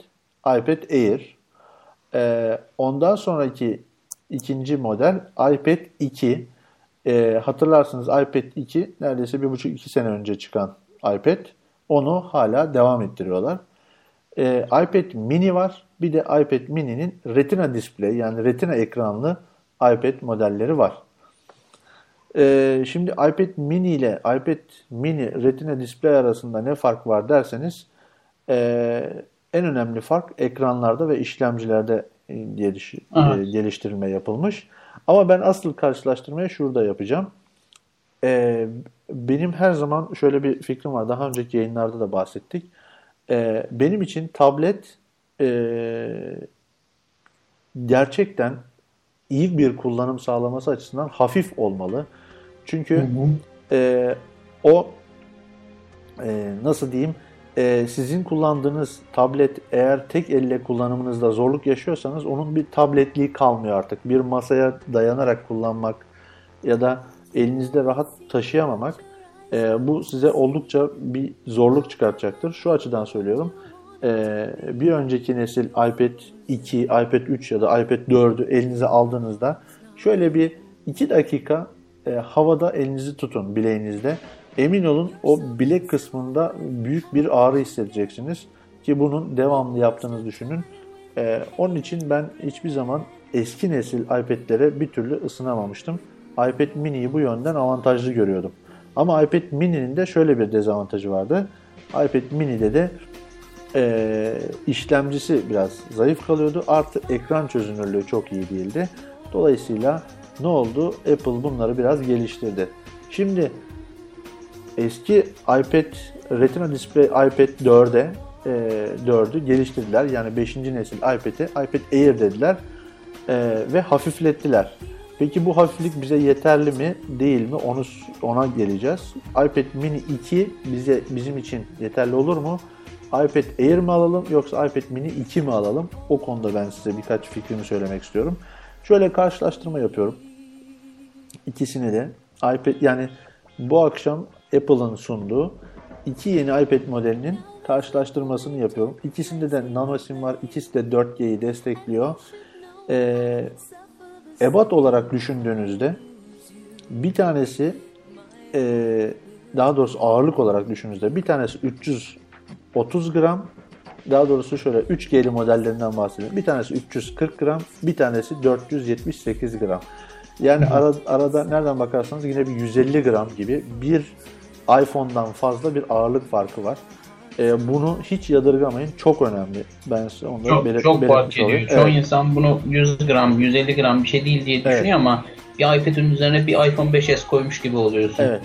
iPad Air. E, ondan sonraki ikinci model iPad 2. E, hatırlarsınız iPad 2 neredeyse bir buçuk iki sene önce çıkan iPad. Onu hala devam ettiriyorlar. E, iPad mini var. Bir de iPad mini'nin retina display yani retina ekranlı iPad modelleri var. E, şimdi iPad mini ile iPad mini retina display arasında ne fark var derseniz e, en önemli fark ekranlarda ve işlemcilerde e, geliş, e, geliştirilme yapılmış. Ama ben asıl karşılaştırmayı şurada yapacağım. Ee, benim her zaman şöyle bir fikrim var. Daha önceki yayınlarda da bahsettik. Ee, benim için tablet e, gerçekten iyi bir kullanım sağlaması açısından hafif olmalı. Çünkü e, o e, nasıl diyeyim e, sizin kullandığınız tablet eğer tek elle kullanımınızda zorluk yaşıyorsanız onun bir tabletliği kalmıyor artık. Bir masaya dayanarak kullanmak ya da elinizde rahat taşıyamamak e, bu size oldukça bir zorluk çıkartacaktır. Şu açıdan söylüyorum. E, bir önceki nesil iPad 2, iPad 3 ya da iPad 4'ü elinize aldığınızda şöyle bir 2 dakika e, havada elinizi tutun bileğinizde. Emin olun o bilek kısmında büyük bir ağrı hissedeceksiniz ki bunun devamlı yaptığınızı düşünün. E, onun için ben hiçbir zaman eski nesil iPad'lere bir türlü ısınamamıştım. iPad mini'yi bu yönden avantajlı görüyordum. Ama iPad mini'nin de şöyle bir dezavantajı vardı. iPad mini'de de e, işlemcisi biraz zayıf kalıyordu. Artı ekran çözünürlüğü çok iyi değildi. Dolayısıyla ne oldu? Apple bunları biraz geliştirdi. Şimdi eski iPad Retina Display iPad 4'e e, 4'ü geliştirdiler. Yani 5. nesil iPad'e iPad Air dediler e, ve hafiflettiler. Peki bu hafiflik bize yeterli mi değil mi onu ona geleceğiz. iPad Mini 2 bize bizim için yeterli olur mu? iPad Air mi alalım yoksa iPad Mini 2 mi alalım? O konuda ben size birkaç fikrimi söylemek istiyorum. Şöyle karşılaştırma yapıyorum. İkisini de iPad yani bu akşam Apple'ın sunduğu iki yeni iPad modelinin karşılaştırmasını yapıyorum. İkisinde de nano sim var. İkisi de 4G'yi destekliyor. Ee, ebat olarak düşündüğünüzde bir tanesi e, daha doğrusu ağırlık olarak düşündüğünüzde bir tanesi 330 gram daha doğrusu şöyle 3G'li modellerinden bahsedelim. Bir tanesi 340 gram, bir tanesi 478 gram. Yani ara, arada nereden bakarsanız yine bir 150 gram gibi bir iPhone'dan fazla bir ağırlık farkı var. Ee, bunu hiç yadırgamayın. Çok önemli. Ben size onu Çok, belirt- çok fark ediyor. olayım. Çoğu Evet. insan bunu 100 gram, 150 gram bir şey değil diye düşünüyor Evet. ama bir iPad'in üzerine bir iPhone 5s koymuş gibi oluyorsun. Evet.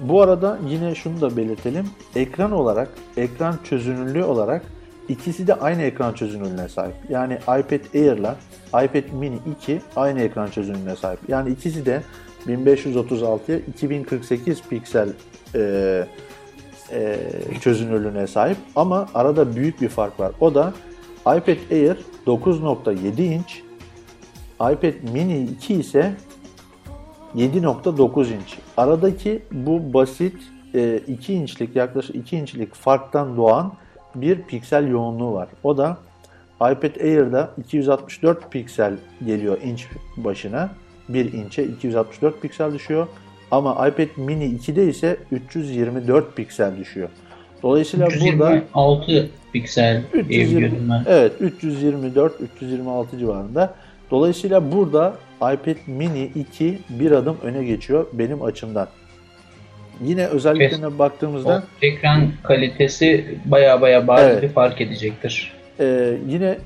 Bu arada yine şunu da belirtelim. Ekran olarak, ekran çözünürlüğü olarak ikisi de aynı ekran çözünürlüğüne sahip. Yani iPad Air ile iPad Mini 2 aynı ekran çözünürlüğüne sahip. Yani ikisi de 1536'ya 2048 piksel e, e, çözünürlüğüne sahip. Ama arada büyük bir fark var. O da iPad Air 9.7 inç, iPad Mini 2 ise 7.9 inç. Aradaki bu basit e, 2 inçlik yaklaşık 2 inçlik farktan doğan bir piksel yoğunluğu var. O da iPad Air'da 264 piksel geliyor inç başına. 1 inçe 264 piksel düşüyor. Ama iPad Mini 2'de ise 324 piksel düşüyor. Dolayısıyla burada 326 piksel diye 320, biliyordum ben. evet 324 326 civarında. Dolayısıyla burada iPad Mini 2 bir adım öne geçiyor benim açımdan. Yine özelliklerine baktığımızda O ekran kalitesi baya baya bariz Evet. bir fark edecektir. Ee, yine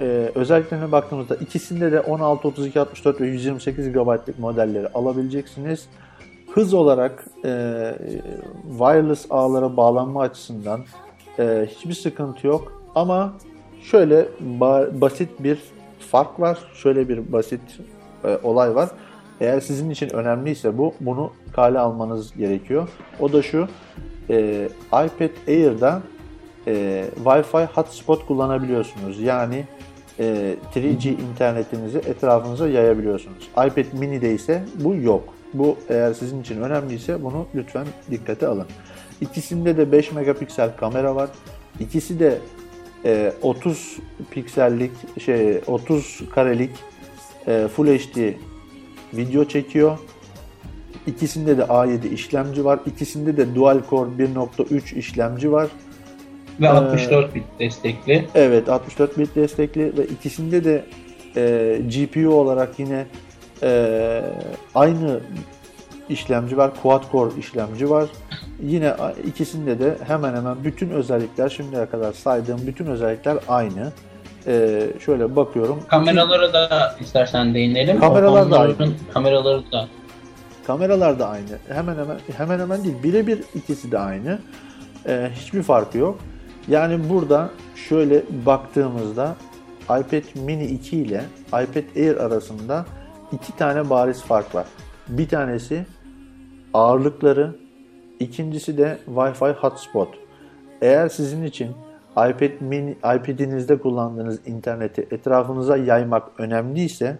e, özelliklerine baktığımızda ikisinde de 16, 32, 64 ve 128 GB'lık modelleri alabileceksiniz. Hız olarak e, wireless ağlara bağlanma açısından e, hiçbir sıkıntı yok. Ama şöyle ba- basit bir fark var. Şöyle bir basit e, olay var. Eğer sizin için önemliyse bu, bunu kale almanız gerekiyor. O da şu, e, iPad Air'da e, Wi-Fi hotspot kullanabiliyorsunuz. Yani e, 3G internetinizi etrafınıza yayabiliyorsunuz. iPad mini'de ise bu yok. Bu eğer sizin için önemliyse bunu lütfen dikkate alın. İkisinde de 5 megapiksel kamera var. İkisi de e, 30 piksellik şey 30 karelik e, Full HD video çekiyor. İkisinde de A7 işlemci var. İkisinde de Dual Core 1.3 işlemci var. Ve Ee, 64 bit destekli. Evet 64 bit destekli ve ikisinde de e, GPU olarak yine e, aynı işlemci var. Quad Core işlemci var. Yine ikisinde de hemen hemen bütün özellikler şimdiye kadar saydığım bütün özellikler aynı. E, şöyle bakıyorum. Kameralara da istersen değinelim. Kameralar da Onların Kameraları da Kameralar da aynı. Hemen hemen hemen hemen değil. Birebir ikisi de aynı. Ee, hiçbir farkı yok. Yani burada şöyle baktığımızda iPad mini 2 ile iPad Air arasında iki tane bariz fark var. Bir tanesi ağırlıkları, ikincisi de Wi-Fi hotspot. Eğer sizin için iPad mini iPad'inizde kullandığınız interneti etrafınıza yaymak önemliyse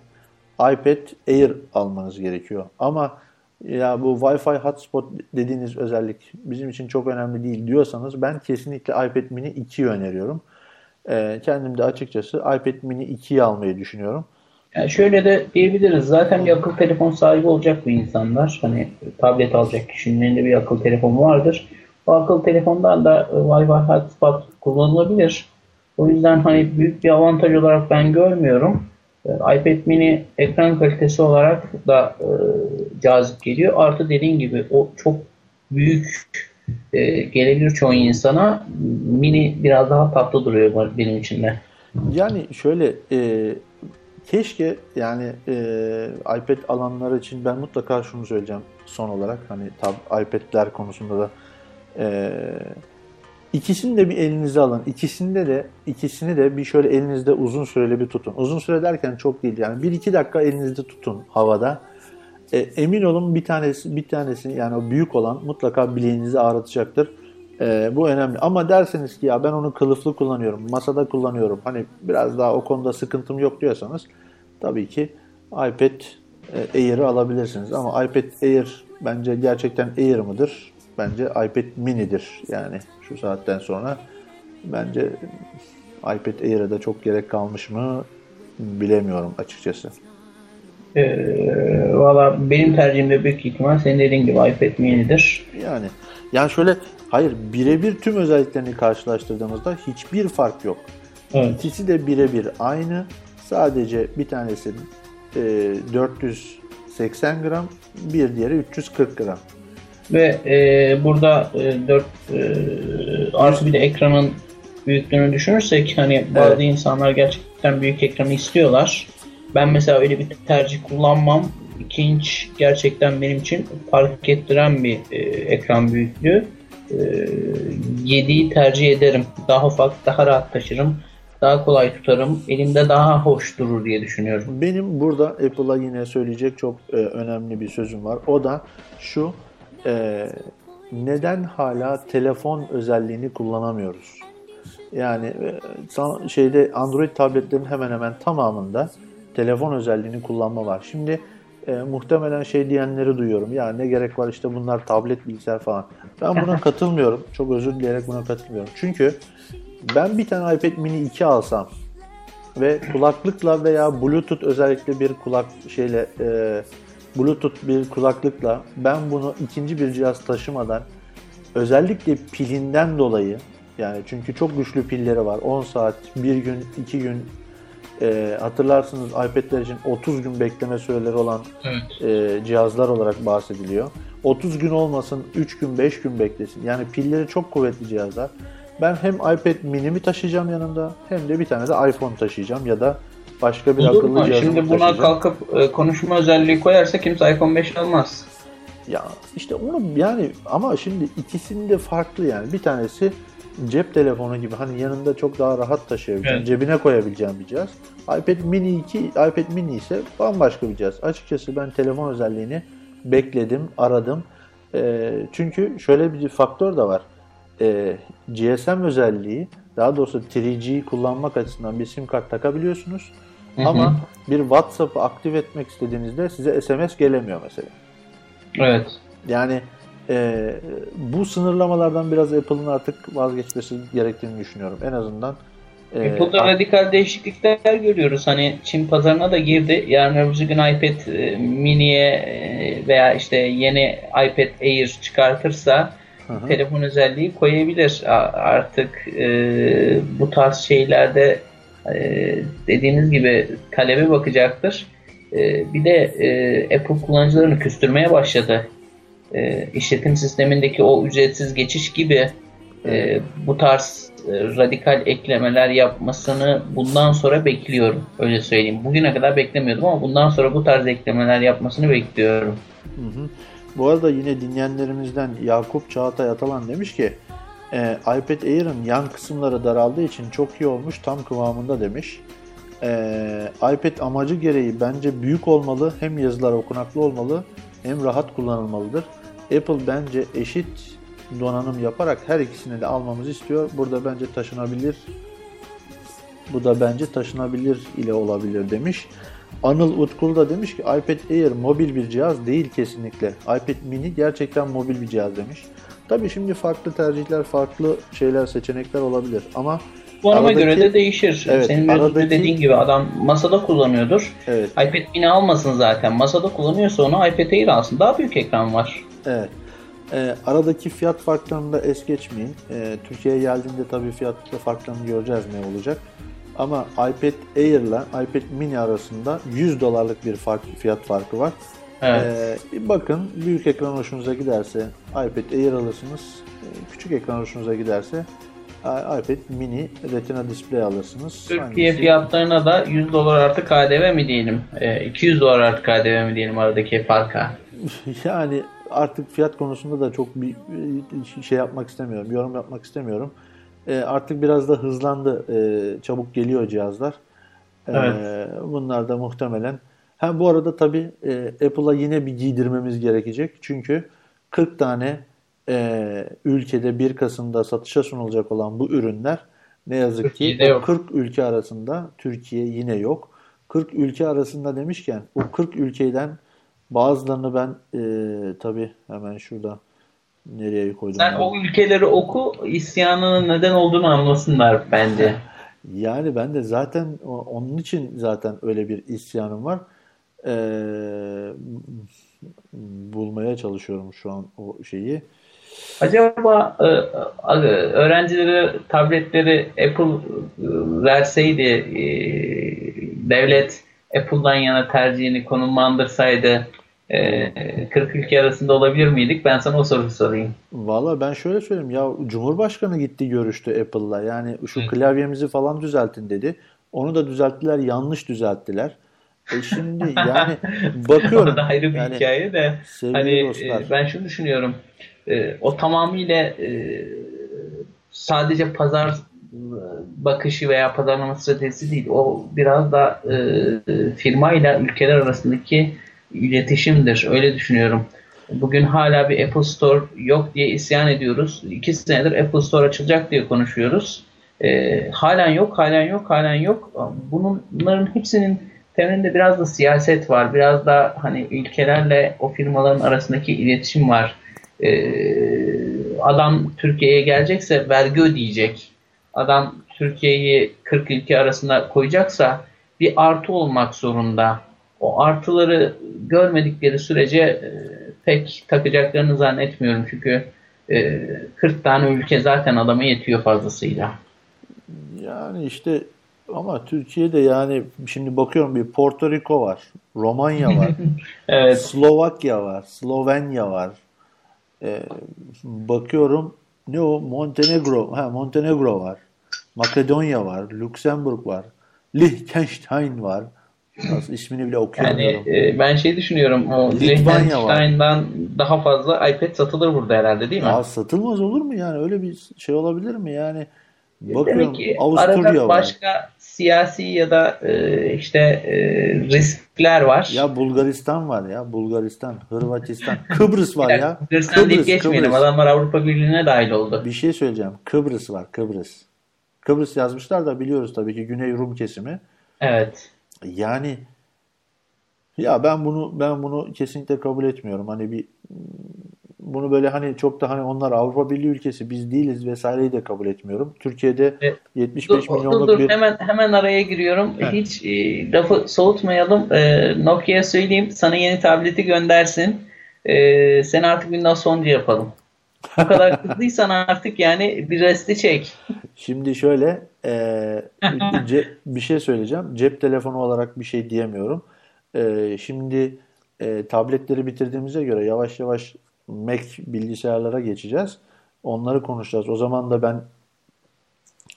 iPad Air almanız gerekiyor. Ama ya bu Wi-Fi hotspot dediğiniz özellik bizim için çok önemli değil diyorsanız ben kesinlikle iPad mini 2'yi öneriyorum. Ee, kendim de açıkçası iPad mini 2'yi almayı düşünüyorum. Yani şöyle de diyebiliriz. Zaten bir akıllı telefon sahibi olacak bu insanlar. Hani tablet alacak kişinin elinde bir akıllı telefon vardır. O akıllı telefondan da e, Wi-Fi hotspot kullanılabilir. O yüzden hani büyük bir avantaj olarak ben görmüyorum. E, iPad mini ekran kalitesi olarak da e, cazip geliyor. Artı dediğin gibi o çok büyük e, gelebilir çoğu insana. Mini biraz daha tatlı duruyor benim için de. Yani şöyle e, keşke yani e, iPad alanlar için ben mutlaka şunu söyleyeceğim son olarak hani tab iPad'ler konusunda da e, ikisini de bir elinize alın. İkisinde de ikisini de bir şöyle elinizde uzun süreli bir tutun. Uzun süre derken çok değil yani 1-2 dakika elinizde tutun havada. E, emin olun bir tanesi bir tanesi yani o büyük olan mutlaka bileğinizi ağrıtacaktır. E, bu önemli. Ama derseniz ki ya ben onu kılıflı kullanıyorum, masada kullanıyorum. Hani biraz daha o konuda sıkıntım yok diyorsanız tabii ki iPad e, Air'ı alabilirsiniz. Ama iPad Air bence gerçekten Air mıdır? Bence iPad mini'dir. Yani şu saatten sonra bence iPad Air'e de çok gerek kalmış mı bilemiyorum açıkçası. Ee, Valla benim tercihimde büyük ihtimal senin dediğin gibi iPad mini'dir. Yani yani şöyle hayır birebir tüm özelliklerini karşılaştırdığımızda hiçbir fark yok. Evet. İkisi de birebir aynı. Sadece bir tanesi e, 480 gram, bir diğeri 340 gram. Ve e, burada e, 4 e, artı bir de ekranın büyüklüğünü düşünürsek hani bazı Evet. insanlar gerçekten büyük ekranı istiyorlar. Ben mesela öyle bir tercih kullanmam. 2 inç gerçekten benim için fark ettiren bir e, ekran büyüklüğü. E, 7'yi tercih ederim. Daha ufak, daha rahat taşırım. Daha kolay tutarım. Elimde daha hoş durur diye düşünüyorum. Benim burada Apple'a yine söyleyecek çok e, önemli bir sözüm var. O da şu, e, neden hala telefon özelliğini kullanamıyoruz? Yani e, sa- şeyde Android tabletlerin hemen hemen tamamında telefon özelliğini kullanma var. Şimdi e, muhtemelen şey diyenleri duyuyorum. Ya ne gerek var işte bunlar tablet bilgisayar falan. Ben buna katılmıyorum. Çok özür dileyerek buna katılmıyorum. Çünkü ben bir tane iPad mini 2 alsam ve kulaklıkla veya Bluetooth özellikle bir kulak şeyle e, Bluetooth bir kulaklıkla ben bunu ikinci bir cihaz taşımadan özellikle pilinden dolayı yani çünkü çok güçlü pilleri var 10 saat, 1 gün, 2 gün e, hatırlarsınız iPad'ler için 30 gün bekleme süreleri olan Evet. e, cihazlar olarak bahsediliyor. 30 gün olmasın 3 gün 5 gün beklesin. Yani pilleri çok kuvvetli cihazlar. Ben hem iPad mini'mi taşıyacağım yanımda hem de bir tane de iPhone taşıyacağım ya da başka bir Olur akıllı mu? cihazımı Şimdi buna taşıyacağım. kalkıp e, konuşma özelliği koyarsa kimse iPhone 5 almaz. Ya işte onu yani ama şimdi ikisinin de farklı yani. Bir tanesi cep telefonu gibi hani yanında çok daha rahat taşıyabileceğin, Evet. cebine koyabileceğin bir cihaz. iPad mini 2, iPad mini ise bambaşka bir cihaz. Açıkçası ben telefon özelliğini bekledim, aradım. Ee, çünkü şöyle bir faktör de var. Ee, GSM özelliği, daha doğrusu 3G'yi kullanmak açısından bir sim kart takabiliyorsunuz. Hı hı. Ama bir WhatsApp'ı aktif etmek istediğinizde size SMS gelemiyor mesela. Evet. Yani e, bu sınırlamalardan biraz Apple'ın artık vazgeçmesi gerektiğini düşünüyorum. En azından e, Apple'da radikal değişiklikler görüyoruz. Hani Çin pazarına da girdi. Yarın öbür gün iPad e, mini'ye e, veya işte yeni iPad Air çıkartırsa Hı hı. telefon özelliği koyabilir. Artık e, bu tarz şeylerde e, dediğiniz gibi talebe bakacaktır. E, bir de e, Apple kullanıcılarını küstürmeye başladı. E, işletim sistemindeki o ücretsiz geçiş gibi e, bu tarz e, radikal eklemeler yapmasını bundan sonra bekliyorum. Öyle söyleyeyim. Bugüne kadar beklemiyordum ama bundan sonra bu tarz eklemeler yapmasını bekliyorum. Hı hı. Bu arada yine dinleyenlerimizden Yakup Çağatay Atalan demiş ki e, iPad Air'ın yan kısımları daraldığı için çok iyi olmuş tam kıvamında demiş. E, iPad amacı gereği bence büyük olmalı hem yazılar okunaklı olmalı hem rahat kullanılmalıdır. Apple bence eşit donanım yaparak her ikisini de almamızı istiyor. Burada bence taşınabilir bu da bence taşınabilir ile olabilir demiş. Anıl Utkul da demiş ki iPad Air mobil bir cihaz değil kesinlikle. iPad mini gerçekten mobil bir cihaz demiş. Tabii şimdi farklı tercihler, farklı şeyler, seçenekler olabilir ama Kullanıma aradaki- göre de değişir. Evet, Senin aradaki- dediğin gibi adam masada kullanıyordur. Evet. iPad mini almasın zaten. Masada kullanıyorsa onu iPad Air alsın. Daha büyük ekran var. Evet. Ee, aradaki fiyat farklarını da es geçmeyin. Ee, Türkiye'ye geldiğinde tabii fiyat farklarını göreceğiz ne olacak. Ama iPad Air ile iPad mini arasında 100 dolarlık bir fark, fiyat farkı var. Evet. Bir bakın büyük ekran hoşunuza giderse iPad Air alırsınız. Küçük ekran hoşunuza giderse iPad mini retina display alırsınız. Türkiye Hangisi- fiyatlarına da 100 dolar artı KDV mi diyelim? Ee, 200 dolar artı KDV mi diyelim aradaki farka? Yani artık fiyat konusunda da çok bir e, şey yapmak istemiyorum, yorum yapmak istemiyorum. E, artık biraz da hızlandı, e, çabuk geliyor cihazlar. E, Evet. Bunlar da muhtemelen. Ha bu arada tabii e, Apple'a yine bir giydirmemiz gerekecek. Çünkü 40 tane e, ülkede 1 Kasım'da satışa sunulacak olan bu ürünler ne yazık ki Türkiye'de o yok. 40 ülke arasında Türkiye yine yok. 40 ülke arasında demişken o 40 ülkeden bazılarını ben e, tabii hemen şurada nereye koydum? Sen ben? o ülkeleri oku, isyanının neden olduğunu anlasınlar bence. Yani ben de zaten onun için zaten öyle bir isyanım var. E, bulmaya çalışıyorum şu an o şeyi. Acaba e, e, öğrencilere tabletleri Apple e, verseydi, devlet Apple'dan yana tercihini konumlandırsaydı e, 40 ülke arasında olabilir miydik? Ben sana o soruyu sorayım. Valla ben şöyle söyleyeyim ya Cumhurbaşkanı gitti görüştü Apple'la yani şu klavyemizi falan düzeltin dedi. Onu da düzelttiler yanlış düzelttiler. E şimdi yani bakıyorum. O da ayrı bir yani hikaye de. Hani dostlar. e, ben şunu düşünüyorum. E, o tamamıyla e, sadece pazar bakışı veya pazarlama stratejisi değil. O biraz da e, firma ile ülkeler arasındaki iletişimdir. Öyle düşünüyorum. Bugün hala bir Apple Store yok diye isyan ediyoruz. İki senedir Apple Store açılacak diye konuşuyoruz. E, halen yok, halen yok, halen yok. Bunların hepsinin temelinde biraz da siyaset var. Biraz da hani ülkelerle o firmaların arasındaki iletişim var. Ee, adam Türkiye'ye gelecekse vergi ödeyecek. Adam Türkiye'yi 40 ülke arasında koyacaksa bir artı olmak zorunda. O artıları görmedikleri sürece e, pek takacaklarını zannetmiyorum. Çünkü e, 40 tane ülke zaten adama yetiyor fazlasıyla. Yani işte Ama Türkiye'de yani şimdi bakıyorum bir Porto Rico var, Romanya var, Evet. Slovakya var, Slovenya var. Ee, bakıyorum ne o Montenegro, ha Montenegro var, Makedonya var, Lüksemburg var, Liechtenstein var. Nasıl ismini bile Yani okuyamıyorum. e, ben şey düşünüyorum. O. Liechtenstein'dan daha fazla iPad satılır burada herhalde değil mi? Ya satılmaz olur mu yani? Öyle bir şey olabilir mi? Yani bakıyorum Demek ki Avusturya arada var. başka siyasi ya da e, işte e, riskler var. Ya Bulgaristan var ya. Bulgaristan, Hırvatistan, Kıbrıs var ya. Bulgaristan deyip Kıbrıs, geçmeyelim. Kıbrıs. Adamlar Avrupa Birliği'ne dahil oldu. Bir şey söyleyeceğim. Kıbrıs var, Kıbrıs. Kıbrıs yazmışlar da biliyoruz tabii ki Güney Rum kesimi. Evet. Yani ya ben bunu ben bunu kesinlikle kabul etmiyorum. Hani bir bunu böyle hani çok da hani onlar Avrupa Birliği ülkesi biz değiliz vesaireyi de kabul etmiyorum. Türkiye'de E, 75 Dur, milyonluk dur, dur. bir Hemen hemen araya giriyorum. Heh. Hiç e, lafı soğutmayalım. E, Nokia'ya söyleyeyim sana yeni tableti göndersin. E, sen artık Windows 10'cu yapalım. Bu kadar kızdıysan artık yani bir resti çek. Şimdi şöyle e, ce- bir şey söyleyeceğim. Cep telefonu olarak bir şey diyemiyorum. E, şimdi e, tabletleri bitirdiğimize göre yavaş yavaş Mac bilgisayarlara geçeceğiz. Onları konuşacağız. O zaman da ben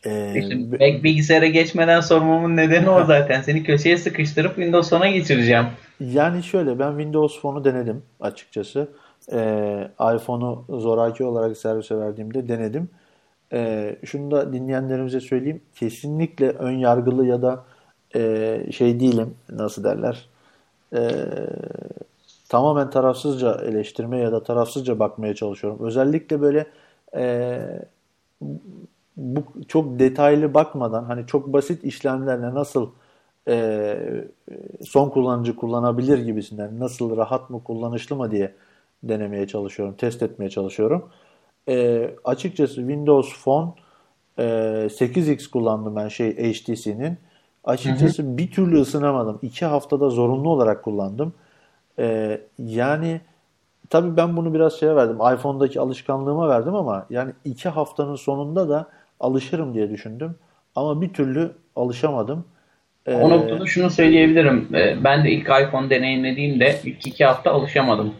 e, İşte Mac bilgisayara geçmeden sormamın nedeni o zaten. Seni köşeye sıkıştırıp Windows 10'a geçireceğim. Yani şöyle ben Windows Phone'u denedim açıkçası. Ee, iPhone'u zoraki olarak servise verdiğimde denedim. Ee, şunu da dinleyenlerimize söyleyeyim. Kesinlikle ön yargılı ya da e, şey değilim. Nasıl derler? Ee, tamamen tarafsızca eleştirmeye ya da tarafsızca bakmaya çalışıyorum. Özellikle böyle e, bu çok detaylı bakmadan hani çok basit işlemlerle nasıl e, son kullanıcı kullanabilir gibisinden nasıl rahat mı kullanışlı mı diye denemeye çalışıyorum, test etmeye çalışıyorum. E, açıkçası Windows Phone e, 8X kullandım ben şey HTC'nin. Açıkçası bir türlü ısınamadım. İki haftada zorunlu olarak kullandım. E, yani tabii ben bunu biraz şeye verdim. iPhone'daki alışkanlığıma verdim ama yani iki haftanın sonunda da alışırım diye düşündüm. Ama bir türlü alışamadım. E, O noktada şunu söyleyebilirim. Ee, Ben de ilk iPhone deneyimlediğimde ilk iki hafta alışamadım.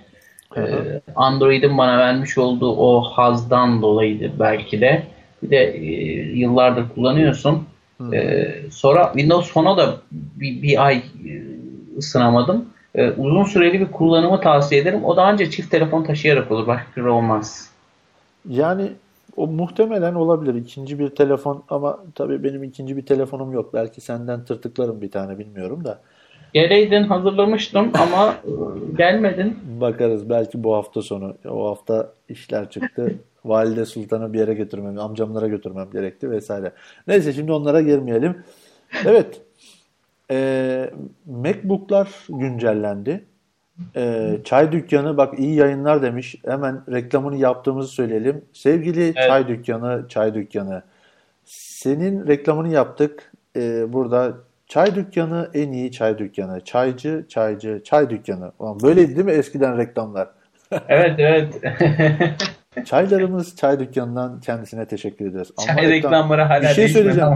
Ee, Android'in bana vermiş olduğu o hazdan dolayıydı belki de. Bir de e, yıllardır kullanıyorsun. Ee, sonra Windows Phone'a da bir, bir ay e, ısınamadım. Ee, uzun süreli bir kullanımı tavsiye ederim. O da ancak çift telefon taşıyarak olur. Başka türlü olmaz. Yani o muhtemelen olabilir. ikinci bir telefon ama tabii benim ikinci bir telefonum yok. Belki senden tırtıklarım bir tane bilmiyorum da. Geleydin hazırlamıştım ama e, gelmedin. Bakarız belki bu hafta sonu. O hafta işler çıktı. Valide Sultan'ı bir yere götürmem, amcamlara götürmem gerekti vesaire. Neyse şimdi onlara girmeyelim. Evet. Ee, MacBook'lar güncellendi. Ee, çay dükkanı bak iyi yayınlar demiş. Hemen reklamını yaptığımızı söyleyelim. Sevgili çay dükkanı, çay dükkanı. Senin reklamını yaptık. Ee, burada çay dükkanı en iyi çay dükkanı. Çaycı, çaycı, çay dükkanı. Ulan böyleydi değil mi eskiden reklamlar? Evet evet. Çaylarımız çay dükkanından kendisine teşekkür ederiz. Ama Çay reklam- reklamları hala bir şey söyleyeceğim.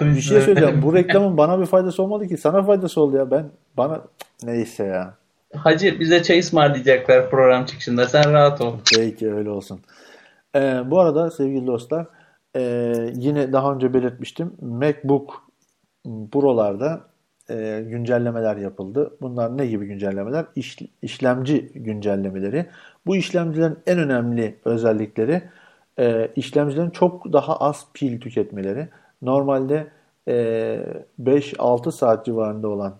Bir şey söyleyeceğim. Bu reklamın bana bir faydası olmadı ki. Sana faydası oldu ya. Ben bana neyse ya. Hacı bize çay ısmarlayacaklar program çıkışında. Sen rahat ol. Peki öyle olsun. Ee, bu arada sevgili dostlar e, yine daha önce belirtmiştim. MacBook Pro'larda e, güncellemeler yapıldı. Bunlar ne gibi güncellemeler? İş, işlemci güncellemeleri. Bu işlemcilerin en önemli özellikleri e, işlemcilerin çok daha az pil tüketmeleri. Normalde e, 5-6 saat civarında olan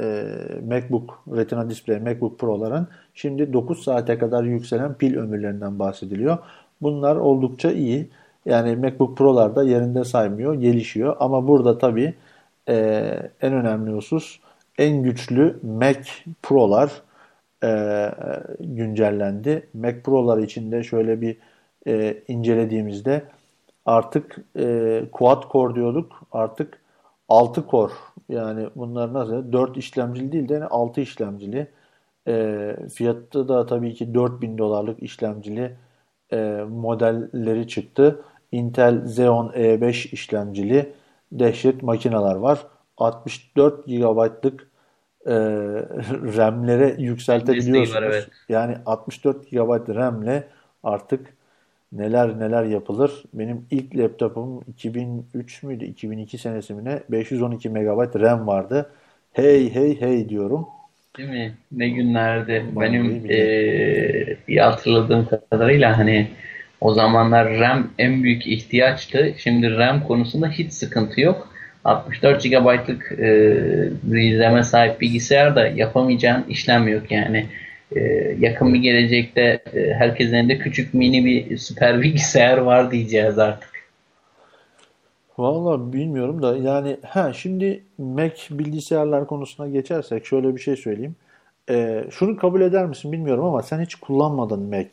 e, MacBook Retina Display, MacBook Pro'ların şimdi 9 saate kadar yükselen pil ömürlerinden bahsediliyor. Bunlar oldukça iyi. Yani MacBook Pro'lar da yerinde saymıyor, gelişiyor. Ama burada tabii e, en önemli husus en güçlü Mac Pro'lar e, güncellendi. Mac Pro'lar içinde şöyle bir e, incelediğimizde artık e, quad core diyorduk. Artık 6 core yani bunlar nasıl? 4 işlemcili değil de yani 6 işlemcili. E, fiyatı da tabii ki 4000 dolarlık işlemcili e, modelleri çıktı. Intel Xeon E5 işlemcili dehşet makineler var. 64 GB'lık e, RAM'lere yükseltebiliyorsunuz. Var, evet. Yani 64 GB RAM'le artık neler neler yapılır. Benim ilk laptopum 2003 müydü 2002 senesi mi ne 512 MB RAM vardı. Hey hey hey diyorum. Değil mi? Ne günlerdi. Vallahi Benim eee iyi hatırladığım kadarıyla hani o zamanlar RAM en büyük ihtiyaçtı. Şimdi RAM konusunda hiç sıkıntı yok. 64 GB'lık eee RAM'e sahip bilgisayarda yapamayacağın işlem yok yani. Eee, yakın bir gelecekte eee, herkesin elinde küçük mini bir süper bilgisayar var diyeceğiz artık. Vallahi bilmiyorum da yani ha şimdi Mac bilgisayarlar konusuna geçersek şöyle bir şey söyleyeyim. Ee, şunu kabul eder misin bilmiyorum ama sen hiç kullanmadın Mac.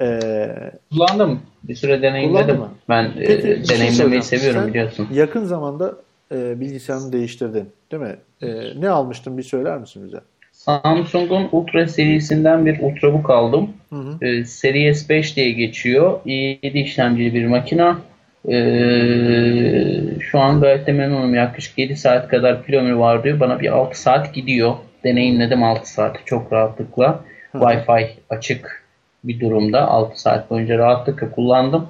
Ee, Kullandım. Bir süre deneyimledim. Mı? Ben eee, peki şey deneyimlemeyi soracağım. seviyorum Sen biliyorsun. yakın zamanda e, bilgisayarını değiştirdin, değil mi? Ee, ne almıştın bir söyler misin bize? Samsung'un Ultra serisinden bir Ultrabook aldım. Ee, Seri S5 diye geçiyor. i7 işlemcili bir makina. Ee, şu an gayet de memnunum. Yaklaşık 7 saat kadar pil ömrü var diyor. Bana bir 6 saat gidiyor. Deneyimledim 6 saati çok rahatlıkla. Wi-Fi açık bir durumda. 6 saat boyunca rahatlıkla kullandım.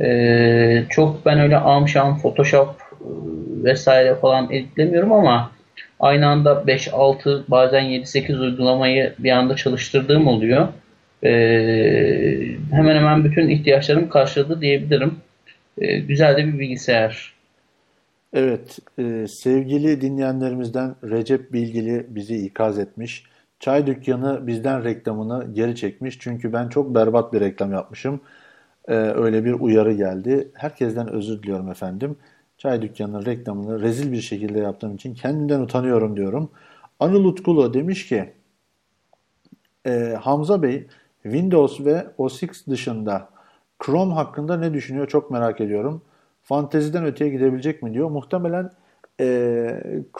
Ee, çok ben öyle amşam Photoshop e, vesaire falan editlemiyorum ama aynı anda 5-6 bazen 7-8 uygulamayı bir anda çalıştırdığım oluyor. Ee, hemen hemen bütün ihtiyaçlarımı karşıladı diyebilirim. Ee, güzel de bir bilgisayar. Evet, e, sevgili dinleyenlerimizden Recep Bilgili bizi ikaz etmiş. Çay dükkanı bizden reklamını geri çekmiş. Çünkü ben çok berbat bir reklam yapmışım. E, öyle bir uyarı geldi. Herkesten özür diliyorum efendim. Çay dükkanının reklamını rezil bir şekilde yaptığım için kendimden utanıyorum diyorum. Anıl Utkulu demiş ki e, Hamza Bey Windows ve OS X dışında Chrome hakkında ne düşünüyor çok merak ediyorum. Fanteziden öteye gidebilecek mi diyor. Muhtemelen e,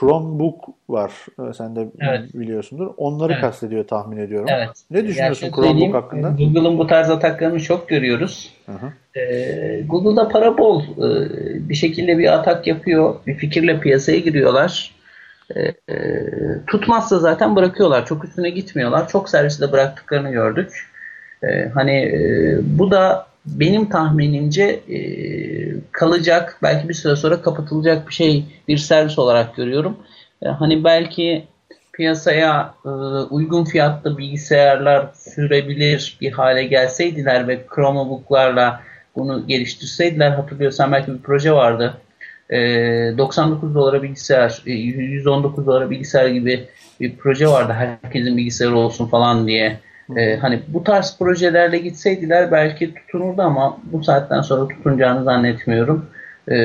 Chromebook var. E, Sen de Evet. biliyorsundur. Onları Evet. kastediyor tahmin ediyorum. Evet. Ne düşünüyorsun Chromebook hakkında? Google'ın bu tarz ataklarını çok görüyoruz. Hı hı. Ee, Google'da para bol. Ee, bir şekilde bir atak yapıyor. Bir fikirle piyasaya giriyorlar. Ee, e, tutmazsa zaten bırakıyorlar. Çok üstüne gitmiyorlar. Çok serviste bıraktıklarını gördük. Ee, hani e, bu da benim tahminimce e, kalacak, belki bir süre sonra kapatılacak bir şey, bir servis olarak görüyorum. E, hani belki piyasaya e, uygun fiyatlı bilgisayarlar sürebilir bir hale gelseydiler ve Chromebook'larla bunu geliştirseydiler hatırlıyorsan belki bir proje vardı. E, 99 dolara bilgisayar, e, 119 dolara bilgisayar gibi bir proje vardı. Herkesin bilgisayarı olsun falan diye. E, hani bu tarz projelerle gitseydiler belki tutunurdu ama bu saatten sonra tutunacağını zannetmiyorum. E,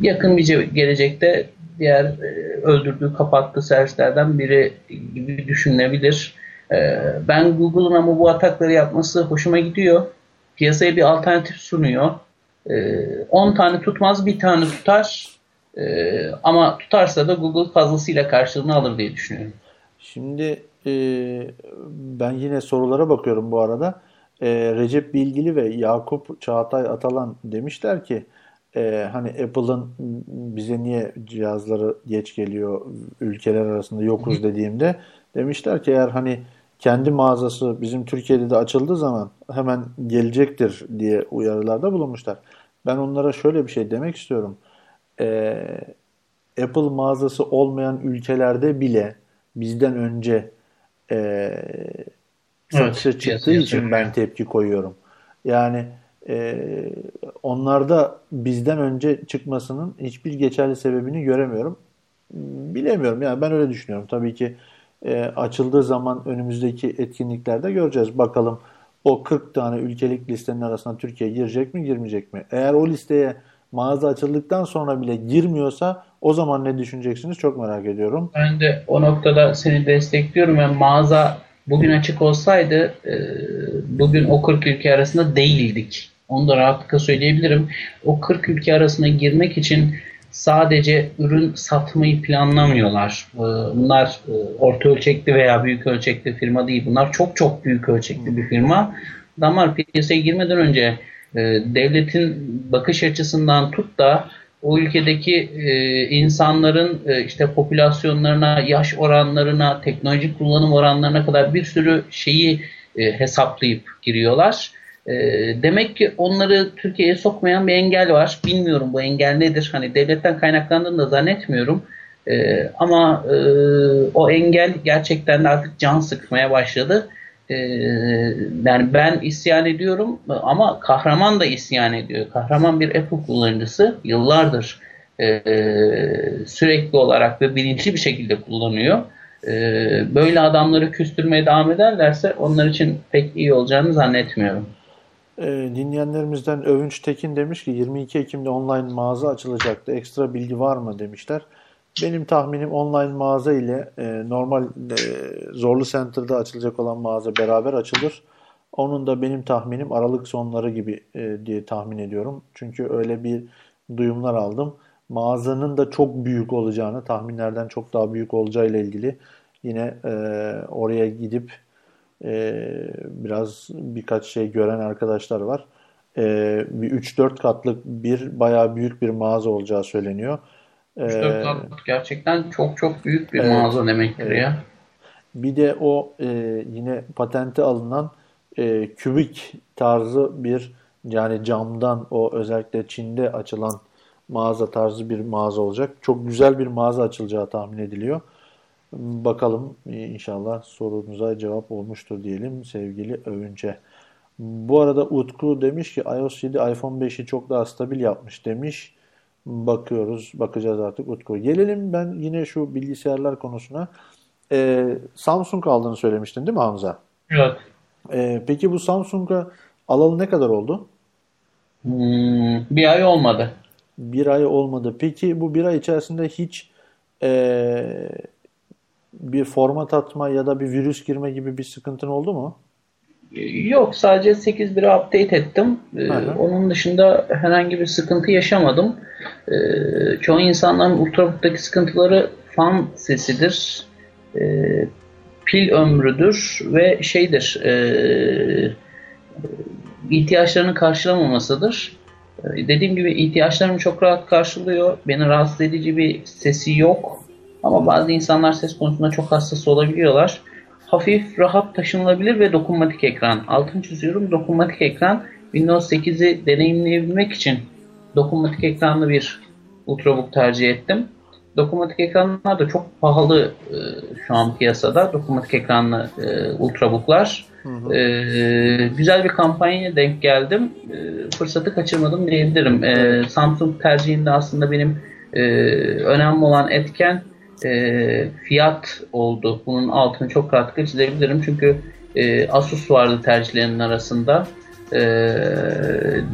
yakın bir ce- gelecekte diğer e, öldürdüğü, kapattığı servislerden biri gibi düşünülebilir. E, ben Google'ın ama bu atakları yapması hoşuma gidiyor. Piyasaya bir alternatif sunuyor. E, 10 tane tutmaz, bir tane tutar. E, ama tutarsa da Google fazlasıyla karşılığını alır diye düşünüyorum. Şimdi e, ben yine sorulara bakıyorum bu arada. E, Recep Bilgili ve Yakup Çağatay Atalan demişler ki e, hani Apple'ın bize niye cihazları geç geliyor ülkeler arasında yokuz dediğimde demişler ki eğer hani kendi mağazası bizim Türkiye'de de açıldığı zaman hemen gelecektir diye uyarılarda bulunmuşlar. Ben onlara şöyle bir şey demek istiyorum. E, Apple mağazası olmayan ülkelerde bile bizden önce e, satışa Evet, çıktığı için ben tepki koyuyorum. Yani e, onlarda bizden önce çıkmasının hiçbir geçerli sebebini göremiyorum. Bilemiyorum yani ben öyle düşünüyorum. Tabii ki e, açıldığı zaman önümüzdeki etkinliklerde göreceğiz. Bakalım o 40 tane ülkelik listenin arasına Türkiye girecek mi girmeyecek mi? Eğer o listeye mağaza açıldıktan sonra bile girmiyorsa o zaman ne düşüneceksiniz çok merak ediyorum. Ben de o noktada seni destekliyorum ve mağaza bugün açık olsaydı e, bugün o 40 ülke arasında değildik. Onu da rahatlıkla söyleyebilirim. O 40 ülke arasına girmek için sadece ürün satmayı planlamıyorlar. E, Bunlar e, orta ölçekli veya büyük ölçekli firma değil. Bunlar çok çok büyük ölçekli bir firma. Adamlar piyasaya girmeden önce e, devletin bakış açısından tut da o ülkedeki e, insanların e, işte popülasyonlarına, yaş oranlarına, teknolojik kullanım oranlarına kadar bir sürü şeyi e, hesaplayıp giriyorlar. E, demek ki onları Türkiye'ye sokmayan bir engel var. Bilmiyorum bu engel nedir. Hani devletten kaynaklandığını da zannetmiyorum. E, ama e, o engel gerçekten de artık can sıkmaya başladı. E, yani ben isyan ediyorum ama kahraman da isyan ediyor. Kahraman bir Apple kullanıcısı yıllardır e, sürekli olarak ve bilinçli bir şekilde kullanıyor. E, böyle adamları küstürmeye devam ederlerse onlar için pek iyi olacağını zannetmiyorum. E, dinleyenlerimizden Övünç Tekin demiş ki 22 Ekim'de online mağaza açılacaktı. Ekstra bilgi var mı demişler. Benim tahminim online mağaza ile e, normal e, Zorlu Center'da açılacak olan mağaza beraber açılır. Onun da benim tahminim Aralık sonları gibi e, diye tahmin ediyorum. Çünkü öyle bir duyumlar aldım. Mağazanın da çok büyük olacağını, tahminlerden çok daha büyük olacağı ile ilgili yine e, oraya gidip e, biraz birkaç şey gören arkadaşlar var. E, bir 3-4 katlık bir bayağı büyük bir mağaza olacağı söyleniyor. 3-4 katlık gerçekten çok çok büyük bir Evet. mağaza demektir Evet. ya. Bir de o e, yine patente alınan e, kübik tarzı bir yani camdan o özellikle Çin'de açılan mağaza tarzı bir mağaza olacak. Çok güzel bir mağaza açılacağı tahmin ediliyor. Bakalım inşallah sorunuza cevap olmuştur diyelim sevgili Övünç'e. Bu arada Utku demiş ki iOS 7 iPhone 5'i çok daha stabil yapmış demiş. Bakıyoruz, bakacağız artık Utku. Gelelim ben yine şu bilgisayarlar konusuna. Ee, Samsung aldığını söylemiştin değil mi Hamza? Evet. Ee, peki bu Samsung'a alalı ne kadar oldu? Hmm, bir ay olmadı. Bir ay olmadı. Peki bu bir ay içerisinde hiç ee, bir format atma ya da bir virüs girme gibi bir sıkıntın oldu mu? Yok sadece 8.1'e update ettim. Ee, onun dışında herhangi bir sıkıntı yaşamadım. Ee, çoğu insanların Ultrabook'taki sıkıntıları fan sesidir. Ee, pil ömrüdür ve şeydir ee, ihtiyaçlarını karşılamamasıdır. Ee, dediğim gibi ihtiyaçlarımı çok rahat karşılıyor. Beni rahatsız edici bir sesi yok. Ama bazı insanlar ses konusunda çok hassas olabiliyorlar. Hafif, rahat taşınılabilir ve dokunmatik ekran. Altını çiziyorum dokunmatik ekran. Windows 8'i deneyimleyebilmek için dokunmatik ekranlı bir Ultrabook tercih ettim. Dokunmatik ekranlar da çok pahalı e, şu an piyasada. Dokunmatik ekranlı e, Ultrabook'lar. E, güzel bir kampanyaya denk geldim. E, fırsatı kaçırmadım diyebilirim. E, Samsung tercihinde aslında benim e, önemli olan etken e, fiyat oldu. Bunun altını çok rahatlıkla çizebilirim. Çünkü e, Asus vardı tercihlerinin arasında. E,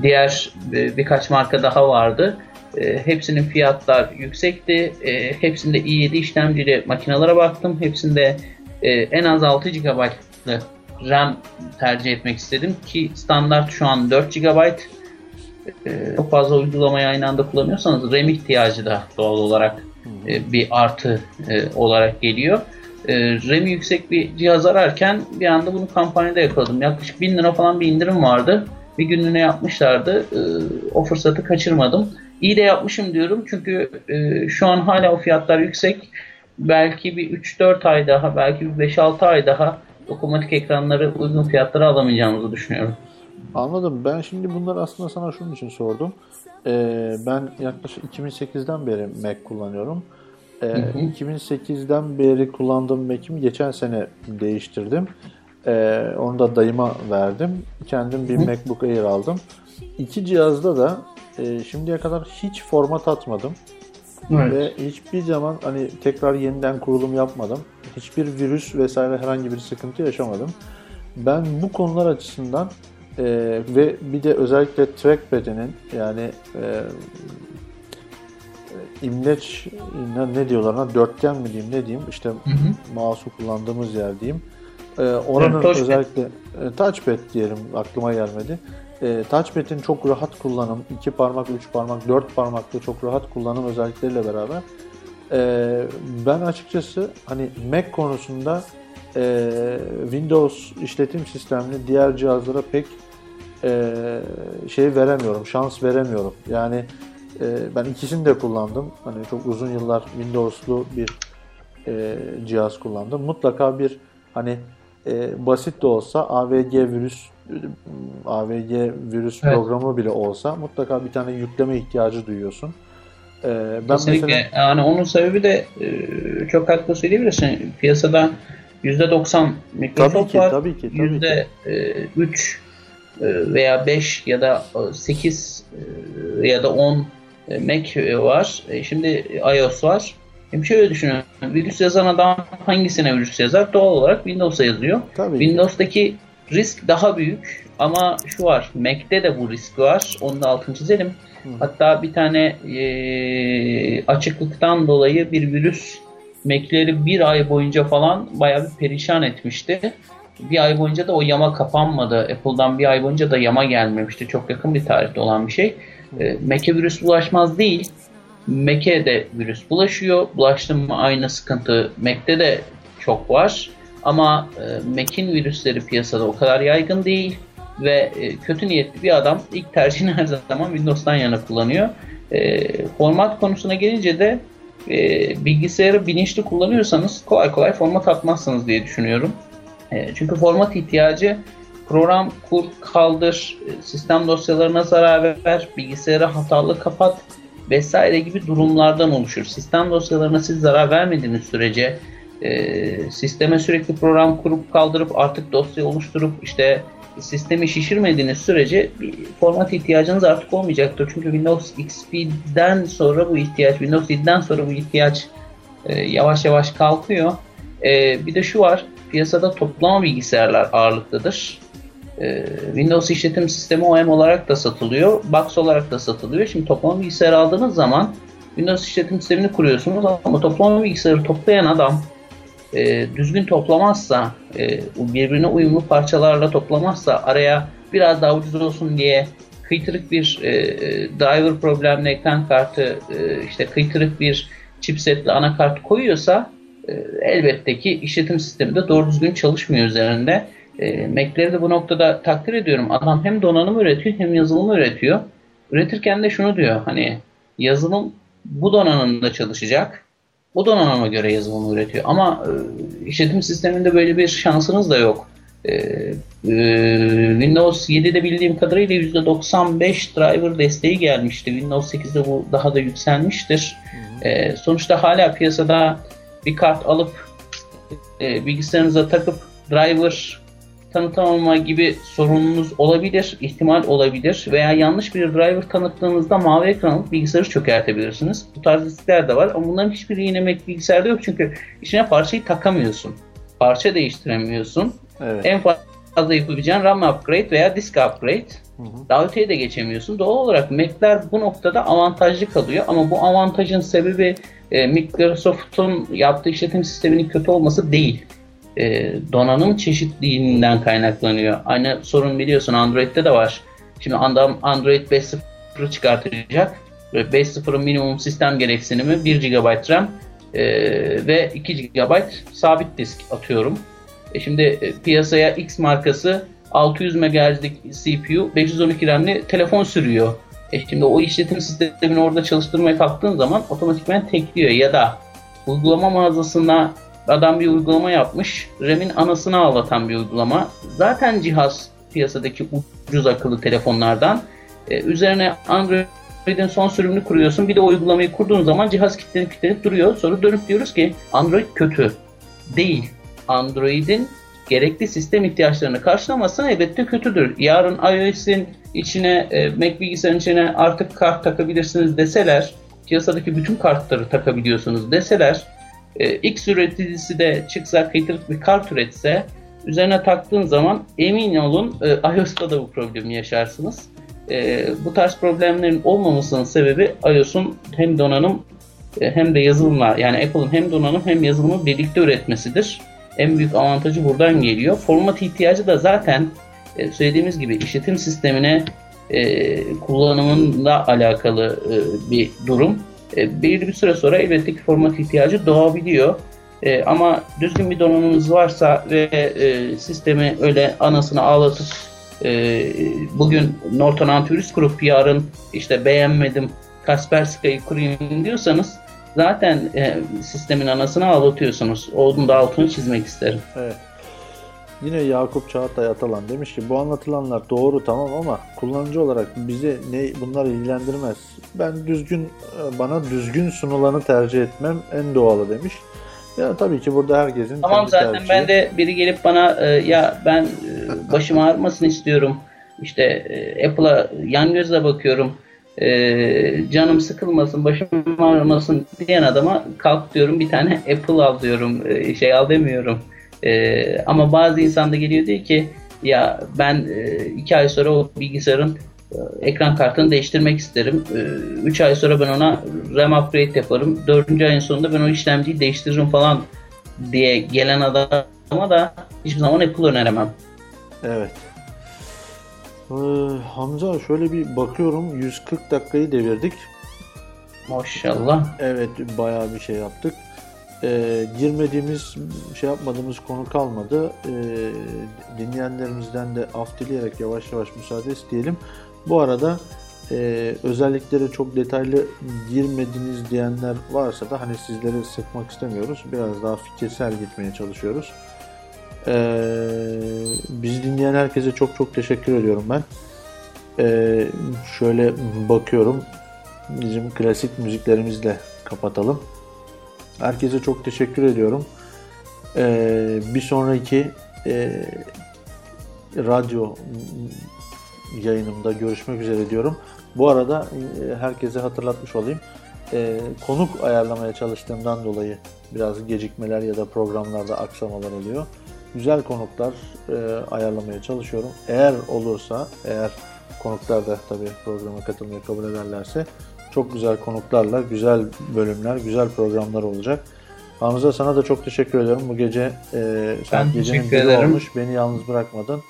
diğer e, birkaç marka daha vardı. E, hepsinin fiyatlar yüksekti. E, hepsinde i7 işlemcili makinelere baktım. Hepsinde e, en az 6 GB'lı RAM tercih etmek istedim ki standart şu an 4 GB. E, çok fazla uygulamayı aynı anda kullanıyorsanız RAM ihtiyacı da doğal olarak e, bir artı e, olarak geliyor. E, RAM'i yüksek bir cihaz ararken bir anda bunu kampanyada yakaladım. Yaklaşık 1000 lira falan bir indirim vardı. Bir günlüğüne yapmışlardı. E, o fırsatı kaçırmadım. İyi de yapmışım diyorum çünkü şu an hala o fiyatlar yüksek. Belki bir 3-4 ay daha, belki bir 5-6 ay daha dokunmatik ekranları uygun fiyatlara alamayacağımızı düşünüyorum. Anladım. Ben şimdi bunları aslında sana şunun için sordum. Ee, ben yaklaşık 2008'den beri Mac kullanıyorum. Ee, 2008'den beri kullandığım Mac'imi geçen sene değiştirdim. Ee, onu da dayıma verdim. Kendim bir MacBook Air aldım. İki cihazda da e, şimdiye kadar hiç format atmadım. Ve hiçbir zaman hani tekrar yeniden kurulum yapmadım. Hiçbir virüs vesaire herhangi bir sıkıntı yaşamadım. Ben bu konular açısından e, ve bir de özellikle trackpad'inin yani e, e, imleç ne, diyorlar ona dörtgen mi diyeyim ne diyeyim işte mouse'u kullandığımız yer diyeyim. E, oranın touchpad. özellikle e, touchpad diyelim aklıma gelmedi. E, touchpad'in çok rahat kullanım, iki parmak, üç parmak, dört parmaklı çok rahat kullanım özellikleriyle beraber e, ben açıkçası hani Mac konusunda e, Windows işletim sistemli diğer cihazlara pek e, şey veremiyorum, şans veremiyorum. Yani E, ben ikisini de kullandım. Hani çok uzun yıllar Windows'lu bir e, cihaz kullandım. Mutlaka bir hani e, basit de olsa AVG virüs AVG virüs Evet. programı bile olsa mutlaka bir tane yükleme ihtiyacı duyuyorsun. E, ben Kesinlikle. mesela Yani onun sebebi de e, çok haklı söyleyebilirsin. Piyasada %90 Microsoft Tabii ki, var. tabii ki, tabii Yüzde e, 3 e, veya 5 ya da 8 e, ya da 10 e, Mac e, var. E, Şimdi iOS var. Şimdi şöyle düşünün. Virüs yazan adam hangisine virüs yazar? Doğal olarak Windows'a yazıyor. tabii ki. Windows'taki risk daha büyük ama şu var. Mac'te de bu risk var. Onu da altını çizelim. Hatta bir tane eee, açıklıktan dolayı bir virüs Mac'leri bir ay boyunca falan bayağı bir perişan etmişti. Bir ay boyunca da o yama kapanmadı. Apple'dan bir ay boyunca da yama gelmemişti. Çok yakın bir tarihte olan bir şey. E, Mac'e virüs bulaşmaz değil. Mac'e de virüs bulaşıyor. Bulaştı mı aynı sıkıntı Mac'te de çok var. Ama e, Mac'in virüsleri piyasada o kadar yaygın değil ve e, kötü niyetli bir adam ilk tercihini her zaman Windows'tan yana kullanıyor. E, format konusuna gelince de e, bilgisayarı bilinçli kullanıyorsanız kolay kolay format atmazsınız diye düşünüyorum. E, çünkü format ihtiyacı program kur, kaldır, sistem dosyalarına zarar ver, bilgisayarı hatalı kapat vesaire gibi durumlardan oluşur. Sistem dosyalarına siz zarar vermediğiniz sürece e, sisteme sürekli program kurup kaldırıp artık dosya oluşturup işte sistemi şişirmediğiniz sürece bir format ihtiyacınız artık olmayacaktır. Çünkü Windows XP'den sonra bu ihtiyaç, Windows 7'den sonra bu ihtiyaç e, yavaş yavaş kalkıyor. E, bir de şu var, piyasada toplama bilgisayarlar ağırlıklıdır. E, Windows işletim sistemi OEM olarak da satılıyor, box olarak da satılıyor. Şimdi toplama bilgisayarı aldığınız zaman Windows işletim sistemini kuruyorsunuz ama toplama bilgisayarı toplayan adam e, düzgün toplamazsa, e, birbirine uyumlu parçalarla toplamazsa, araya biraz daha ucuz olsun diye kıytırık bir e, e, driver problemli ekran kartı, e, işte kıytırık bir chipsetli anakart koyuyorsa e, elbette ki işletim sistemi de doğru düzgün çalışmıyor üzerinde. E, Mac'leri de bu noktada takdir ediyorum. Adam hem donanım üretiyor hem yazılım üretiyor. Üretirken de şunu diyor hani yazılım bu donanımda çalışacak o donanıma göre yazılımı üretiyor. Ama e, işletim sisteminde böyle bir şansınız da yok. E, e, Windows 7'de bildiğim kadarıyla %95 driver desteği gelmişti. Windows 8'de bu daha da yükselmiştir. E, sonuçta hala piyasada bir kart alıp e, bilgisayarınıza takıp driver tanıtamama gibi sorununuz olabilir, ihtimal olabilir veya yanlış bir driver tanıttığınızda mavi ekran alıp bilgisayarı çökertebilirsiniz. Bu tarz riskler de var ama bunların hiçbiri yine Mac bilgisayarda yok çünkü içine parçayı takamıyorsun. Parça değiştiremiyorsun. Evet. En fazla yapabileceğin RAM upgrade veya disk upgrade. Daha öteye de geçemiyorsun. Doğal olarak Mac'ler bu noktada avantajlı kalıyor ama bu avantajın sebebi e, Microsoft'un yaptığı işletim sisteminin kötü olması değil e, donanım çeşitliliğinden kaynaklanıyor. Aynı sorun biliyorsun Android'de de var. Şimdi adam Android 5.0'ı çıkartacak. Ve 5.0'ın minimum sistem gereksinimi 1 GB RAM e, ve 2 GB sabit disk atıyorum. E şimdi e, piyasaya X markası 600 MHz'lik CPU 512 RAM'li telefon sürüyor. E şimdi o işletim sistemini orada çalıştırmaya kalktığın zaman otomatikman tekliyor ya da uygulama mağazasına adam bir uygulama yapmış. RAM'in anasını ağlatan bir uygulama. Zaten cihaz piyasadaki ucuz akıllı telefonlardan. Ee, üzerine Android'in son sürümünü kuruyorsun. Bir de o uygulamayı kurduğun zaman cihaz kilitlenip kilitlenip duruyor. Sonra dönüp diyoruz ki Android kötü. Değil. Android'in gerekli sistem ihtiyaçlarını karşılamazsan elbette kötüdür. Yarın iOS'in içine, e, Mac bilgisayarın içine artık kart takabilirsiniz deseler, piyasadaki bütün kartları takabiliyorsunuz deseler, e, X üreticisi de çıksa kıytırık bir kart üretse üzerine taktığın zaman emin olun e, iOS'ta da bu problemi yaşarsınız. E, bu tarz problemlerin olmamasının sebebi iOS'un hem donanım e, hem de yazılımla yani Apple'ın hem donanım hem yazılımı birlikte üretmesidir. En büyük avantajı buradan geliyor. Format ihtiyacı da zaten söylediğimiz gibi işletim sistemine e, kullanımıyla alakalı bir durum. E, belirli bir süre sonra elbette ki format ihtiyacı doğabiliyor. E, ama düzgün bir donanımınız varsa ve e, sistemi öyle anasını ağlatıp e, bugün Norton antivirüs kurup yarın işte beğenmedim Kaspersky'ı kurayım diyorsanız zaten e, sistemin anasını ağlatıyorsunuz. Onun da altını çizmek isterim. Evet. Yine Yakup Çağatay Atalan demiş ki bu anlatılanlar doğru tamam ama kullanıcı olarak bizi ne bunlar ilgilendirmez. Ben düzgün bana düzgün sunulanı tercih etmem en doğalı demiş. Ya tabii ki burada herkesin Tamam zaten tercihi. ben de biri gelip bana e, ya ben e, başım ağrımasın istiyorum. İşte e, Apple'a yan gözle bakıyorum. E, canım sıkılmasın, başım ağrımasın diyen adama kalk diyorum bir tane Apple al diyorum. E, şey al demiyorum. E, ama bazı insan da geliyor diyor ki ya ben e, iki ay sonra o bilgisayarın e, ekran kartını değiştirmek isterim. 3 ay sonra ben ona RAM upgrade yaparım. 4. ayın sonunda ben o işlemciyi değiştiririm falan diye gelen adama da hiçbir zaman Apple öneremem. Evet. Ee, Hamza şöyle bir bakıyorum 140 dakikayı devirdik. Maşallah. Evet bayağı bir şey yaptık. Ee, girmediğimiz, şey yapmadığımız konu kalmadı. Ee, dinleyenlerimizden de af dileyerek yavaş yavaş müsaade isteyelim. Bu arada e, özellikleri çok detaylı girmediniz diyenler varsa da hani sizleri sıkmak istemiyoruz. Biraz daha fikirsel gitmeye çalışıyoruz. Ee, bizi dinleyen herkese çok çok teşekkür ediyorum ben. Ee, şöyle bakıyorum. Bizim klasik müziklerimizle kapatalım. Herkese çok teşekkür ediyorum. Ee, bir sonraki e, radyo yayınımda görüşmek üzere diyorum. Bu arada e, herkese hatırlatmış olayım. E, konuk ayarlamaya çalıştığımdan dolayı biraz gecikmeler ya da programlarda aksamalar oluyor. Güzel konuklar e, ayarlamaya çalışıyorum. Eğer olursa, eğer konuklar da tabii programa katılmayı kabul ederlerse çok güzel konuklarla güzel bölümler, güzel programlar olacak. Hamza sana da çok teşekkür ediyorum. Bu gece e, saat Ben gecenin biri ederim. olmuş. Beni yalnız bırakmadın.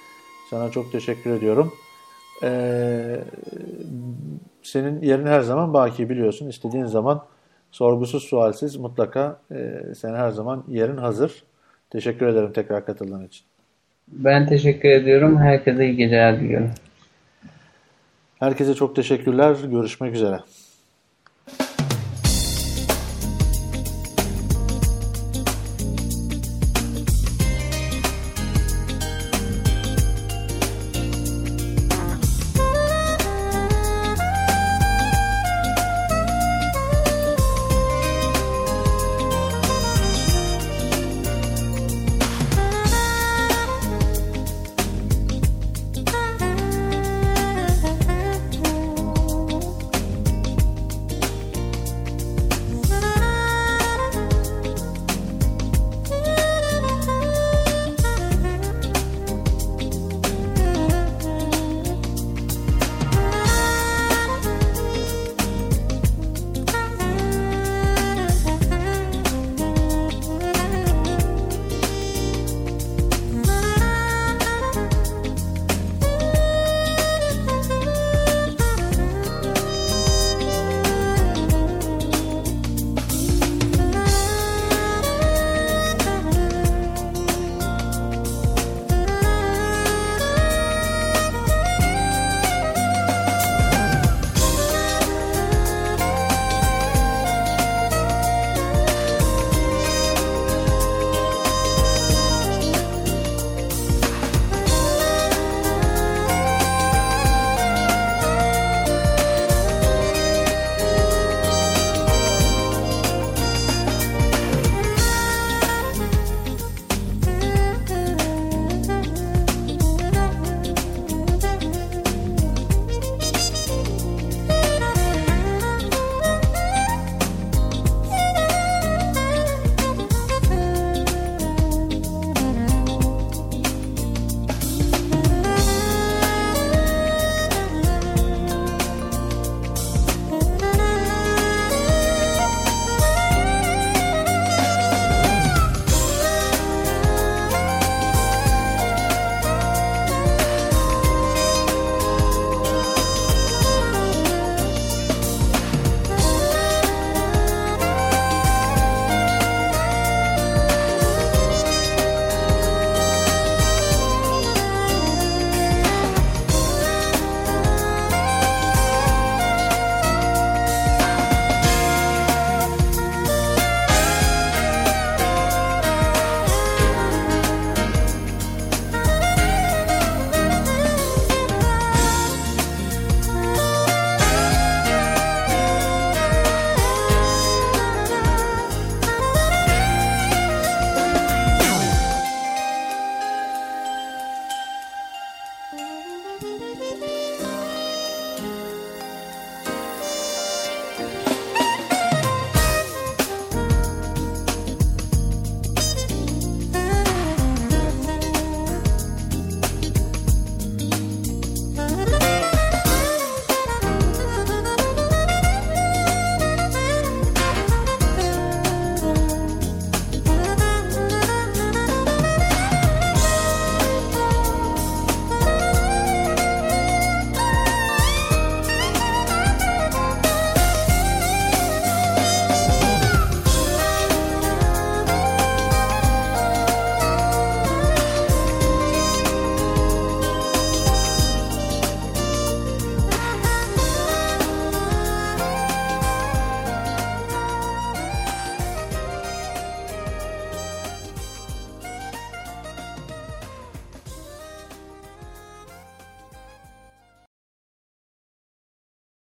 Sana çok teşekkür ediyorum. Ee, senin yerin her zaman baki biliyorsun. İstediğin zaman sorgusuz sualsiz mutlaka e, senin her zaman yerin hazır. Teşekkür ederim tekrar katıldığın için. Ben teşekkür ediyorum. Herkese iyi geceler diliyorum. Herkese çok teşekkürler. Görüşmek üzere.